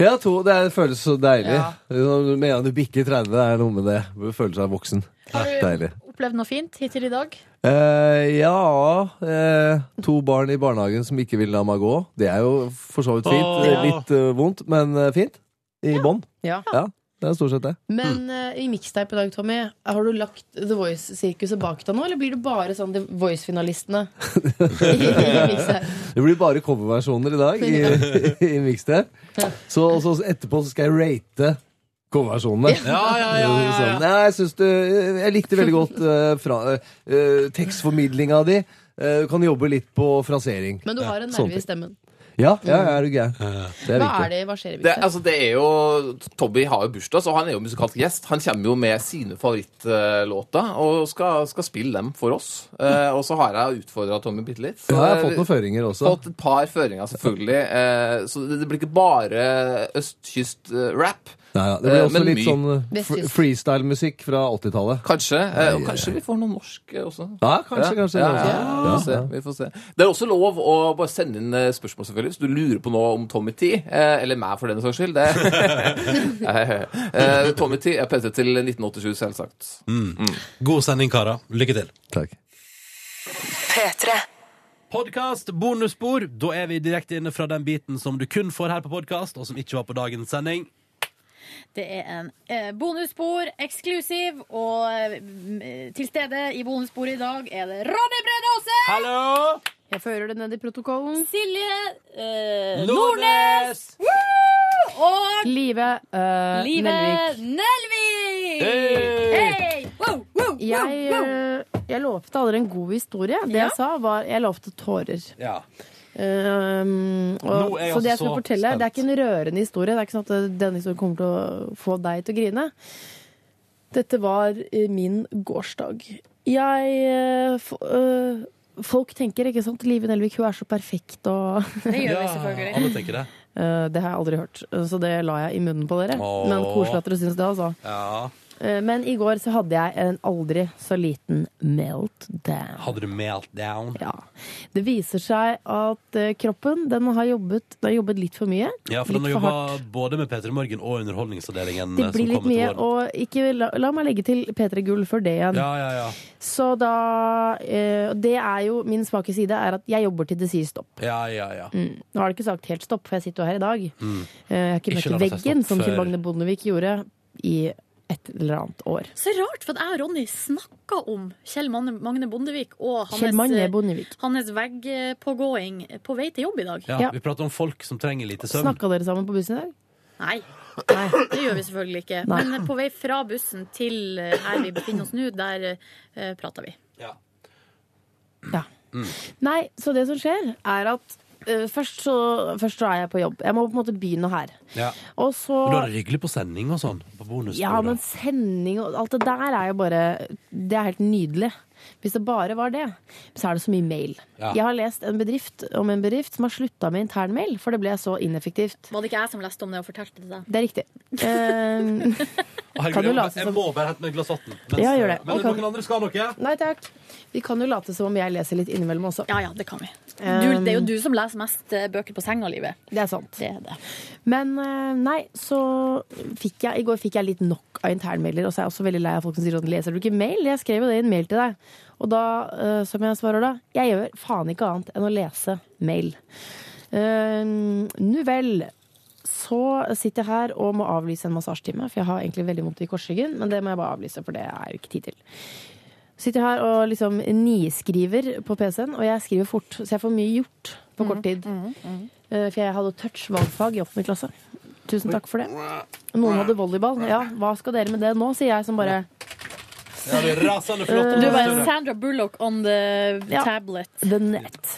Speaker 14: Ja, to, det er- det føles så deilig.
Speaker 4: Ja.
Speaker 14: Med en gang du bikker 30, det er noe med det. Du føler seg voksen.
Speaker 3: Har du
Speaker 14: Deilig.
Speaker 3: opplevd noe fint hittil i dag?
Speaker 14: Eh, ja uh, To barn i barnehagen som ikke vil la meg gå. Det er jo for så vidt fint.
Speaker 2: Åh.
Speaker 14: Litt uh, vondt, men fint. I bånn.
Speaker 4: Ja.
Speaker 14: Ja, det er stort sett det.
Speaker 4: Men i mixtape i dag, Tommy, har du lagt The Voice-sirkuset bak deg nå, eller blir det bare sånn The Voice-finalistene? [laughs]
Speaker 14: Det blir bare coverversjoner i dag i, [laughs] i mixtape. Så, så etterpå så skal jeg rate coverversjonene.
Speaker 2: Ja, ja, ja, ja, ja.
Speaker 14: Sånn, nei, jeg, syns det, jeg likte veldig godt uh, uh, tekstformidlinga di. Eh, Du kan jobbe litt på frasering.
Speaker 4: Men du har en nerve i stemmen.
Speaker 14: Ja, ja, er du gæren. Det er
Speaker 4: Hva er det, hva skjer i
Speaker 13: Det,
Speaker 4: mixtape?
Speaker 13: altså, det er jo Tobby har jo bursdag, så han er jo musikalsk gjest. Han kommer jo med sine favorittlåter og skal, skal spille dem for oss. Eh, og så har jeg utfordra Tommy bitte litt. Så
Speaker 14: Ja, jeg har fått noen føringer også.
Speaker 13: Fått et par føringer, selvfølgelig. Eh, så det, det blir ikke bare østkyst-rap.
Speaker 14: Nei, ja, det blir
Speaker 13: Eh,
Speaker 14: også
Speaker 13: men
Speaker 14: litt
Speaker 13: mye.
Speaker 14: sånn uh, freestyle-musikk fra 80-tallet.
Speaker 13: Kanskje. Eh, og kanskje vi får noe norsk eh, også.
Speaker 14: Ja, kanskje, kanskje,
Speaker 13: Ja, vi, får se, vi får se. Det er også lov å bare sende inn eh, spørsmål, selvfølgelig, hvis du lurer på noe om Tommy T. Eh, eller meg, for den saks skyld. Det. [laughs] [laughs] eh, Tommy T er PT til 1987, selvsagt.
Speaker 2: Mm. God sending, karer. Lykke til.
Speaker 14: Takk.
Speaker 1: P3.
Speaker 2: Podkast, bonusspor. Da er vi direkte inne fra den biten som du kun får her på podkast, og som ikke var på dagens sending.
Speaker 3: Det er en bonusbord eksklusiv, og eh, til stede i bonusbordet i dag er det Ronny Brede Aase!
Speaker 2: Hallo!
Speaker 4: Jeg fører det ned i protokollen.
Speaker 3: Silje eh,
Speaker 2: Nordnes!
Speaker 3: Nordnes! Woo! Og
Speaker 4: Live eh,
Speaker 3: Live
Speaker 4: Nelvik.
Speaker 3: Nelvik!
Speaker 2: Hey!
Speaker 3: Hey! Wow, wow, wow,
Speaker 4: Jeg,
Speaker 3: wow.
Speaker 4: eh, jeg lovte aldri en god historie. Det
Speaker 3: Ja.
Speaker 4: jeg sa, var jeg lovte tårer.
Speaker 2: Ja.
Speaker 4: Um, og, så det jeg
Speaker 2: altså
Speaker 4: skal
Speaker 2: fortelle
Speaker 4: fortelle, det er ikke en rørende historie. Det er ikke sånn at eh, denne historien kommer til å få deg til å grine. Dette var eh, min gårsdag. Jeg eh, Folk tenker, ikke sant, Live Nelvik hun er så perfekt og [laughs]
Speaker 3: Det gjør vi
Speaker 2: Ja,
Speaker 3: selvfølgelig.
Speaker 2: Alle tenker det.
Speaker 4: Eh, Det har jeg aldri hørt, så det la jeg i munnen på dere.
Speaker 2: Åh.
Speaker 4: Men koselig at dere syns det, altså.
Speaker 2: Ja.
Speaker 4: Eh, Men i går så hadde jeg en aldri så liten meltdown.
Speaker 2: Hadde du meltdown?
Speaker 4: Ja. Det viser seg at eh, kroppen den har jobbet, den har jobbet litt for mye.
Speaker 2: Ja, for den har jobba både med P3 Morgen og Underholdningsavdelingen.
Speaker 4: Det
Speaker 2: eh,
Speaker 4: blir litt mye, og ikke, la, la meg legge til P3 Gull for det igjen.
Speaker 2: Ja, ja, ja.
Speaker 4: Så da eh, Det er jo min svake side, er at jeg jobber til det sier stopp.
Speaker 2: Ja, ja, ja.
Speaker 4: Mm. Nå har det ikke sagt helt stopp, for jeg sitter jo her i dag.
Speaker 2: Mm.
Speaker 4: Jeg har ikke møtt veggen, som Kjell Magne Bondevik gjorde i et eller annet år.
Speaker 3: Så rart, for jeg og Ronny snakka om Kjell Magne, Magne Bondevik og hans, eh,
Speaker 4: Bondevik.
Speaker 3: hans veggpågåing på vei til jobb i dag.
Speaker 2: ja.
Speaker 4: Ja.
Speaker 2: Vi prater om folk som trenger lite søvn.
Speaker 4: Snakka dere sammen på bussen i dag?
Speaker 3: Nei,
Speaker 4: Nei.
Speaker 3: det gjør vi selvfølgelig ikke.
Speaker 4: Nei.
Speaker 3: Men på vei fra bussen til eh, her vi befinner oss nå, der uh, prater vi.
Speaker 2: Ja.
Speaker 4: Ja. Nei, så det som skjer, er at eh, først, så, først så er jeg på jobb. Jeg må på en måte begynne her.
Speaker 2: Ja.
Speaker 4: Og så
Speaker 2: Men da er det hyggelig på sending og sånn. På bonus.
Speaker 4: Ja, men sending og alt det der er jo bare Det er helt nydelig. Hvis det bare var det, så er det så mye mail.
Speaker 2: Ja.
Speaker 4: Jeg har lest en bedrift om en bedrift som har slutta med internmail, for det ble så ineffektivt.
Speaker 3: Var det ikke jeg som leste om det og fortalte det til deg?
Speaker 4: Det er riktig. [laughs]
Speaker 2: Uh,
Speaker 4: Kan du
Speaker 2: jeg, må, jeg må bare hente meg et glass vann.
Speaker 4: Ja, gjør det.
Speaker 2: Men noen andre skal ha noe?
Speaker 4: nei takk. Vi kan jo late som om jeg leser litt innimellom også.
Speaker 3: Ja, ja, det kan vi. Du, det er jo du som leser mest eh, bøker på senga, Livet.
Speaker 4: Det er sant.
Speaker 3: Det er det.
Speaker 4: Men eh, nei, så fikk jeg I går fikk jeg litt nok av internmailer, og så er jeg også veldig lei av folk som sier sånn Leser du ikke mail? Jeg skrev jo det i en mail til deg. Og da, eh, som jeg svarer da, jeg gjør faen ikke annet enn å lese mail. Uh, nu vel. Så sitter jeg her og må avlyse en massasjetime, for jeg har egentlig veldig vondt i korsryggen, men det må jeg bare avlyse, for det er jo ikke tid til. Sitter her og liksom niskriver på PC-en, og jeg skriver fort, så jeg får mye gjort på kort tid. Eh, For jeg hadde touch-valgfag i åttende klasse. Tusen takk for det. Noen hadde volleyball. Ja, hva skal dere med det nå, sier jeg som bare
Speaker 2: Ja, det er rasende flott.
Speaker 3: Du er bare Sandra Bullock on the
Speaker 4: Ja.
Speaker 3: tablet.
Speaker 4: The net.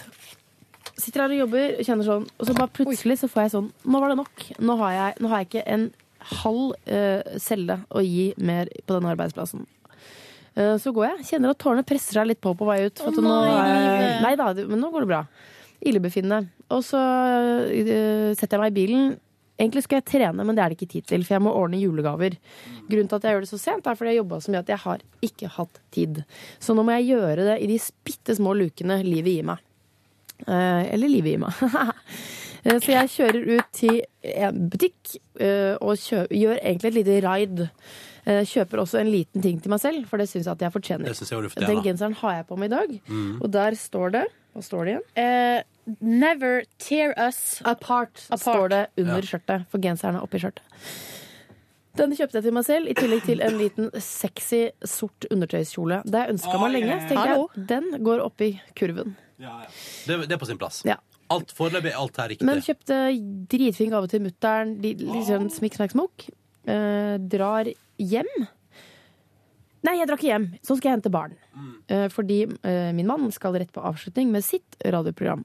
Speaker 4: Sitter her og jobber kjenner sånn, og så bare plutselig så får jeg sånn Nå var det nok. Nå har jeg, nå har jeg ikke en halv uh, celle å gi mer på denne arbeidsplassen. Eh, så går jeg. Kjenner at tårene presser seg litt på på vei ut. For at nå,
Speaker 3: nei,
Speaker 4: nei da, men nå går det bra. Illebefinnende. Og så eh, setter jeg meg i bilen. Egentlig skal jeg trene, men det er det ikke tid til, for jeg må ordne julegaver. Grunnen til at jeg gjør det så sent, er fordi jeg jobba så mye at jeg har ikke hatt tid. Så nå må jeg gjøre det i de bitte små lukene livet gir meg. Eh, eller livet gir meg. [laughs] Så jeg kjører ut til en butikk og gjør egentlig et lite raid. Eh, kjøper også en liten ting til meg selv, for det syns jeg at jeg fortjener.
Speaker 2: Det synes jeg du
Speaker 4: Den genseren har jeg på meg i dag,
Speaker 2: Mm.
Speaker 4: og der står det Hva står det igjen?
Speaker 3: Uh, never tear us
Speaker 4: Apart, står det under
Speaker 2: Ja.
Speaker 4: skjørtet, for genseren er oppi skjørtet. Den kjøpte jeg til meg selv, i tillegg til en liten sexy sort undertøyskjole. Det har jeg ønska meg lenge. Så tenker jeg, den går oppi kurven.
Speaker 2: Det, det er på sin plass.
Speaker 4: Ja.
Speaker 2: Alt Foreløpig er alt her riktig.
Speaker 4: Men kjøpte dritfin gave til mutter'n. Liksom smikk, smakk, smokk. Eh, drar hjem. Nei, jeg drar ikke hjem. Så skal jeg hente barn. Mm. fordi eh, min mann skal rett på avslutning med sitt radioprogram.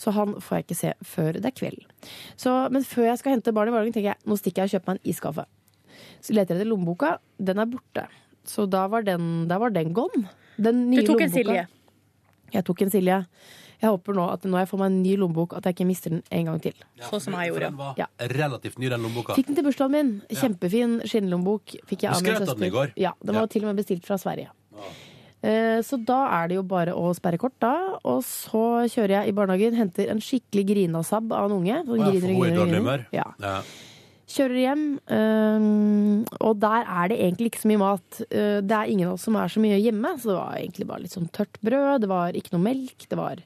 Speaker 4: Så han får jeg ikke se før det er kveld. Så, men før jeg skal hente barn i barnehagen, tenker jeg nå stikker jeg og kjøper meg en iskaffe. Så leter jeg etter lommeboka. Den er borte. Så da var den, da var den gone. Den
Speaker 3: Du
Speaker 4: nye
Speaker 3: tok en Silje.
Speaker 4: Jeg tok en Silje. Jeg håper nå at når jeg får meg en ny lommebok, at jeg ikke mister den en gang til.
Speaker 3: Sånn som jeg gjorde.
Speaker 2: Den var
Speaker 4: Ja.
Speaker 2: relativt ny, den lommeboka.
Speaker 4: Fikk den til bursdagen min. Kjempefin skinnlommebok. Fikk jeg av min
Speaker 2: søster. av den i går.
Speaker 4: Ja, den var
Speaker 2: Ja.
Speaker 4: til og med bestilt fra Sverige. Eh, Så da er det jo bare å sperre kort, da. Og så kjører jeg i barnehagen, henter en skikkelig grinasabb av en unge.
Speaker 2: Ja,
Speaker 4: griner
Speaker 2: er
Speaker 4: griner griner. Ja. Kjører hjem, og der er det egentlig ikke så mye mat. Eh, Det er ingen av oss som er så mye hjemme, så det var egentlig bare litt sånn tørt brød. Det var ikke noe melk. Det var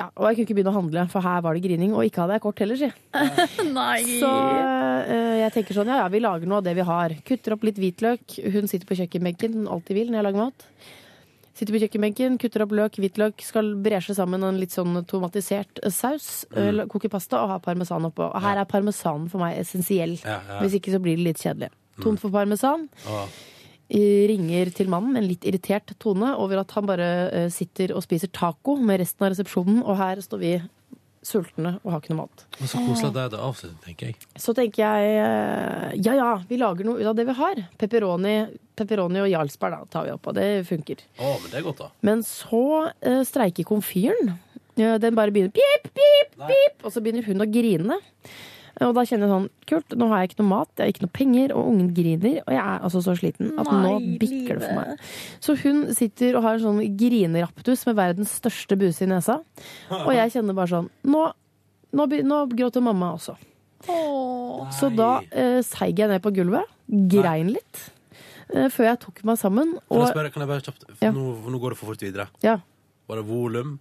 Speaker 4: ja, Og jeg kunne ikke begynne å handle, for her var det grining. Og ikke hadde jeg kort heller, si. [laughs] Så uh, jeg tenker sånn, ja ja, vi lager noe av det vi har. Kutter opp litt hvitløk. Hun sitter på kjøkkenbenken, som hun alltid vil når jeg lager mat. Sitter på kjøkkenbenken, kutter opp løk, hvitløk, skal bresje sammen en litt sånn tomatisert eh, saus.
Speaker 2: Mm.
Speaker 4: eh, Koke pasta og ha parmesan oppå. Og her er parmesanen for meg essensiell.
Speaker 2: Ja, ja.
Speaker 4: Hvis ikke så blir det litt kjedelig. Tomt for parmesan. Eh, Ringer til mannen med en litt irritert tone over at han bare eh, sitter og spiser taco med resten av resepsjonen, og her står vi sultne og har ikke noe mat.
Speaker 2: men så koselig at det er det avsluttet, tenker jeg.
Speaker 4: Så tenker jeg eh, ja ja, vi lager noe ut av det vi har. Pepperoni, pepperoni og jarlsberg da, tar vi opp, og det funker.
Speaker 2: Å, men det er godt, da.
Speaker 4: Men så eh, streiker komfyren. Den bare begynner pip, pip, pip, og så begynner hun å grine. Og da kjenner jeg sånn Kult, nå har jeg ikke noe mat, jeg har ikke noe penger, og ungen griner. Og jeg er altså så sliten at nå
Speaker 3: Nei,
Speaker 4: bikker det for meg. Så hun sitter og har en sånn grineraptus med verdens største buse i nesa. Og jeg kjenner bare sånn Nå, nå, nå gråter mamma også. Så da eh, seig jeg ned på gulvet, grein litt, eh, før jeg tok meg sammen.
Speaker 2: Kan jeg spørre, kan jeg bare kjapt
Speaker 4: Ja.
Speaker 2: nå, nå går det for fort videre.
Speaker 4: ja.
Speaker 2: Var det volum?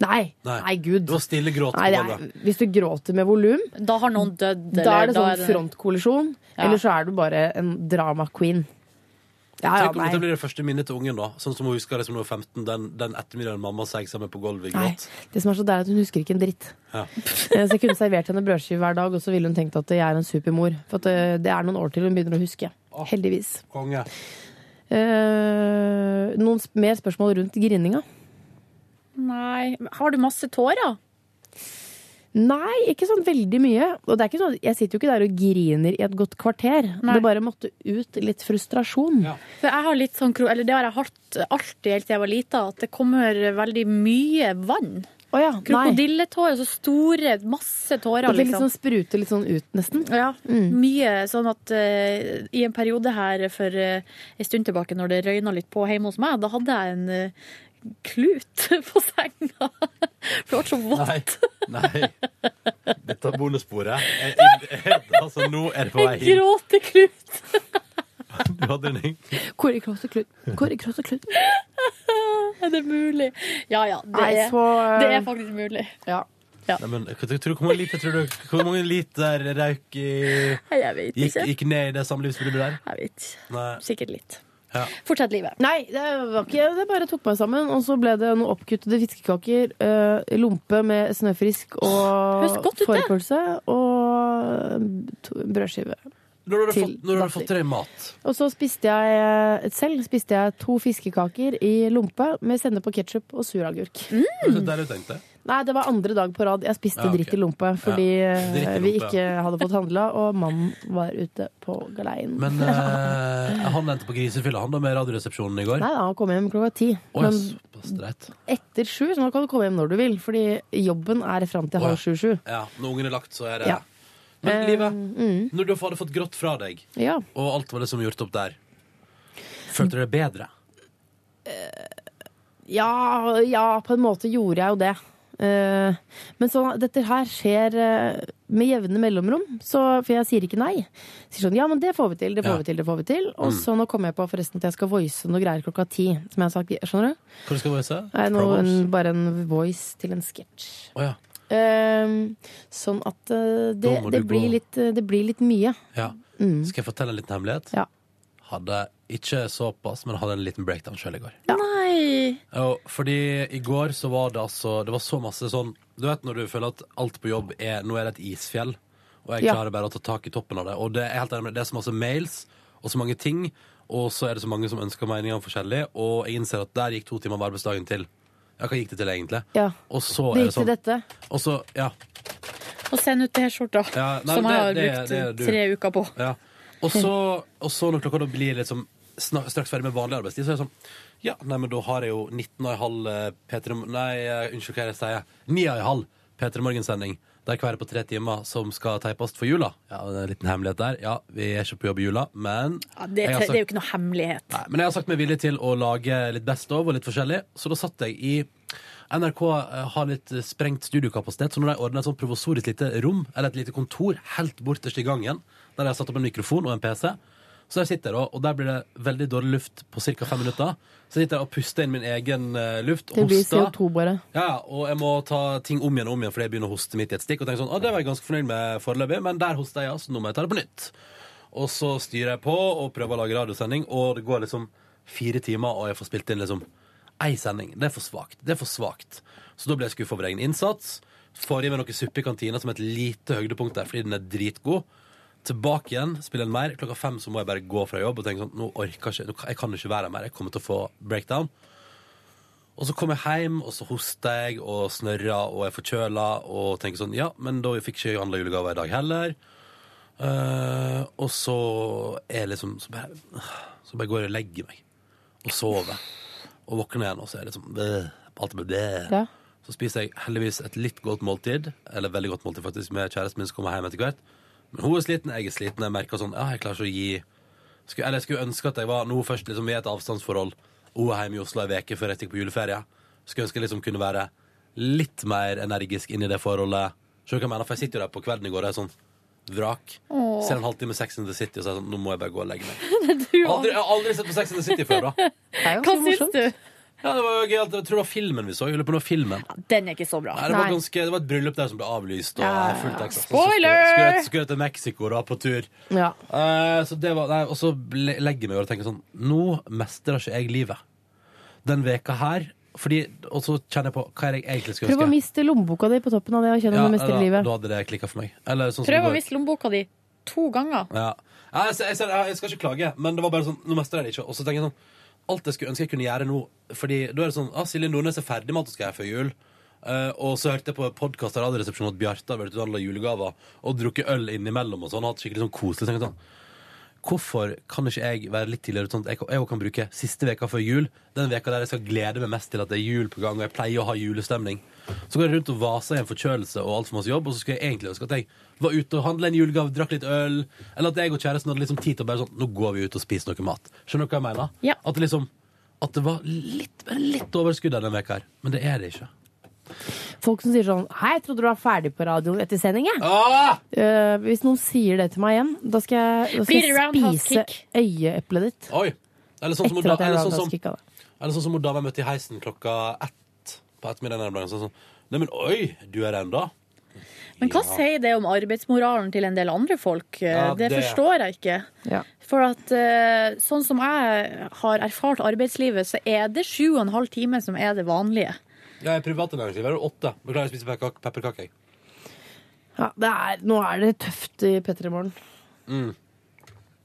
Speaker 4: Nei.
Speaker 2: Nei.
Speaker 4: Nei, gud.
Speaker 2: Det var stille gråt
Speaker 4: Nei, det er, hvis du gråter med volum,
Speaker 3: Da har noen dødd.
Speaker 4: da er det
Speaker 3: eller
Speaker 4: sånn frontkollisjon.
Speaker 3: Ja.
Speaker 4: Eller så er du bare en drama queen. Ja, ja,
Speaker 2: Tenk om dette blir det første minnet til ungen, da. Sånn som hun husker det når hun var 15, den, den ettermiddagen mamma seg sammen på gulvet i gråt.
Speaker 4: Det som er så deilig, er at hun husker ikke en dritt.
Speaker 2: Ja. [laughs]
Speaker 4: Eh, Så jeg kunne servert henne brødskive hver dag, og så ville hun tenkt at jeg er en supermor. For at eh, det er noen år til hun begynner å huske. Heldigvis.
Speaker 2: Konge.
Speaker 4: Eh, noen mer spørsmål rundt grininga?
Speaker 3: Nei. Har du masse tårer?
Speaker 4: Nei, ikke sånn veldig mye. Og det er ikke sånn, jeg sitter jo ikke der og griner i et godt kvarter.
Speaker 3: Nei.
Speaker 4: Det bare måtte ut litt frustrasjon.
Speaker 3: For jeg har litt sånn, kro- eller det har jeg hatt alltid helt siden jeg var lita, at det kommer veldig mye vann.
Speaker 4: Oh ja.
Speaker 3: Krokodilletårer, så store, masse tårer.
Speaker 4: Det
Speaker 3: liksom.
Speaker 4: liksom spruter litt sånn ut, nesten.
Speaker 3: Ja,
Speaker 4: Mm.
Speaker 3: mye sånn at uh, i en periode her for uh, en stund tilbake, når det røyna litt på hjemme hos meg, da hadde jeg en eh, klut på senga. For det ble så vått.
Speaker 2: Nei. Dette er bonussporet. Jeg, jeg, jeg, altså, nå er det på vei
Speaker 3: En
Speaker 2: inn.
Speaker 3: gråteklut.
Speaker 2: Du hadde en eng-
Speaker 4: Hvor er gråteklut? Hvor
Speaker 3: Er det mulig? Ja ja, det,
Speaker 4: Nei,
Speaker 3: er,
Speaker 4: så, eh,
Speaker 3: det er faktisk mulig.
Speaker 4: Ja.
Speaker 2: Nei, men, tror hvor, mange liter, tror du, hvor mange liter røyk i,
Speaker 3: Nei, Jeg vet
Speaker 2: gikk, gikk ned i det samlivsbruddet der?
Speaker 3: Jeg vet ikke. Sikkert litt.
Speaker 2: Ja.
Speaker 3: Fortsett livet.
Speaker 4: Nei, det var ikke Det bare tok meg sammen. Og så ble det noen oppkuttede fiskekaker, eh, lompe med snøfrisk og
Speaker 3: godt ut, det.
Speaker 4: og brødskive.
Speaker 2: Når har du
Speaker 4: Til
Speaker 2: fått, når har du fått til deg mat?
Speaker 4: Og så spiste jeg eh, selv spiste jeg to fiskekaker i lompe med sennep og ketsjup og suragurk.
Speaker 2: Det er det du det.
Speaker 4: Nei, det var andre dag på rad jeg spiste
Speaker 2: Ja, ok.
Speaker 4: dritt i lompe fordi eh,
Speaker 2: dritt i
Speaker 4: vi
Speaker 2: lompe.
Speaker 4: ikke hadde fått handla, og mannen var ute på galeien.
Speaker 2: Men [laughs] eh, han endte på grisefylla, han da med Radioresepsjonen i går.
Speaker 4: Nei da, han kom hjem klokka ti.
Speaker 2: Å,
Speaker 4: Men
Speaker 2: såpass dreit.
Speaker 4: etter sju, så nå kan du komme hjem når du vil. Fordi jobben er fram til halv sju-sju.
Speaker 2: Ja, når ungen er lagt, så er det
Speaker 4: Ja.
Speaker 2: Men
Speaker 4: Eh,
Speaker 2: livet,
Speaker 4: mm.
Speaker 2: når du hadde fått grått fra deg,
Speaker 4: Ja.
Speaker 2: og alt var det som gjort opp der, følte du deg bedre?
Speaker 4: Ja, ja, på en måte gjorde jeg jo det. Eh, men sånn, dette her skjer eh, med jevne mellomrom, så, for jeg sier ikke nei. Jeg sier sånn, ja, men det får vi til, det får
Speaker 2: Ja.
Speaker 4: vi til, det får vi til. Og
Speaker 2: Mm.
Speaker 4: så nå kommer jeg på forresten at jeg skal voice noe greier klokka ti, som jeg har sagt, skjønner du?
Speaker 2: Hva skal du voice?
Speaker 4: Nei, no, en, bare en voice til en sketsj.
Speaker 2: Oh, ja.
Speaker 4: Eh, sånn at uh, det, det, blir litt, det blir litt mye.
Speaker 2: ja.
Speaker 4: Mm.
Speaker 2: Skal jeg fortelle en liten hemmelighet?
Speaker 4: Ja.
Speaker 2: Hadde ikke såpass, men hadde en liten breakdown sjøl i går.
Speaker 3: Nei!
Speaker 2: Og fordi i går så var det altså Det var så masse sånn Du vet når du føler at alt på jobb er Nå er det et isfjell, og jeg
Speaker 4: Ja.
Speaker 2: klarer bare å ta tak i toppen av det. Og det er helt enig med det er så masse mails og så mange ting, og så er det så mange som ønsker meninger om forskjellig, og jeg innser at der gikk to timer av arbeidsdagen til. Ja, hva gikk det til, egentlig?
Speaker 4: Ja.
Speaker 2: Og så
Speaker 4: Det
Speaker 2: er
Speaker 4: gikk
Speaker 2: det
Speaker 4: til
Speaker 2: sånn
Speaker 4: dette.
Speaker 2: Og så, ja.
Speaker 3: Og send ut det her skjorta,
Speaker 2: Ja, nei,
Speaker 3: som jeg har
Speaker 2: det- det-
Speaker 3: brukt
Speaker 2: det
Speaker 3: tre uker på.
Speaker 2: Ja. Og så, og så når klokka da blir liksom straks ferdig med vanlig arbeidstid, så er det sånn Ja, nei, men da har jeg jo 19,5 P3 Nei, eh, unnskyld hva jeg sier. 9,5 P3 Morgen-sending. Der hver er på tre timer som skal teipes for jula. Ja, det er en liten hemmelighet der. Ja, vi er ikke på jobb i jula, men
Speaker 3: Ja, det,
Speaker 2: har
Speaker 3: det er jo ikke noe hemmelighet.
Speaker 2: Nei, men jeg har sagt meg villig til å lage litt Best of og litt forskjellig, så da satt jeg i NRK eh, har litt eh, sprengt studiokapasitet, så når de ordner et sånn provosorisk lite rom, eller et lite kontor, helt borterst i gangen, der de har satt opp en mikrofon og en PC, Så der sitter jeg da, og der blir det veldig dårlig luft på ca. fem minutter. Så jeg sitter jeg og puster inn min egen eh, luft.
Speaker 4: Det blir
Speaker 2: hoster.
Speaker 4: CO2 bare.
Speaker 2: Ja, og jeg må ta ting om igjen og om igjen fordi jeg begynner å hoste midt i et stikk. Og tenker sånn, å, det var jeg ganske fornøyd med foreløpig, men der hoster jeg, så nå må jeg ta det på nytt. Og så styrer jeg på og prøver å lage radiosending, og det går liksom fire timer, og jeg får spilt inn liksom ei sending. Det er for svakt. Det er for svakt. Så da ble jeg skuffa over egen innsats. Får i meg noe suppe i kantina som et lite høydepunkt der, fordi den er dritgod. Tilbake igjen, spille en mer. Klokka fem så må jeg bare gå fra jobb og tenke sånn, nå orker jeg ikke, jeg kan ikke være her mer. Jeg kommer til å få breakdown. Og så kommer jeg hjem, og så hoster jeg og snørrer og er forkjøla og tenker sånn Ja, men da fikk ikke jeg handla julegave i dag heller. Uh, og så er jeg liksom så bare, så bare går jeg og legger meg og sover. Og våkner igjen, og så er det sånn Alt er det.
Speaker 4: Ja.
Speaker 2: Så spiser jeg heldigvis et litt godt måltid, eller veldig godt måltid faktisk, med kjæresten min som kommer hjem etter hvert. Men hun er sliten, jeg er sliten. Jeg merker sånn Ja, jeg klarer ikke å gi skulle, Eller jeg skulle ønske at jeg var nå først liksom i et avstandsforhold. Hun er hjemme i Oslo ei uke før jeg stikker på juleferie. Skulle ønske jeg liksom kunne være litt mer energisk inn i det forholdet. Du hva jeg mener? For jeg sitter jo der på kvelden i går og er sånn vrak.
Speaker 3: Åh.
Speaker 2: Ser en halvtime Sex in the City og så er jeg sånn Nå må jeg bare gå og legge meg. [laughs]
Speaker 3: Du,
Speaker 2: Aldri, jeg har aldri sett på Sex and the City før, da. [laughs]
Speaker 3: Hva syns du?
Speaker 2: Ja, det var jo gøy. Jeg tror det var filmen vi så. Jeg lurer på noe filmen.
Speaker 3: Den er ikke så bra.
Speaker 2: Nei, det, var ganske, det var et bryllup der som ble avlyst. Og
Speaker 3: Ja, ja,
Speaker 2: fullt
Speaker 3: ja.
Speaker 2: Så
Speaker 3: Spoiler!
Speaker 2: Skulle, skulle, jeg- skulle jeg til Mexico da, på tur.
Speaker 4: Ja.
Speaker 2: Uh, så det var, nei, og så legger jeg meg og tenker sånn Nå mestrer ikke jeg livet. Den veka her fordi, Og så kjenner jeg på hva er det jeg egentlig skulle
Speaker 4: Prøv å miste lommeboka di på toppen av det og kjenne om du livet.
Speaker 2: da hadde det klikka for meg. Eller sånn
Speaker 3: Prøv å miste lommeboka di to ganger.
Speaker 2: Ja. Jeg, jeg, jeg, jeg skal ikke klage, men det var bare sånn Nå mestrer jeg det ikke. Og så tenker jeg sånn Alt jeg skulle ønske jeg kunne gjøre nå Fordi da er det sånn ah, Silje Nordnes er ferdig med alt hun skal gjøre før jul. Uh, og så hørte jeg på podkast av Radioresepsjonen at Bjarte har vært ute og handla julegaver og drukket øl innimellom og sånn. Hatt skikkelig sånn koselig. Sånn Hvorfor kan ikke jeg være litt tidligere sånn at jeg, jeg kan bruke siste veka før jul? Den veka der jeg skal glede meg mest til at det er jul på gang, og jeg pleier å ha julestemning. Så går jeg rundt og vaser i en forkjølelse og altfor masse jobb, og så skulle jeg egentlig ønske at jeg var ute og handla en julegave, drakk litt øl, eller at jeg og kjæresten hadde liksom tid til å bare sånn Nå går vi ut og spiser noe mat. Skjønner du hva jeg mener?
Speaker 3: Ja.
Speaker 2: At det liksom At det var litt, litt overskudd av den veka her. Men det er det ikke.
Speaker 4: Folk som sier sånn Hei, jeg trodde du var ferdig på radioen etter sending, jeg.
Speaker 2: Ah!
Speaker 4: Eh, hvis noen sier det til meg igjen, da skal jeg, da skal jeg spise øyeeplet ditt.
Speaker 2: Oi! Eller sånn som,
Speaker 4: Etter
Speaker 2: da-
Speaker 4: at jeg
Speaker 2: eller sånn som, eller sånn som hun dama jeg møtte i heisen klokka ett på ettermiddagen. Sånn, sånn, Nei, men oi, du er ennå?
Speaker 3: Men hva
Speaker 2: Ja.
Speaker 3: sier det om arbeidsmoralen til en del andre folk?
Speaker 2: Ja,
Speaker 3: det,
Speaker 2: det-
Speaker 3: forstår jeg ikke. For at eh, sånn som jeg har erfart arbeidslivet, så er det sju og en halv time som er det vanlige.
Speaker 2: Ja, I private næringsliv er det åtte. Beklager, jeg spiser pepperkake. pepperkake.
Speaker 4: Ja, det er, nå er det tøft i P3 Morgen.
Speaker 2: Mm.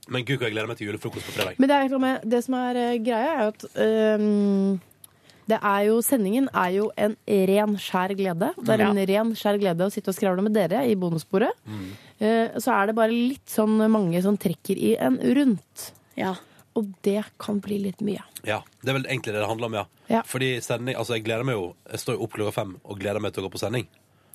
Speaker 2: Men gud, jeg gleder meg til julefrokost på fredag.
Speaker 4: Men det, er, liksom- det som er eh, greia, er at um, det er jo, Sendingen er jo en ren, skjær glede. Det er en ren, skjær glede å sitte og skravle med dere i bonussporet.
Speaker 2: Mm.
Speaker 4: Uh, så er det bare litt sånn mange som trekker i en rundt.
Speaker 3: Ja.
Speaker 4: Og det kan bli litt mye.
Speaker 2: Ja, Det er vel egentlig det det handler om, ja.
Speaker 4: Ja.
Speaker 2: Fordi sending, altså jeg gleder meg jo Jeg står jo opp klokka fem og gleder meg til å gå på sending.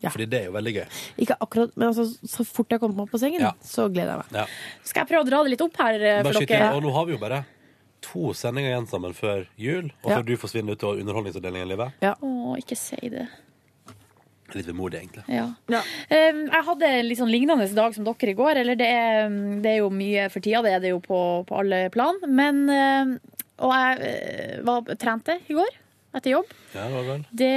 Speaker 4: Ja.
Speaker 2: Fordi det er jo veldig gøy.
Speaker 4: Ikke akkurat, men altså, så fort jeg kommer meg opp på sengen,
Speaker 2: Ja.
Speaker 4: så gleder jeg meg.
Speaker 2: Ja.
Speaker 3: Skal jeg prøve å dra det litt opp her eh,
Speaker 2: Bare
Speaker 3: for
Speaker 2: inn,
Speaker 3: dere?
Speaker 2: og nå har vi jo bare to sendinger igjen sammen før jul, og
Speaker 3: Ja.
Speaker 2: før du forsvinner ut av underholdningsavdelingen, Livet.
Speaker 3: Å, ikke si det.
Speaker 2: Litt vemodig, egentlig.
Speaker 3: Ja. Ja. jeg hadde en litt sånn lignende dag som dere i går. Eller det er, det er jo mye for tida, det er det jo på, på alle plan. Men Og jeg eh, var, trente i går etter jobb.
Speaker 2: Ja, det var vel.
Speaker 3: Det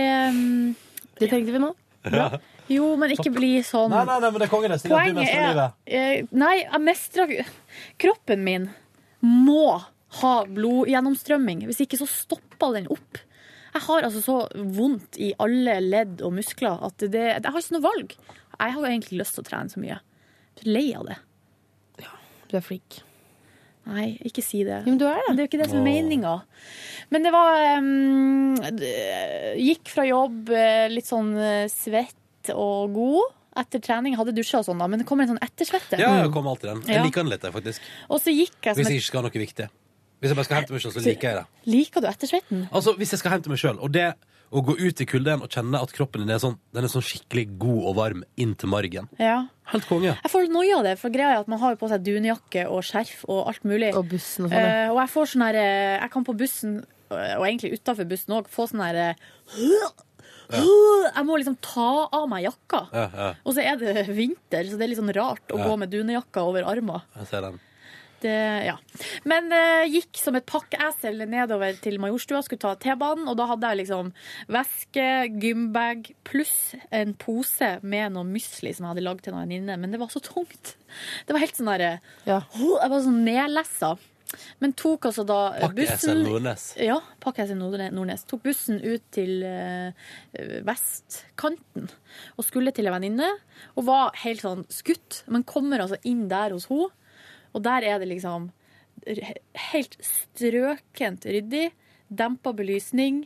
Speaker 4: Det tenkte vi nå.
Speaker 2: Ja.
Speaker 3: Jo, men ikke bli sånn
Speaker 2: Nei, nei, nei, men det er kongen det.
Speaker 3: Poenget er
Speaker 2: livet.
Speaker 3: eh, Nei, jeg mestrer Kroppen min må ha blodgjennomstrømming. Hvis ikke så stopper den opp. Jeg har altså så vondt i alle ledd og muskler at det, jeg har ikke noe valg. Jeg har jo egentlig lyst til å trene så mye. Jeg er lei av det.
Speaker 4: Ja, Du er flink.
Speaker 3: Nei, ikke si det.
Speaker 4: Jo, men du er det.
Speaker 3: Det er jo ikke det som er meninga. Men det var um, Gikk fra jobb eh, litt sånn eh, svett og god etter trening. Hadde dusja og sånn, da, men det kommer en sånn ettersvette.
Speaker 2: Ja, jeg kom alltid den. Jeg liker den litt, faktisk.
Speaker 3: Og så gikk jeg
Speaker 2: Hvis jeg ikke skal ha noe viktig. Hvis jeg bare skal hente meg selv, så liker jeg det.
Speaker 3: Liker du ettersvetten?
Speaker 2: Altså, Hvis jeg skal hente meg sjøl, og det å gå ut i kulden og kjenne at kroppen din er sånn, den er sånn skikkelig god og varm inn til margen
Speaker 3: Ja.
Speaker 2: Helt konge.
Speaker 3: Jeg får litt noia av det, for greia er at man har jo på seg dunjakke og skjerf og alt mulig.
Speaker 4: Og bussen og sånn.
Speaker 3: Uh, og jeg får sånn her eh, Jeg kan på bussen, eh, og egentlig utafor bussen òg, få sånn her ja. [laughs] Jeg må liksom ta av meg jakka.
Speaker 2: Ja, ja,
Speaker 3: Og så er det [laughs] vinter, så det er litt sånn rart å
Speaker 2: Ja.
Speaker 3: gå med dunjakka over armen.
Speaker 2: jeg ser den.
Speaker 3: Det, ja. Men eh, gikk som et pakkeesel nedover til Majorstua, skulle ta T-banen, og da hadde jeg liksom veske, gymbag pluss en pose med noe mysli som jeg hadde lagd til en venninne, men det var så tungt. Det var helt sånn derre Jeg var sånn nedlessa. Men tok altså da bussen
Speaker 2: Nordnes.
Speaker 3: Ja, Pakkeesel Nordne- Nordnes. Tok bussen ut til eh, vestkanten og skulle til en venninne, og var helt sånn skutt. Men kommer altså inn der hos henne, og der er det liksom helt strøkent ryddig. Dempa belysning.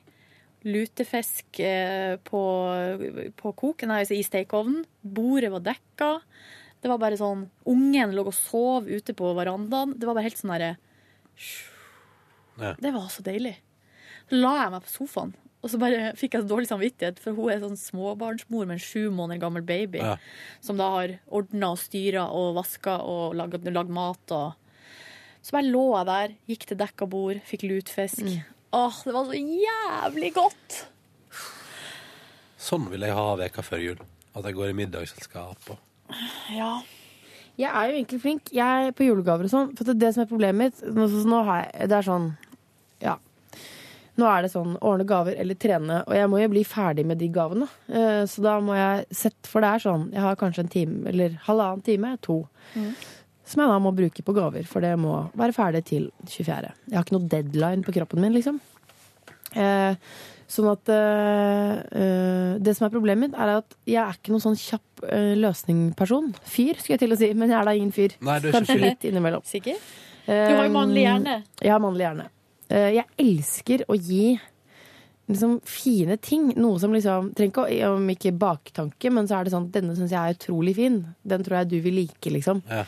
Speaker 3: Lutefisk eh, på, på koken, altså i stekeovnen. Bordet var dekka. Det var bare sånn Ungen lå og sov ute på verandaen. Det var bare helt sånn derre
Speaker 2: Ja.
Speaker 3: Det var så deilig. Så la jeg meg på sofaen, og så bare fikk jeg så dårlig samvittighet, for hun er sånn småbarnsmor med en sju måneder gammel baby,
Speaker 2: Ja.
Speaker 3: som da har ordna og styra og vaska og lagd mat og Så bare lå jeg der, gikk til dekka bord, fikk lutfisk. Åh, det var så jævlig godt!
Speaker 2: Sånn vil jeg ha veka før jul. At jeg går i middagsselskap og
Speaker 3: Ja.
Speaker 4: Jeg er jo egentlig flink jeg er på julegaver og sånn. For det, er det som er problemet mitt nå, nå har jeg, Det er sånn. Nå er det sånn ordne gaver eller trene, og jeg må jo bli ferdig med de gavene. Eh, Så da må jeg sette For det er sånn, jeg har kanskje en time eller halvannen time, to, som jeg da må bruke på gaver. For det må være ferdig til 24. Jeg har ikke noe deadline på kroppen min, liksom. Eh, sånn at eh, Det som er problemet mitt, er at jeg er ikke noen sånn kjapp løsningsperson. løsningperson. Fyr, skulle jeg til å si, men jeg er da ingen fyr.
Speaker 2: Nei, du er ikke
Speaker 4: Kanskje
Speaker 2: fyr.
Speaker 4: litt innimellom.
Speaker 3: Sikker? Du har jo mannlig hjerne.
Speaker 4: Jeg har mannlig hjerne. Eh, jeg elsker å gi liksom fine ting. Noe som liksom Trenger ikke om ikke baktanke, men så er det sånn Denne syns jeg er utrolig fin. Den tror jeg du vil like, liksom.
Speaker 2: Ja.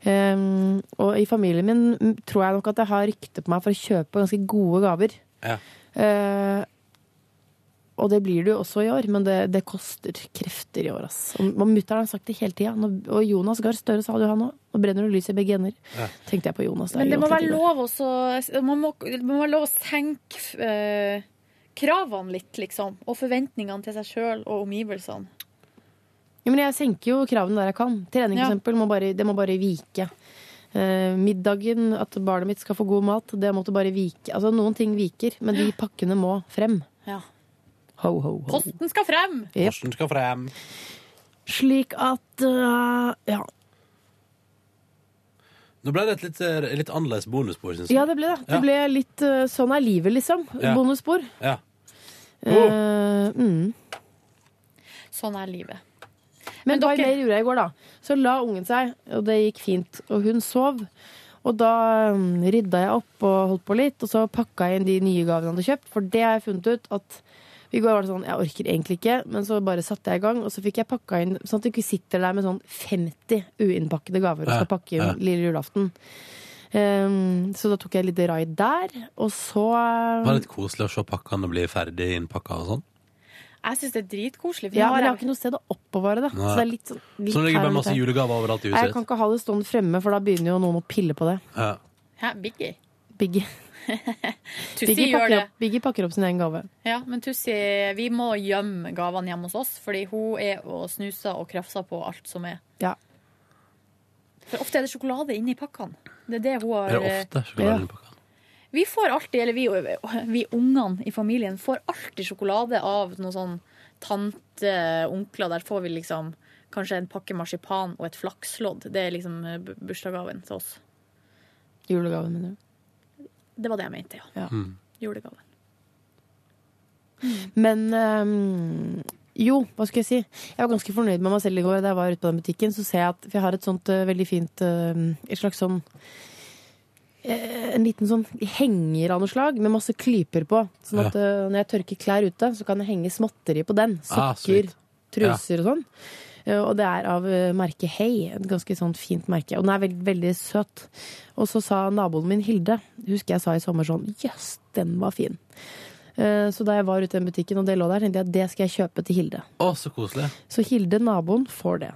Speaker 4: Um, og i familien min tror jeg nok at jeg har rykte på meg for å kjøpe ganske gode gaver.
Speaker 2: Ja.
Speaker 4: Eh, og det blir du også i år, men det, det koster krefter i år. Ass. Og, og mutter'n har sagt det hele tida. Og Jonas Gahr Støre sa det jo han òg. Nå brenner det lys i begge ender.
Speaker 2: Ja.
Speaker 4: Tenkte jeg på Jonas.
Speaker 3: Men det må være lov også Man må, man må være lov å senke eh, kravene litt, liksom. Og forventningene til seg sjøl og omgivelsene.
Speaker 4: Ja, men jeg senker jo kravene der jeg kan. Trening for eksempel, må bare, det må bare vike. Eh, middagen, at barnet mitt skal få god mat, det måtte bare vike. Altså Noen ting viker, men de pakkene må frem.
Speaker 3: Ja.
Speaker 4: Ho, ho, ho.
Speaker 3: Posten skal frem!
Speaker 4: Yep.
Speaker 2: Posten skal frem.
Speaker 4: Slik at uh, Ja.
Speaker 2: Nå ble det et litt, eh, litt annerledes bonusbord, syns jeg.
Speaker 4: ja, det ble det. Det ble litt uh, sånn er livet, liksom.
Speaker 2: Ja.
Speaker 4: Bonusspor.
Speaker 2: Ja.
Speaker 4: Uh, mm.
Speaker 3: Sånn er livet.
Speaker 4: Men,
Speaker 3: Men dere-
Speaker 4: gjorde jeg i går, da? Så la ungen seg, og det gikk fint. Og hun sov. Og da um, rydda jeg opp og holdt på litt, og så pakka jeg inn de nye gavene jeg hadde kjøpt. For det har jeg funnet ut at i går var det sånn, jeg orker egentlig ikke, men så bare satte jeg i gang, og så fikk jeg pakka inn sånn at du ikke sitter der med sånn 50 uinnpakkede gaver og skal pakke inn lille julaften. Um, så da tok jeg litt raid der, og så
Speaker 2: Det var litt koselig å se pakkene bli ferdig innpakka og sånn.
Speaker 3: Jeg syns det er dritkoselig.
Speaker 4: Ja, men jeg
Speaker 3: har
Speaker 4: ikke noe sted å oppbevare det.
Speaker 2: Nei.
Speaker 4: Så det er litt, sånn- litt
Speaker 2: Så det ligger bare masse julegaver overalt i huset?
Speaker 4: Jeg
Speaker 2: kan
Speaker 4: ikke ha det stående fremme, for da begynner jo noen å pille på det.
Speaker 2: Ja.
Speaker 3: Ja, Biggie?
Speaker 4: Biggie. [laughs]
Speaker 3: Tussi
Speaker 4: Biggie,
Speaker 3: gjør
Speaker 4: pakker
Speaker 3: det.
Speaker 4: opp, Biggie pakker opp sin egen gave.
Speaker 3: Ja, men Tussi, vi må gjemme gavene hjemme hos oss, fordi hun er og snuser og krafser på alt som er.
Speaker 4: Ja.
Speaker 3: For ofte er det sjokolade inni pakkene. Det er det hun har
Speaker 2: Er det ofte sjokolade pakkene?
Speaker 3: Vi får alltid, eller vi, vi ungene i familien får alltid sjokolade av noen sånn tante, onkler. Der får vi liksom kanskje en pakke marsipan og et flakslodd. Det er liksom eh, bursdagsgaven til oss.
Speaker 4: Julegaven, mener du?
Speaker 3: Det var det jeg mente, ja.
Speaker 4: Ja.
Speaker 2: Mm.
Speaker 3: Julegaven.
Speaker 4: Men um, jo, hva skal jeg si? Jeg var ganske fornøyd med meg selv i går da jeg var ute på den butikken. Så ser jeg at For jeg har et sånt uh, veldig fint uh, Et slags sånn eh, En liten sånn henger av noe slag med masse klyper på. Sånn at uh, når jeg tørker klær ute, så kan jeg henge småtteri på den.
Speaker 2: Ah,
Speaker 4: Sokker,
Speaker 2: ah,
Speaker 4: truser og sånn. Eh, Og det er av eh, merket Hei, Et ganske sånt fint merke. Og den er veldig, veldig søt. Og så sa naboen min Hilde, husker jeg sa i sommer sånn Jøss, den var fin. Eh, Så da jeg var ute i den butikken og det lå der, tenkte jeg at det skal jeg kjøpe til Hilde.
Speaker 2: Å, så koselig.
Speaker 4: Så Hilde, naboen, får det.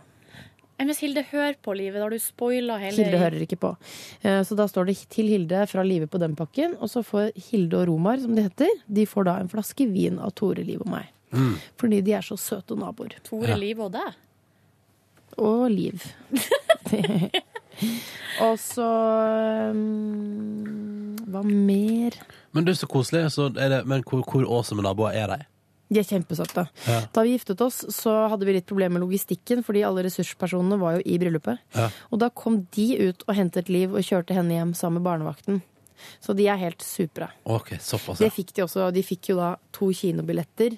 Speaker 3: Men hvis Hilde hører på livet, da har du spoila hele
Speaker 4: Hilde hører ikke på. Eh, Så da står det til Hilde fra Livet på den pakken, og så får Hilde og Romar, som det heter, de får da en flaske vin av Tore Liv og meg.
Speaker 2: Mm.
Speaker 4: Fordi de er så søte naboer.
Speaker 3: Tore, Liv og deg.
Speaker 4: Og Liv. [laughs] Og så um, Hva mer?
Speaker 2: Men du, så koselig. Så er det, men hvor, hvor awesome naboer er de?
Speaker 4: De er kjempesøte.
Speaker 2: Ja.
Speaker 4: Da vi giftet oss, så hadde vi litt problemer med logistikken, fordi alle ressurspersonene var jo i bryllupet.
Speaker 2: Ja.
Speaker 4: Og da kom de ut og hentet Liv og kjørte henne hjem sammen med barnevakten. Så de er helt supre.
Speaker 2: Okay, såpass.
Speaker 4: Det fikk de også. De fikk jo da to kinobilletter.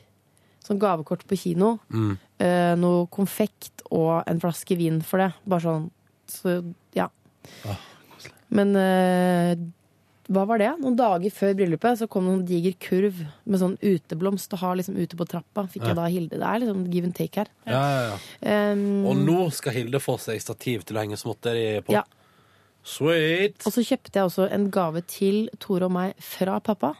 Speaker 4: Sånn gavekort på kino.
Speaker 2: Mm.
Speaker 4: eh, noe konfekt og en flaske vin for det. Bare sånn. Så ja.
Speaker 2: Ah,
Speaker 4: Men eh, hva var det? Noen dager før bryllupet så kom det en diger kurv med sånn uteblomst å ha liksom ute på trappa. Fikk
Speaker 2: Ja.
Speaker 4: jeg da Hilde. Det er liksom give and take her.
Speaker 2: Ja, ja, ja.
Speaker 4: Um,
Speaker 2: Og nå skal Hilde få seg stativ til å henge småtteri på.
Speaker 4: Ja.
Speaker 2: Sweet!
Speaker 4: Og så kjøpte jeg også en gave til Tore og meg fra pappa.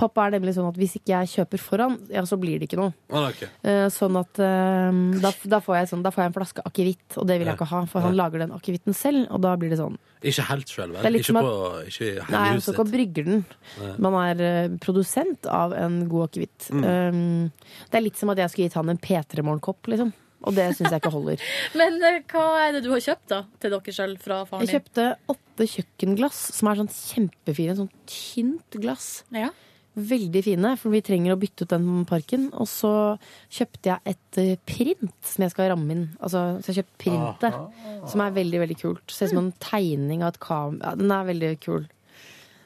Speaker 4: Pappa er nemlig sånn at hvis ikke jeg kjøper foran, ja, så blir det ikke noe.
Speaker 2: Ah, ok.
Speaker 4: Eh, Sånn at eh, da, da, får jeg sånn, da får jeg en flaske akevitt, og det vil jeg ikke ha, for han lager den akevitten selv, og da blir det sånn.
Speaker 2: Ikke helt sjøl, vel? Ikke, på, ikke i
Speaker 4: Nei, han
Speaker 2: skal
Speaker 4: står ikke og brygger den. Man er eh, produsent av en god akevitt.
Speaker 2: Mm.
Speaker 4: Det er litt som at jeg skulle gitt han en P3 Morgenkopp, liksom. Og det syns jeg ikke holder. [laughs]
Speaker 3: Men eh, hva er det du har kjøpt da til dere sjøl fra faren
Speaker 4: Jeg kjøpte åtte kjøkkenglass, som er sånn kjempefine. Sånn tynt glass. Veldig fine, for vi trenger å bytte ut den parken. Og så kjøpte jeg et eh, print som jeg skal ramme inn. Altså, så jeg kjøpte kjøpt printet, som er veldig, veldig kult. Ser ut som en tegning av et kamera. Ja, den er veldig kul.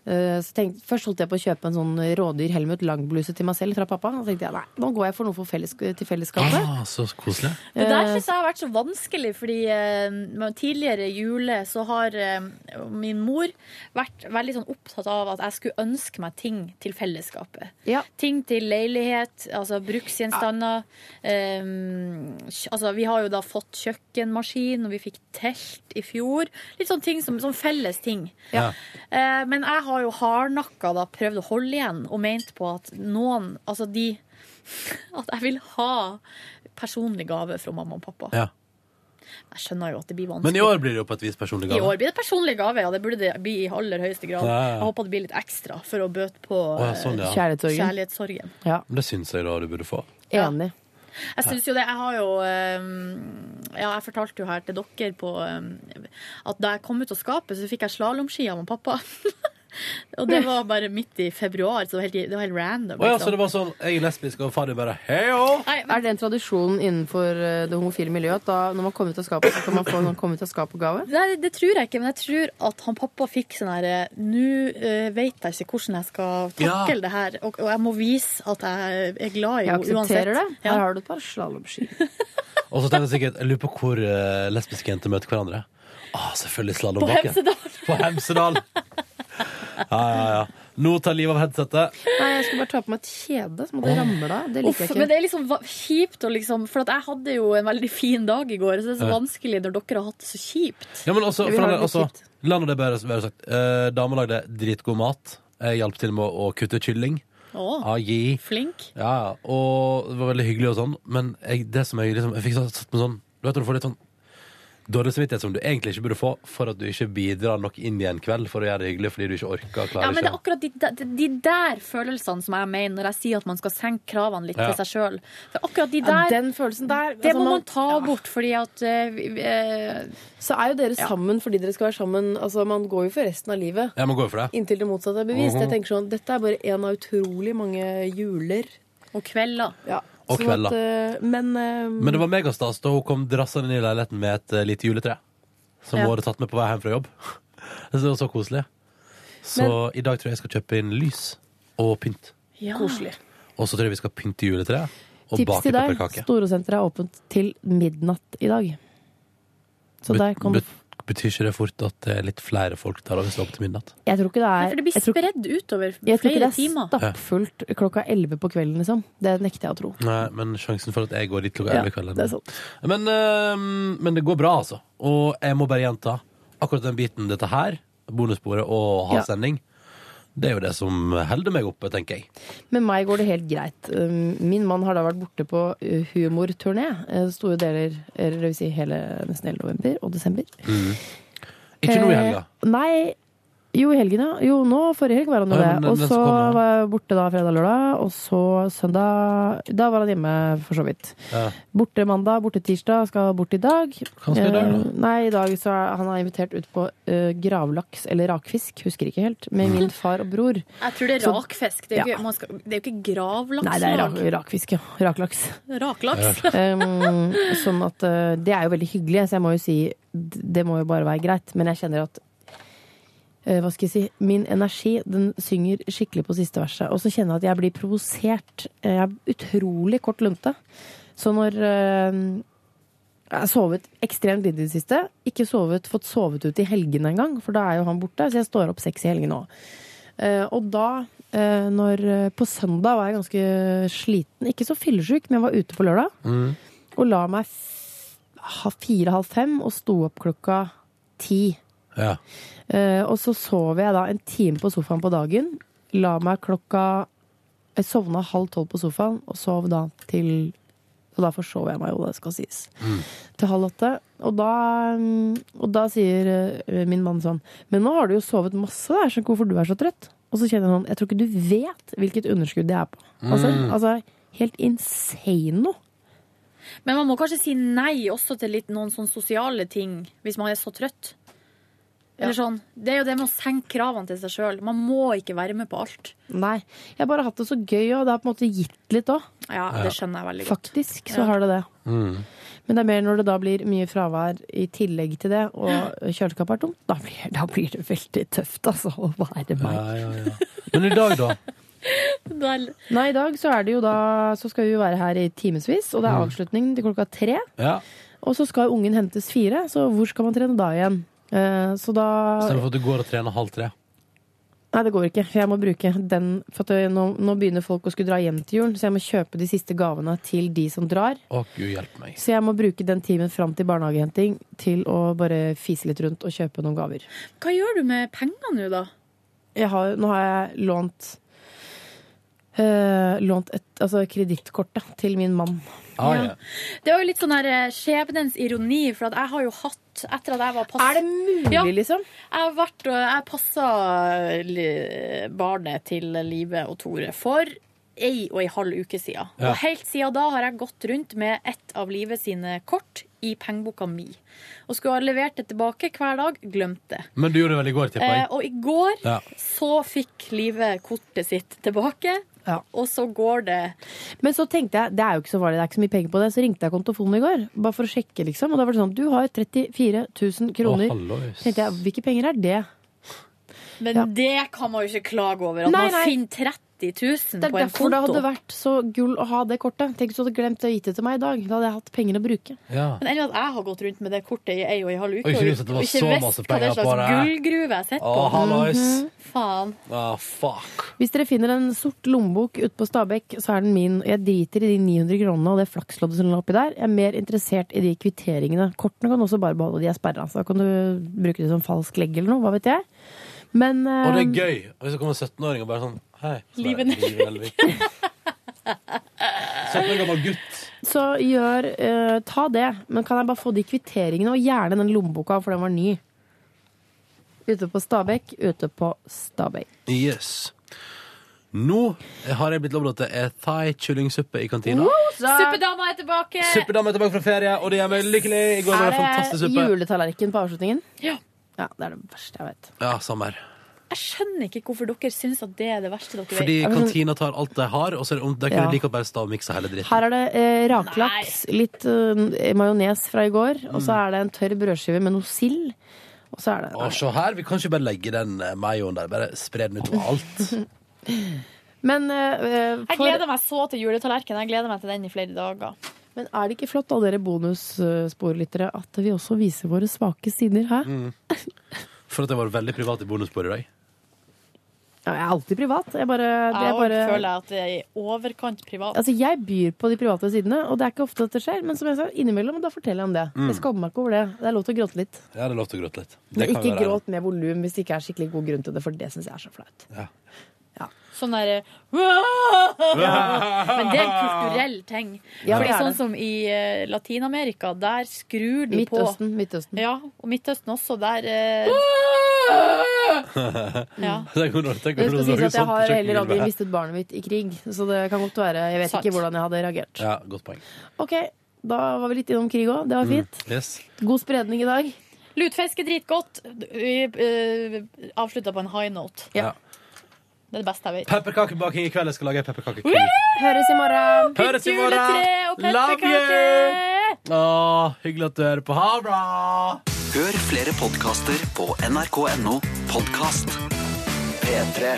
Speaker 4: Eh, Så tenkte, først holdt jeg på å kjøpe en sånn rådyr Helmut Lang-bluse til meg selv fra pappa. Så tenkte jeg nei, nå går jeg for noe for felles, til fellesskapet.
Speaker 2: Ah, så koselig.
Speaker 3: Det der
Speaker 4: Eh,
Speaker 3: syns jeg har vært så vanskelig, fordi tidligere i jule så har eh, min mor vært veldig sånn opptatt av at jeg skulle ønske meg ting til fellesskapet. Ting til leilighet, altså bruksgjenstander. Ja. Um, altså, vi har jo da fått kjøkkenmaskin, og vi fikk telt i fjor. Litt sånn ting som, som felles ting.
Speaker 2: Ja.
Speaker 3: Uh, men jeg har jo hardnakka da prøvd å holde igjen og ment på at noen Altså de [laughs] At jeg vil ha personlig gave fra mamma og pappa.
Speaker 2: Ja.
Speaker 3: Jeg skjønner jo at det blir vanskelig.
Speaker 2: Men i år blir det jo på et vis personlig gave?
Speaker 3: I år blir det personlig gave, ja. Det burde det bli i aller høyeste grad.
Speaker 2: Ja.
Speaker 3: Jeg håper det blir litt ekstra for å bøte på
Speaker 2: Å, ja, sånn, ja.
Speaker 3: eh,
Speaker 4: Kjærlighetssorgen.
Speaker 3: kjærlighetssorgen.
Speaker 2: Men Det syns jeg da du burde få.
Speaker 4: Enig.
Speaker 3: Jeg syns jo det. Jeg har jo eh, Ja, jeg fortalte jo her til dere på eh, at da jeg kom ut av skapet, så fikk jeg slalåmski av mamma og pappa. [laughs] og det var bare midt i februar, så det var helt, det var helt random.
Speaker 2: Å ja,
Speaker 3: liksom.
Speaker 2: så det var sånn Jeg er lesbisk, og far din bare heio!
Speaker 4: Er det en tradisjon innenfor eh, det homofile miljøet at da, når man kommer ut av skapet, så kan man få en komme ut av skapet-gave?
Speaker 3: Nei, det tror jeg ikke, men jeg tror at han pappa fikk sånn herre Nå uh, vet jeg ikke hvordan jeg skal takle
Speaker 4: Ja.
Speaker 3: det her, og, og jeg må vise at jeg er glad i henne uansett.
Speaker 4: aksepterer det.
Speaker 3: Ja.
Speaker 4: Her har du et par slalåmski. [laughs]
Speaker 2: Og så tenker jeg sikkert Jeg lurer på hvor uh, lesbiske jenter møter hverandre. Ah, selvfølgelig
Speaker 3: På. Hemsedal.
Speaker 2: På Hemsedal. [laughs] [laughs] Ja, ja, ja. Nå tar livet av headsetet.
Speaker 4: Nei, jeg skulle bare ta på meg et kjede, så må det ramle av. Det
Speaker 3: Uff,
Speaker 4: jeg ikke.
Speaker 3: men det er liksom kjipt å liksom For at jeg hadde jo en veldig fin dag i går, så det er så vanskelig når dere har hatt det så kjipt.
Speaker 2: Ja, men også, for
Speaker 3: litt
Speaker 2: La nå det bare være sagt. Eh, Dama lagde dritgod mat. Jeg hjalp til med å kutte kylling.
Speaker 3: Å,
Speaker 2: Ah,
Speaker 3: flink.
Speaker 2: Ja, ja. og det var veldig hyggelig og sånn, men jeg, det som jeg liksom Jeg fikk satt med sånn Du vet når du får litt sånn dårlig samvittighet som du egentlig ikke burde få for at du ikke bidrar nok inn i en kveld for å gjøre det hyggelig fordi du ikke orker
Speaker 3: Ja, men det er akkurat de, de, de der følelsene som jeg mener når jeg sier at man skal senke kravene litt
Speaker 2: Ja.
Speaker 3: til seg sjøl. Akkurat de
Speaker 4: Ja,
Speaker 3: der
Speaker 4: den følelsen der
Speaker 3: Det
Speaker 4: altså,
Speaker 3: må
Speaker 4: man-
Speaker 3: man ta bort, fordi at uh,
Speaker 4: Så er jo dere sammen fordi dere skal være sammen. Altså, Man går jo for resten av livet.
Speaker 2: Ja, man går for det.
Speaker 4: Inntil det motsatte er bevist.
Speaker 2: Mhm.
Speaker 4: Jeg tenker sånn, Dette er bare en av utrolig mange juler.
Speaker 3: Og kvelder.
Speaker 4: Ja.
Speaker 2: Og
Speaker 4: Sånn
Speaker 2: kvelder.
Speaker 4: At, eh, men eh,
Speaker 2: Men det var megastas da hun kom drassende inn i leiligheten med et eh, lite juletre. Som
Speaker 4: Ja.
Speaker 2: hun hadde tatt med på vei hjem fra jobb. [laughs] Det var så koselig. Så
Speaker 4: Men-
Speaker 2: i dag tror jeg jeg skal kjøpe inn lys og pynt.
Speaker 4: Koselig.
Speaker 2: Og så tror jeg vi skal pynte juletreet og
Speaker 4: Tips
Speaker 2: bake
Speaker 4: til deg. Storosenteret er åpent til midnatt i dag. Så der kan du
Speaker 2: Bet- Betyr ikke det fort at det er litt flere folk der hvis det er opp til midnatt?
Speaker 4: Jeg tror ikke det er
Speaker 3: For det blir
Speaker 4: jeg tror,
Speaker 3: spredd utover
Speaker 4: jeg tror ikke
Speaker 3: flere
Speaker 4: det er
Speaker 3: timer.
Speaker 4: stappfullt klokka elleve på kvelden, liksom. Det nekter jeg å tro.
Speaker 2: Nei, men sjansen for at jeg går dit klokka
Speaker 4: Ja,
Speaker 2: 11 i kveld er
Speaker 4: det er sant.
Speaker 2: Men, øhm, men det går bra, altså. Og jeg må bare gjenta akkurat den biten dette her, bonussporet og ha
Speaker 4: Ja.
Speaker 2: Det er jo det som holder meg oppe, tenker jeg.
Speaker 4: Med meg går det helt greit. Um, Min mann har da vært borte på uh, humorturné uh, store deler, eller det vil si hele, nesten hele november og desember.
Speaker 2: Mm. Ikke nå i helga.
Speaker 4: Eh, Nei, Jo, i helgen, ja. Jo, nå forrige helg var han jo det. Og så var jeg borte da fredag lørdag, og så søndag Da var han hjemme, for så vidt.
Speaker 2: Ja.
Speaker 4: Borte mandag, borte tirsdag, skal bort i dag.
Speaker 2: Hva skal i dag, da?
Speaker 4: Eh, Nei, i dag så er han er invitert ut på uh, gravlaks eller rakfisk, husker ikke helt, med min far og bror.
Speaker 3: Jeg tror det er rakfisk. Det er, jo
Speaker 4: Ja.
Speaker 3: ikke, gravlakslag.
Speaker 4: Nei, det er rak, rakfisk, ja. Raklaks.
Speaker 3: Raklaks.
Speaker 4: Um, [laughs] sånn at uh, Det er jo veldig hyggelig, så jeg må jo si det må jo bare være greit. Men jeg kjenner at hva skal jeg si, min energi den synger skikkelig på siste verset. Og så kjenner jeg at jeg blir provosert. Jeg er utrolig kort lunte. Så når øh, jeg har sovet ekstremt lite i det siste. Ikke sovet, fått sovet ut i helgene engang, for da er jo han borte. Så jeg står opp seks i helgene òg. Uh, og da, uh, når eh, På søndag var jeg ganske sliten. Ikke så fyllesyk, men jeg var ute på lørdag.
Speaker 2: Mm.
Speaker 4: Og la meg ha fire-halv fem og sto opp klokka ti.
Speaker 2: Ja.
Speaker 4: Uh, og så sov jeg da en time på sofaen på dagen. La meg klokka Jeg sovna halv tolv på sofaen og sov da til Og da forsov jeg meg jo, det skal sies. Til halv åtte. Og da, mm, og da sier eh, min mann sånn Men nå har du jo sovet masse, det er sånn hvorfor du er så trøtt. Og så kjenner jeg sånn Jeg tror ikke du vet hvilket underskudd det er på. Altså,
Speaker 3: Mm.
Speaker 4: altså helt insane noe.
Speaker 3: Men man må kanskje si nei også til litt noen sånne sosiale ting hvis man er så trøtt. Eller sånn, Det er jo det med å senke kravene til seg sjøl. Man må ikke være med på alt.
Speaker 4: Nei. Jeg har bare hatt det så gøy, og det har på en måte gitt litt òg.
Speaker 3: Ja, det skjønner jeg veldig godt.
Speaker 4: Faktisk så
Speaker 3: Ja.
Speaker 4: har det det.
Speaker 2: Mm.
Speaker 4: Men det er mer når det da blir mye fravær i tillegg til det, og kjøleskapet er tomt. Da blir, da blir det veldig tøft, altså, å være meg.
Speaker 2: Ja, ja, ja. Men i dag, da? [laughs]
Speaker 4: Nei, i dag så er det jo da Så skal vi jo være her i timevis, og det er
Speaker 2: Mm.
Speaker 4: avslutning til klokka tre.
Speaker 2: Ja.
Speaker 4: Og så skal ungen hentes fire, så hvor skal man trene da igjen? Eh, Så da
Speaker 2: Istedenfor at du går og trener halv tre.
Speaker 4: Nei, det går ikke. For jeg må bruke den For at det- nå, nå begynner folk å skulle dra hjem til julen, så jeg må kjøpe de siste gavene til de som drar.
Speaker 2: Å, gud hjelp meg.
Speaker 4: Så jeg må bruke den timen fram til barnehagehenting til å bare fise litt rundt og kjøpe noen gaver.
Speaker 3: Hva gjør du med pengene nå, da?
Speaker 4: Jeg har, nå har jeg lånt øh, Lånt et, altså kredittkortet til min mann.
Speaker 2: Ah,
Speaker 3: Ja. Det var jo litt sånn her eh, skjebnens ironi, for at jeg har jo hatt etter at jeg var pass...
Speaker 4: Er det mulig,
Speaker 3: ja.
Speaker 4: liksom?
Speaker 3: Jeg har vært og jeg passa barnet til Live og Tore for ei og ei halv uke siden.
Speaker 2: Ja.
Speaker 3: Og helt siden da har jeg gått rundt med ett av Live sine kort i pengeboka mi. Og skulle ha levert det tilbake hver dag, glemt det.
Speaker 2: Men du gjorde det vel i går, tipper
Speaker 3: Eh, og i går
Speaker 2: Ja.
Speaker 3: så fikk Live kortet sitt tilbake, og så går det
Speaker 4: Men så tenkte jeg, det er jo ikke så farlig, det er ikke så mye penger på det. Så ringte jeg kontofonen i går, bare for å sjekke, liksom. Og da var det sånn, du har 34 000 kroner.
Speaker 2: Å,
Speaker 4: tenkte jeg, hvilke penger er det?
Speaker 3: Men det kan man jo ikke klage over. At
Speaker 4: Nei,
Speaker 3: man
Speaker 4: nei.
Speaker 3: finner 30 000
Speaker 4: Det er
Speaker 3: på en
Speaker 4: konto. det hadde vært så gull å ha det kortet. Tenk hvis du hadde glemt å gitt det til meg i dag. Da hadde jeg hatt penger å bruke.
Speaker 2: Ja.
Speaker 3: Men enn at jeg har gått rundt med det kortet i ei og ei halv uke
Speaker 2: Og ikke visst at det var
Speaker 3: og ikke
Speaker 2: så
Speaker 3: visst hva det er slags gullgruve jeg sitter
Speaker 2: på.
Speaker 3: på.
Speaker 2: hallois.
Speaker 3: -hmm. Faen.
Speaker 2: Oh, fuck.
Speaker 4: Hvis dere finner en sort lommebok ute på Stabekk, så er den min. Jeg driter i de 900 kronene og det flaksloddet som lå oppi der. Jeg er mer interessert i de kvitteringene. Kortene kan også bare beholde, de er sperra. Så da kan du bruke det som falsk legg eller noe, hva vet jeg. Men
Speaker 2: Og det er
Speaker 4: eh,
Speaker 2: gøy. Hvis det kommer 17-åringer og bare sånn Hei. så Nelvik.
Speaker 4: Sett
Speaker 2: Liven Elvik. 17 år gammel gutt.
Speaker 4: Så gjør uh, Ta det. Men kan jeg bare få de kvitteringene, og gjerne den lommeboka, for den var ny. Ute på Stabekk, ute på Stabekk.
Speaker 2: Yes. Nå har jeg blitt lovet at det er thai-kyllingsuppe i kantina.
Speaker 3: Suppedama er tilbake!
Speaker 2: Suppedama er tilbake fra ferie, og det gjør meg lykkelig. I går var det fantastisk
Speaker 4: Er det
Speaker 2: suppe.
Speaker 4: juletallerken på avslutningen?
Speaker 3: Ja.
Speaker 4: Ja, Det er det verste jeg vet.
Speaker 2: Ja, samme her.
Speaker 3: Jeg skjønner ikke hvorfor dere syns at det er det verste dere
Speaker 2: Fordi
Speaker 3: vet.
Speaker 2: kantina tar alt de har, og så det, de kunne
Speaker 4: Ja.
Speaker 2: like godt bare stå og mikse hele dritten.
Speaker 4: Her er det eh, raklaks, litt eh, majones fra i går, og så
Speaker 2: Mm.
Speaker 4: er det en tørr brødskive med noe sild. Og så er det
Speaker 2: Å, se her, vi kan ikke bare legge den eh, mayoen der. Bare spre den utover alt. [laughs]
Speaker 4: Men eh,
Speaker 3: Jeg gleder meg så til juletallerken. Jeg gleder meg til den i flere dager.
Speaker 4: Men er det ikke flott, av dere bonussporlyttere, at vi også viser våre svake sider her?
Speaker 2: Mm. For at jeg var veldig privat i bonussporet i dag.
Speaker 4: Ja, jeg er alltid privat. Jeg bare,
Speaker 3: Jeg
Speaker 4: bare
Speaker 3: føler føler at det er i overkant privat.
Speaker 4: Altså, Jeg byr på de private sidene, og det er ikke ofte at det skjer. Men som jeg sa, innimellom da forteller jeg om det.
Speaker 2: Mm.
Speaker 4: Jeg skammer meg ikke over det. Det er lov til å gråte litt.
Speaker 2: Ja, det er lov til å gråte litt. Det
Speaker 4: Men
Speaker 2: kan
Speaker 4: ikke gråt med volum hvis det ikke er skikkelig god grunn til det, for det syns jeg er så flaut.
Speaker 3: Sånn derre [laughs] Men det er en kulturell ting.
Speaker 4: Ja,
Speaker 3: Fordi
Speaker 4: det
Speaker 3: sånn som i eh, Latin-Amerika, der skrur de
Speaker 4: Midtøsten,
Speaker 3: på
Speaker 4: Midtøsten.
Speaker 3: Ja, og Midtøsten også. Der, eh, [laughs] Ja. [laughs]
Speaker 2: Det-
Speaker 4: skal sies at jeg har heller aldri mistet barnet mitt i krig, så det kan godt være Jeg vet
Speaker 3: Sant.
Speaker 4: ikke hvordan jeg hadde reagert.
Speaker 2: Ja, godt poeng.
Speaker 4: Ok, da var vi litt innom krig òg. Det var fint.
Speaker 2: Yes.
Speaker 4: God spredning i dag.
Speaker 3: Lutfisk er dritgodt. Vi uh, avslutta på en high note.
Speaker 2: Ja.
Speaker 3: Det er det beste jeg vet.
Speaker 2: Pepperkakebaking i kveld. Jeg skal lage pepperkakekrig.
Speaker 4: Høres i morgen.
Speaker 2: Høres i morgen! Love you!
Speaker 3: pepperkake!
Speaker 2: Å, hyggelig at du hører på. Ha det bra!
Speaker 15: Hør flere podkaster på nrk.no podkast. P3.